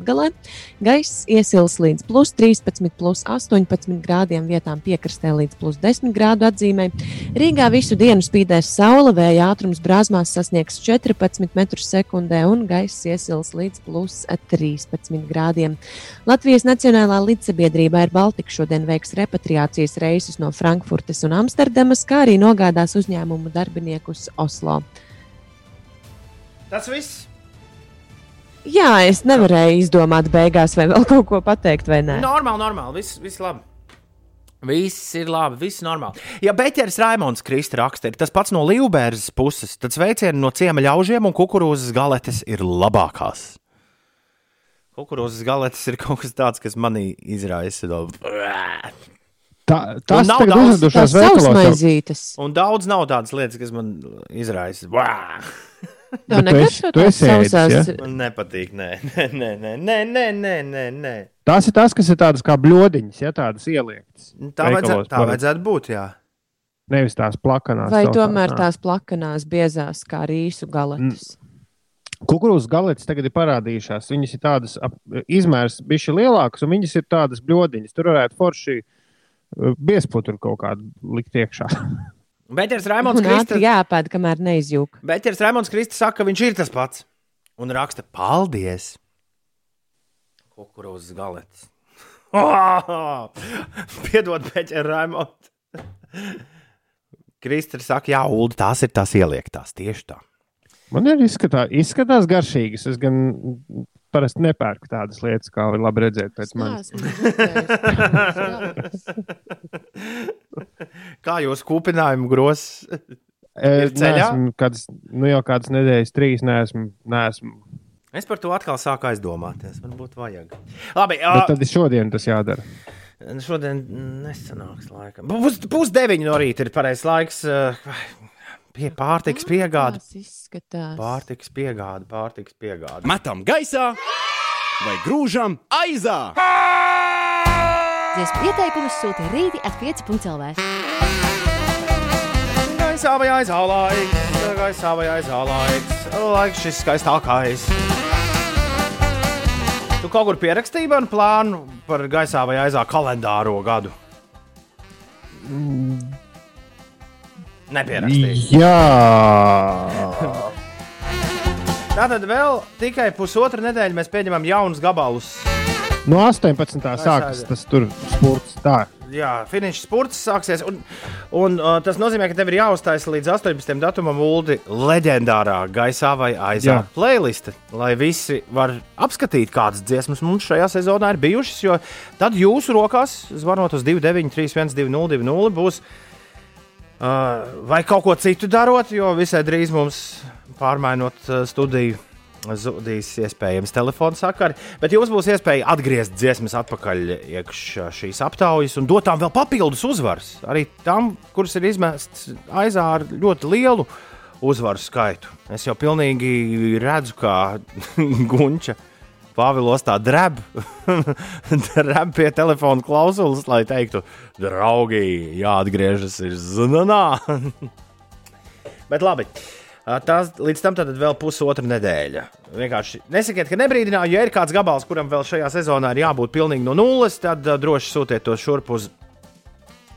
Gaiss iesils līdz plus 13, plus 18 grādiem, vietām piekrastē līdz plus 10 grādu atzīmē. Rīgā visu dienu spīdēs saule, vēja ātrums brāzmās sasniegs 14 metrus sekundē un gaiss iesils līdz plus 13 grādiem. Latvijas Nacionālā līdzsabiedrība ir Baltika šodien veiks repatriācijas reisus no Frankfurtes un Amsterdamas, kā arī nogādās uzņēmumu darbiniekus Oslo. Tas viss. Jā, es nevarēju izdomāt beigās, vai vēl kaut ko pateikt, vai nē. Normāli, normāli. Viss, viss labi. Viss ir labi, viss ir normāli. Ja Beķers Raimons Krista raksta, ir tas pats no Līvbērzes puses, tad sveicieni no ciema ļaužiem un kukurūzas galetes ir labākās. Kukurūzas galetes ir kaut kas tāds, kas manī izraisa to. Tā, tas un nav daudz tādas mazas un daudz nav tādas lietas, kas man izraisa. Jā, nē, tas ir. Man nepatīk. Nē, nē, nē, nē, nē, nē, nē, nē. Tās ir tās, kas ir tādas kā bludiņas, ja tādas ieliektas. Tā, vajadzētu, tā vajadzētu būt, jā. Nevis tās plakanās. Vai tomēr tās plakanās, biezās, kā rīsu galetes. N Kukurūzas galetes tagad ir parādījušās. Viņas ir tādas ap, izmērs, bišķi lielākas, un viņas ir tādas bļodiņas. Tur varētu forši uh, biesputru kaut kādu likt iekšā. Beķers Raimons Un Krista. ātri jāpēd, kamēr neizjūg. Beķers Raimons Krista saka, ka viņš ir tas pats. Un raksta, paldies! Kukurūzas galetes. Oh! Piedod, Beķers Raimons. Krista saka, jā, Ulu, tās ir tās ieliektās tieši tā. Man ir izskatā, izskatās garšīgas. Es gan parasti nepērku tādas lietas, kā var labi redzēt pēc manis. Kā jūs kūpinājumu grozs? Es neesmu kādas, nu jau kādas nedēļas, trīs neesmu. neesmu. Es par to atkal sāku aizdomāties. Man būtu vajag. Labi, Bet jā, tad šodien tas jādara. šodien nesanāks laika. Pus, pusdeviņi no rīta ir pareizais laiks. uh, Pie pārtiks piegāde. Tas izskatās. Pārtiks piegāde, pārtiks piegāde. Metam gaisā vai grūžam aizā! Dziesmu ieteikumus sūta rīti at 5.lv. Gaisā vai aizā laiks, gaisā vai aizā laiks, laiks šis skaistākais. Tu kaut kur pierakstīji man plānu par gaisā vai aizā kalendāro gadu? Nepierakstīju. Jā, Tātad vēl tikai pusotru nedēļu mēs pieņemam jaunus gabalus. no 18. sākas tas tur spurts. Tā. Jā, finiša spurts sāksies. Un, un uh, tas nozīmē, ka tev ir jāuzstājas līdz 18. datumam ULDI leģendārā gaisā vai aizā playliste, lai visi var apskatīt, kādas dziesmas mums šajā sezonā ir bijušas. Jo tad jūsu rokās, zvanot uz 293, 1202, būs uh, vai kaut ko citu darot, jo visai drīz mums pārmainot uh, studiju. Zudīs iespējams telefona sakari, bet jums būs iespēja atgriezt dziesmas atpakaļ iekšā šīs aptaujas un dot tām vēl papildus uzvaras. Arī tam, kuras ir izmestas aizā ar ļoti lielu uzvaru skaitu. Es jau pilnīgi redzu, kā Gunča Pāvilos tā dreb, dreb pie telefona klausulas, lai teiktu, draugi, jāatgriežas ir zvanā. Bet labi. Tās, līdz tam tad vēl pusotra nedēļa. Vienkārši nesakiet, ka nebrīdināju, ja ir kāds gabals, kuram vēl šajā sezonā ir jābūt pilnīgi no nulles, tad droši sūtiet to šurp uz,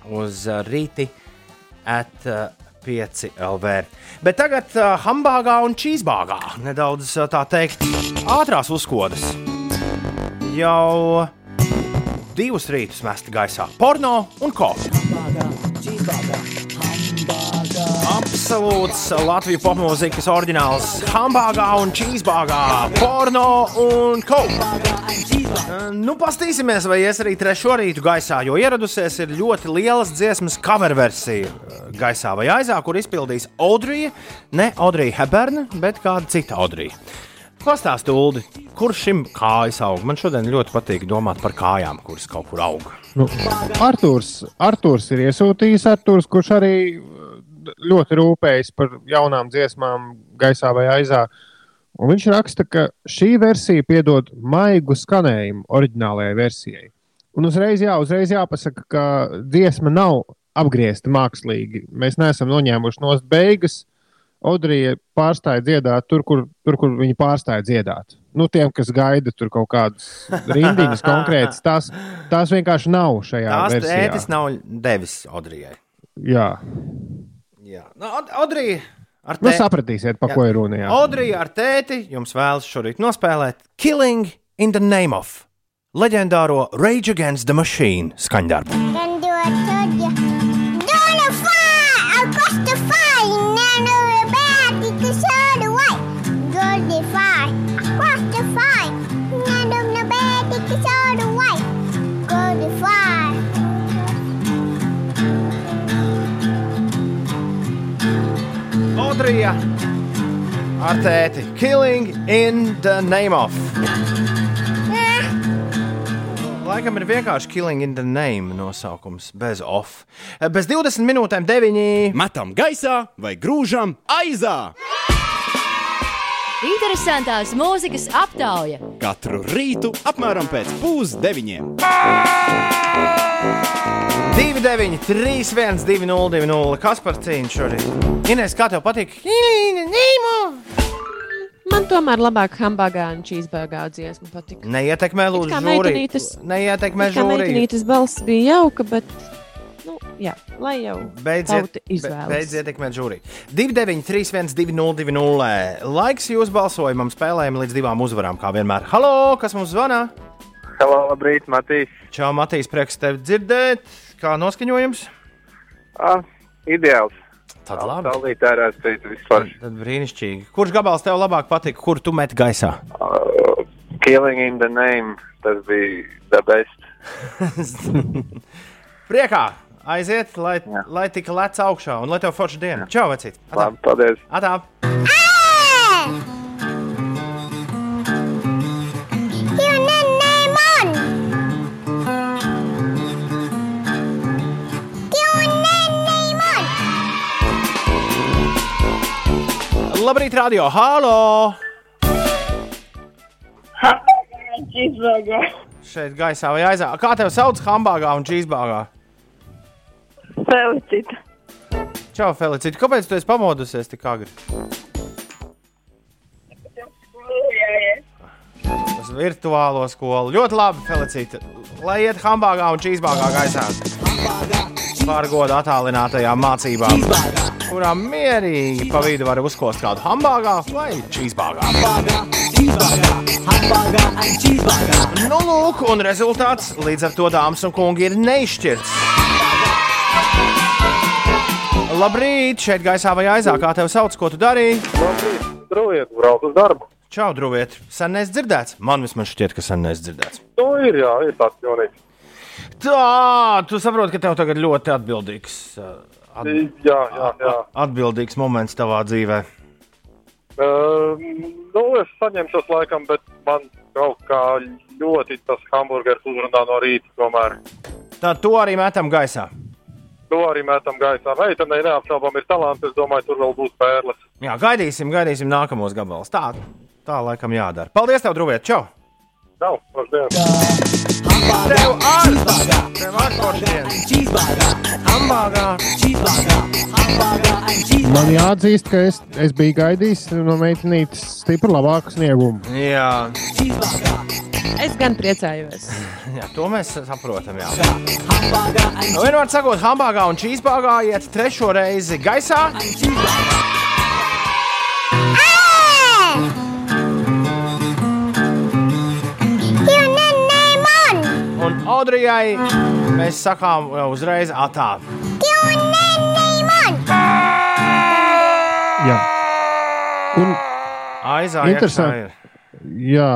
uz rīti at uh, 5 LV. Bet tagad uh, hambāgā un čīzbāgā nedaudz uh, tā teikt ātrās uzkodas. Jau divus rītus mesti gaisā porno un ko. Absolūts Latvijas popmūzikas oriģināls hambāgā un čīzbāgā, porno un ko. Nu, pastīsimies, vai ies arī trešo rītu gaisā, jo ieradusies ir ļoti lielas dziesmas cover versija eh, gaisā vai aizā, kur izpildīs Audrija, ne Audrija Heberna, bet kāda cita Audrija. Pastāstiet, Ulu, kur šim kājas aug? Man šodien ļoti patīk domāt par kājām, kuras kaut kur aug. Nu, Artūrs, Artūrs ir iesūtījis, Artūrs, kurš arī ļoti rūpējas par jaunām dziesmām, gaisā vai aizā. Un viņš raksta, ka šī versija piedod maigu skanējumu oriģinālajai versijai. Un uzreiz, jā, uzreiz jāpasaka, ka dziesma nav apgriezta mākslīgi. Mēs neesam noņēmuši nost beigas. Audrija pārstāja dziedāt tur, kur, tur, kur viņa pārstāja dziedāt. Nu, tiem, kas gaida tur kaut kādas rindiņas konkrētas, tās, tās vienkārši nav šajā Tās versijā. ētis nav devis Audrijai. Jā, Jā, nu, Aud- Audrija. Ar nu, tē- sapratīsiet, pa ko ir runa. jā. Audrija ar tēti jums vēlas šorīt nospēlēt Killing in the Name of leģendāro Rage Against the Machine skaņdarbu. Then do I told you. Audrija ar tēti Killing in the Name of. Laikam ir vienkārši Killing in the Name nosaukums, bez off. Bez 20 minūtēm 9. Metam gaisā vai grūžam aizā! Interesantās mūzikas aptauja. Katru rītu apmēram pēc pusdeviņiem. 2, 9, 3, 1, 2, 0, 2, 0. Kas par cīņu šorīt? Inês, kā tev patīk? Man tomēr labāk hambāgā un čīzbērgā dziesma patika. Neietekmē lūdzu Kā žūrī. meitenītes- Neietekmē Kā žūrī. meitenītes balss bija jauka, bet, nu, jā, lai jau Beidziet, izvēlas. be- beidziet ietekmēt žūrī. 2, 9, 3, 1, 2, 0, 2, 0. Laiks jūsu balsojumam, spēlējam līdz divām uzvarām, kā vienmēr. Halo, kas mums zvana? Halo, labrīt, Matīs. Čau, Matīs, prieks tevi dzirdēt. Kā noskaņojums? Ah, ideāls. Tad labi. Ārā spēc vispār. Tad brīnišķīgi. Kurš gabals tev labāk patīk, kur tu met gaisā? Uh, killing in the name, tas bija the best. Priekā! Aiziet, lai, lai tik lec augšā un lai tev forša diena. Čau, vecīt! Labi, paldies! Atā! Labrīt, radio! Halo! Cheeseburger. Šeit gaisā vai aizā. Kā tev sauc hambāgā un čīzbāgā? Felicita. Čau, Felicita! Kāpēc tu esi pamodusies tik agri? Uz virtuālo skolu. Ļoti labi, Felicita. Lai iet hambāgā un čīzbāgā gaisā. Par godu attālinātajām mācībām, kurām mierīgi pa vidu var uzkost kādu hambāgā vai čīzbāgā. Nu, lūk, un rezultāts līdz ar to dāmas un kungi ir neizšķirts. Labrīt, šeit gaisā vai aizā, kā tevi sauc, ko tu darīji? Labrīt, draugiet, brauc uz darbu. Čau, draugiet, sen neesmu dzirdēts. Man vismaz šķiet, ka sen neesmu dzirdēts. Nu, ir, jā, ir tāds jaunīgs. Tā, tu saproti, ka tev tagad ļoti atbildīgs, uh, at, Jā, jā, jā. atbildīgs moments tavā dzīvē. Uh, nu, es saņemšos laikam, bet man kaut kā ļoti tas hamburgers uzrunā no rīta tomēr. Tā, to arī metam gaisā. To arī metam gaisā. Meitenei neapšaubām ir talants, es domāju, tur vēl būs pērles. Jā, gaidīsim, gaidīsim nākamos gabalus. Tā, tā laikam jādara. Paldies, tev, draugiet! Čau! Nav, labdien! Tev ar! Tev ar foršdien! Man jāatzīst, ka es, es biju gaidījis no meitenītes stipri labāku sniegumu. Jā. Es gan priecājos. Jā, to mēs saprotam. Jā. Nu, vienmēr sakot, hambāgā un čīzbāgā iet trešo reizi gaisā. Un Audrijai mēs sakām uzreiz atā. Jā. Un Interesanti. Jā,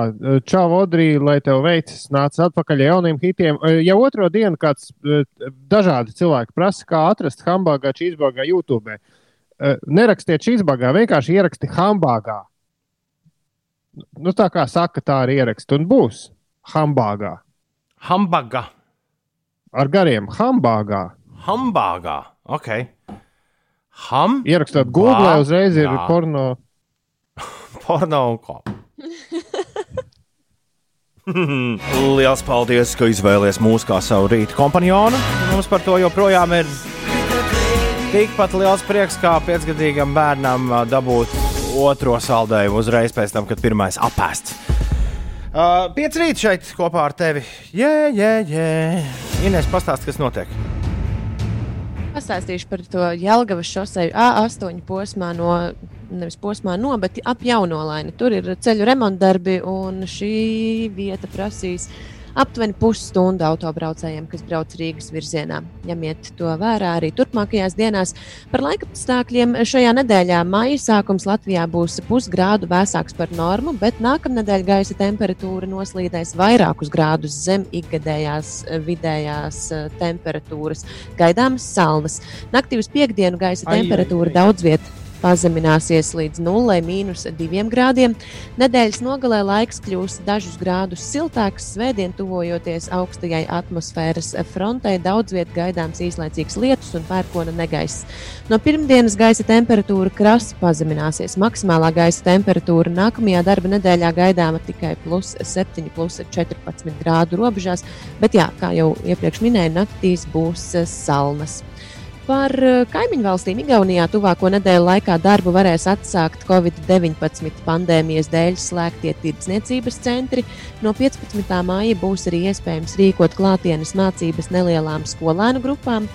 čau, Odrī, lai tev veicas. Nāc atpakaļ ar jauniem hitiem. Jau otro dienu kāds dažādi cilvēki prasa, kā atrast hambāgā, cheeseburgā, YouTube. Nerakstiet cheeseburgā, vienkārši ieraksti hambāgā. Nu, tā kā saka, tā arī ierakst un būs hambāgā. Hambaga. Ar gariem hambāgā. Hambāgā. Ok. Ham. Ierakstot Google, uzreiz ir porno. Porno un ko. Lielas paldies, ka izvēlējies mūs kā savu rītu kompanionu. Mums par to joprojām ir tikpat liels prieks kā piecgadīgam bērnam ā, dabūt otro saldējumu uzreiz pēc tam, kad pirmais apēsts. Uh, Pieci rīti šeit kopā ar tevi. Jē, jē, jē. Inês, pastāst, kas notiek. Pastāstīšu par to Jālgavas šoseju A8 posmā no, nevis posmā no, bet ap jaunolaini. Tur ir ceļu remontdarbi un šī vieta prasīs aptuveni pusstundu autobraucējiem, kas brauc Rīgas virzienā. Ņemiet to vērā arī turpmākajās dienās. Par laika apstākļiem šajā nedēļā maija sākums Latvijā būs pusgrādu vēsāks par normu, bet nākamnedēļ gaisa temperatūra noslīdēs vairākus grādus zem ikgadējās vidējās eh, temperatūras. Gaidāmas salnas. Naktī uz piekdienu gaisa Ai, ai, temperatūra daudz vietā pazemināsies līdz 0,2 grādiem. Nedēļas nogalē laiks kļūs dažus grādus siltāks, svētdien tuvojoties augstajai atmosfēras frontei. Daudz vietā gaidāms īslaicīgs lietus un pērkona negaiss. No pirmdienas gaisa temperatūra krasi pazemināsies. Maksimālā gaisa temperatūra nākamajā darba nedēļā gaidāma tikai plus 7, plus 14 grādu robežās, bet, jā, kā jau iepriekš minēju, naktīs būs salnas. Par eh, kaimiņu valstīm Igaunijā tuvāko nedēļu laikā darbu varēs atsākt Covid-19 pandēmijas dēļ slēgtie tirdzniecības centri. No 15. māja būs arī iespējams rīkot klātienes mācības nelielām skolēnu grupām.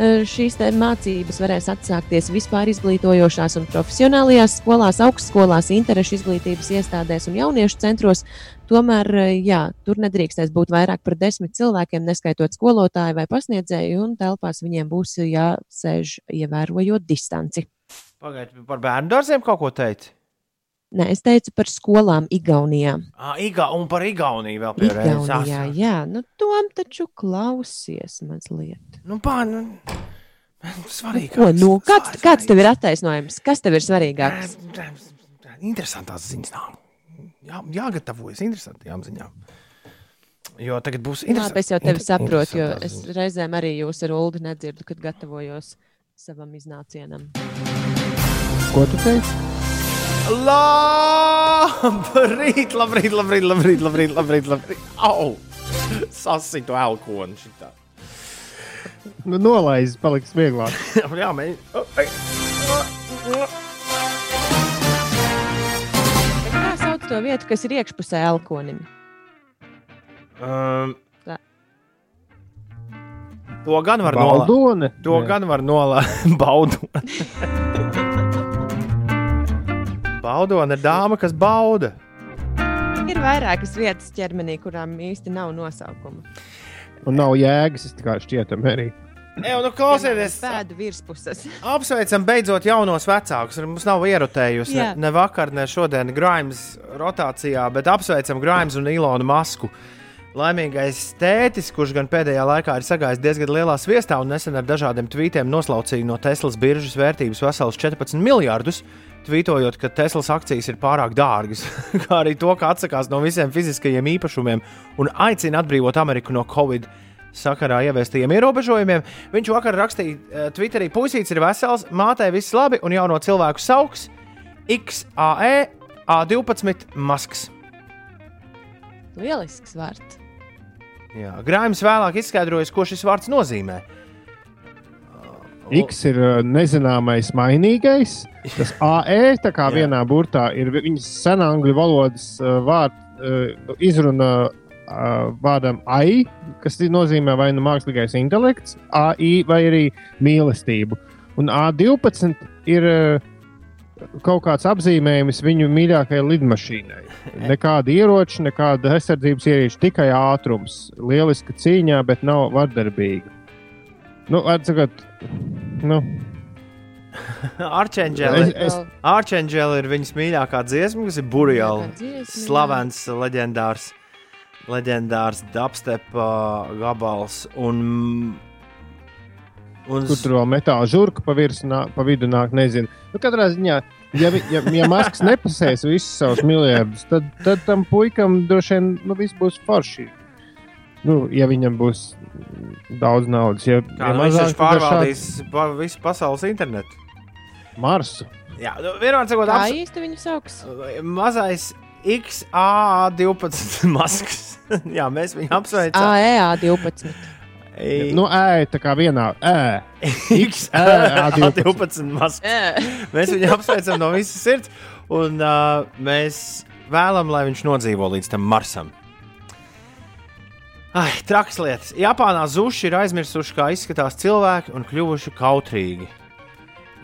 Eh, Šīs mācības varēs atsākties vispār izglītojošās un profesionālajās skolās, augstskolās, interešu izglītības iestādēs un jauniešu centros. Tomēr eh, jā, tur nedrīkstēs būt vairāk par desmit cilvēkiem, neskaitot skolotāju vai pasniedzēju, un telpās viņiem būs jāsēž ievērojot distanci. Pagaidiet, par bērnu dārziem kaut ko teikt. Nē, es teicu par skolām Igaunijā. Ah, Iga, un par Igauniju vēl pierādījis. Igaunijā, jā, nu tom taču klausies mazliet. Nu, pā, nu, svarīgi. Ko, nu, kāds, kāds tev ir attaisnojums? Kas tev ir svarīgāks? Interesantās ziņas nāk. Jā, jāgatavojas interesantām ziņām. Jo tagad būs Labi, es jau tevi saprotu, jo es reizēm arī jūs ar Ulu nedzirdu, kad gatavojos savam iznācienam. Ko tu teici? Labrīt, labrīt, labrīt, labrīt, labrīt, labrīt, labrīt. Au! Sasitu elkonu šitā. Nu, nolaiz, paliks vieglāk. Jā, mēģi. Kā sauc to vietu, kas ir iekšpusē elkonim? Um, to gan var Baldone? nolaizt. To Nē. gan var nolaizt. Baudone. Baudone ir dāma, kas bauda. Ir vairākas vietas ķermenī, kurām īsti nav nosaukuma. Un nav jēgas, es tikai šķietam arī. Ej, nu klausieties, Pēdu virspuses. apsveicam beidzot jaunos vecākus. Mums nav ierotējusi ne, ne vakar, ne šodien Grimes rotācijā, bet apsveicam Grimes un Ilonu Masku. Laimīgais tētis, kurš gan pēdējā laikā ir sagājis diezgan lielā sviestā un nesen ar dažādiem tvītiem noslaucīja no Teslas biržas vērtības veselus 14 miljardus, tvītojot, ka Teslas akcijas ir pārāk dārgas, kā arī to, ka atsakās no visiem fiziskajiem īpašumiem un aicina atbrīvot Ameriku no Covid sakarā ieviestajiem ierobežojumiem. Viņš vakar rakstīja eh, Twitterī, puisīts ir vesels, mātei viss labi un jauno cilvēku sauks XAE A12 masks. Lielisks vārds. Jā, Grāmatā vēlāk izskaidrojas, ko šis vārds nozīmē. X ir uh, nezināmais mainīgais. Tas AE tā kā Jā. vienā burtā ir vi- viņas senā angļu valodas uh, vārds uh, izruna vārdam AI, kas nozīmē vai nu mākslīgais intelekts, AI vai arī mīlestību. Un A12 ir kaut kāds apzīmējums viņu mīļākajai lidmašīnai. Nekāda ieroča, nekāda aizsardzības ieroča, tikai ātrums. Lieliska cīņā, bet nav vardarbīga. Nu, atsakot, nu, Arčēnģeli ir viņas mīļākā dziesma, kas ir jā. Slavens, leģendārs, leģendārs dubstep uh, gabals. Un, un kur tur vēl metāla žurka pa, virsmu nā- pa vidu nāk, nezinu. Nu, katrā ziņā, ja, ja, ja Masks nepasēs visus savus miljardus, tad, tad tam puikam droši vien nu, viss būs forši. Nu, ja viņam būs daudz naudas, ja, kā ja nu, viņš tad ar pārvaldīs pa, visu pasaules internetu. Marsu. Jā, nu, vienmēr sakot, Kā abs- īsti viņu sauc? mazais XA12 masks. Jā, mēs viņu apsveicam. AEA 12. Nu, ē, tā kā vienā ē. X, A12. 12 maskas. Mēs viņu apsveicam no visas sirds, un uh, mēs vēlamies, lai viņš nodzīvo līdz tam Marsam. Ai, traks lietas. Japānā zuši ir aizmirsuši, kā izskatās cilvēki un kļuvuši kautrīgi.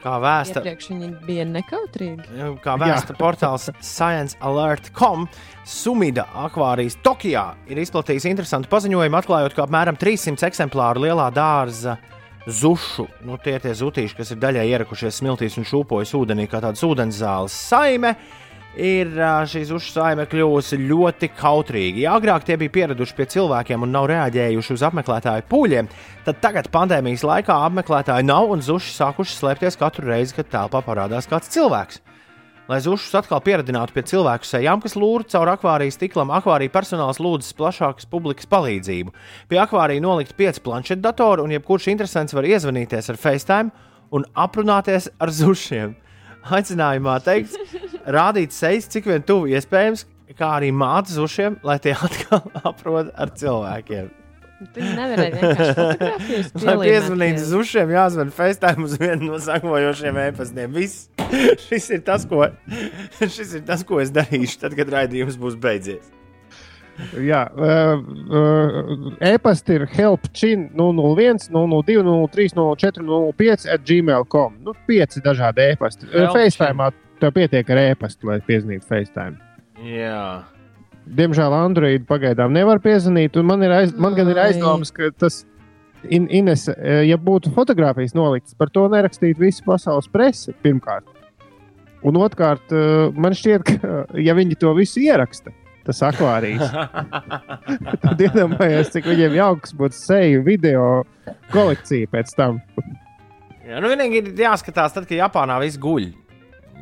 Kā vēsta, Iepriekš viņi bija nekautrīgi. kā vēsta portāls ScienceAlert.com, Sumida akvārijas Tokijā ir izplatījis interesantu paziņojumu, atklājot, ka apmēram 300 eksemplāru lielā dārza zušu, nu tie tie zutīši, kas ir daļai ierakušies smiltīs un šūpojas ūdenī, kā tādas ūdenzāles saime, ir ā, šī zušu saime kļuvusi ļoti kautrīga. Ja agrāk tie bija pieraduši pie cilvēkiem un nav reaģējuši uz apmeklētāju pūļiem, tad tagad pandēmijas laikā apmeklētāji nav un zuši sākuši slēpties katru reizi, kad telpā parādās kāds cilvēks. Lai zušus atkal pieradinātu pie cilvēku sejām, kas lūr caur akvārijas stiklam, akvārija personāls lūdzas plašākas publikas palīdzību. Pie akvārija nolikt pieci planšetdatori, un jebkurš interesants var iezvanīties ar FaceTime un aprunāties ar zušiem. Aicinājumā teikts, rādīt sejas, cik vien tuvu iespējams, kā arī mācīt zušiem, lai tie atkal aprod ar cilvēkiem. Viņi nevarēja vienkārši fotografijas Lai piezvanītu pie- zušiem, jāzvan FaceTime uz vienu no sakojošiem e-pastiem. Viss. Šis ir tas, ko, šis ir tas, ko es darīšu, tad, kad raidījums būs beidzies. Jā, uh, uh, e-pasta ir helpchin 001, 002, 03, 04, 05 at gmail.com. Nu, pieci dažādi e-pasti. Helpchin. FaceTime tev pietiek ar e-pastu, lai piezvanītu FaceTime. Jā. Diemžēl Android pagaidām nevar piezvanīt, un man, ir aiz, man gan ir Ai. aizdomas, ka tas, in, Ines, eh, ja būtu fotografijas noliktas, par to nerakstītu visa pasaules presa pirmkārt. Un otrkārt, eh, man šķiet, ka ja viņi to visu ieraksta, tas akvārijas, tad iedomājieties, cik viņiem jauks būtu seju video kolekcija pēc tam. Jā, nu vienīgi ir jāskatās, tad, kad Japānā viss guļ.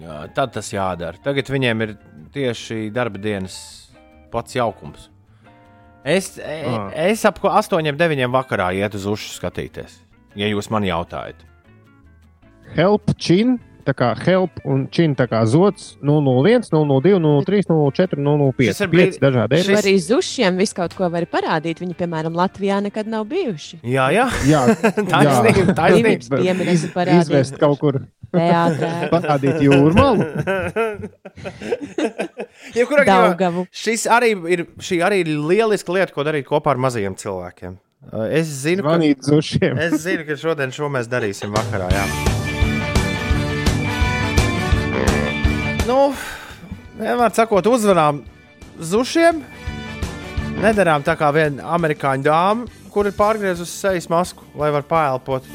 Jā, tad tas jādara. Tagad viņiem ir tieši darba dienas pats jaukums. Es, Ah. es ap 8, 9 vakarā iet uz ušu skatīties, ja jūs man jautājat. Help, chin, tā kā help un chin, tā kā zots 001, 002, 03, 04, 005. Šis ir brīd- dažādi Tu arī zušiem visu kaut ko vari parādīt. Viņi, piemēram, Latvijā nekad nav bijuši. Jā, jā. Jā, Taisnība, taisnība. Pieminekļi parādīt. Izvest kaut kur. Teātrē. Parādīt jūrmālu. Jebkurā gadījumā šis arī ir, šī arī ir lieliska lieta, ko darīt kopā ar mazajiem cilvēkiem. Es zinu, Zvanīt zušiem. es zinu, ka šodien šo mēs darīsim vakarā. Jā. Nu, vienmēr sakot, uzvanām zušiem. Nedarām tā kā viena amerikāņu dāma, kur ir pārgriezusi sejas masku, lai varētu paelpot.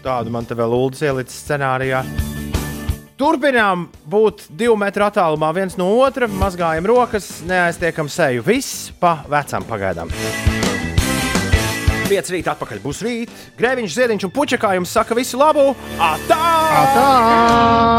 Tādu man te vēl ULDS ielicis scenārijā. Turpinām būt divu metru attālumā viens no otra, mazgājam rokas, neaiztiekam seju. Viss pa vecam pagaidām. Pieci rīt atpakaļ būs rīt. Grēviņš, ziediņš un puķekā jums saka visu labu! Atā! Atā!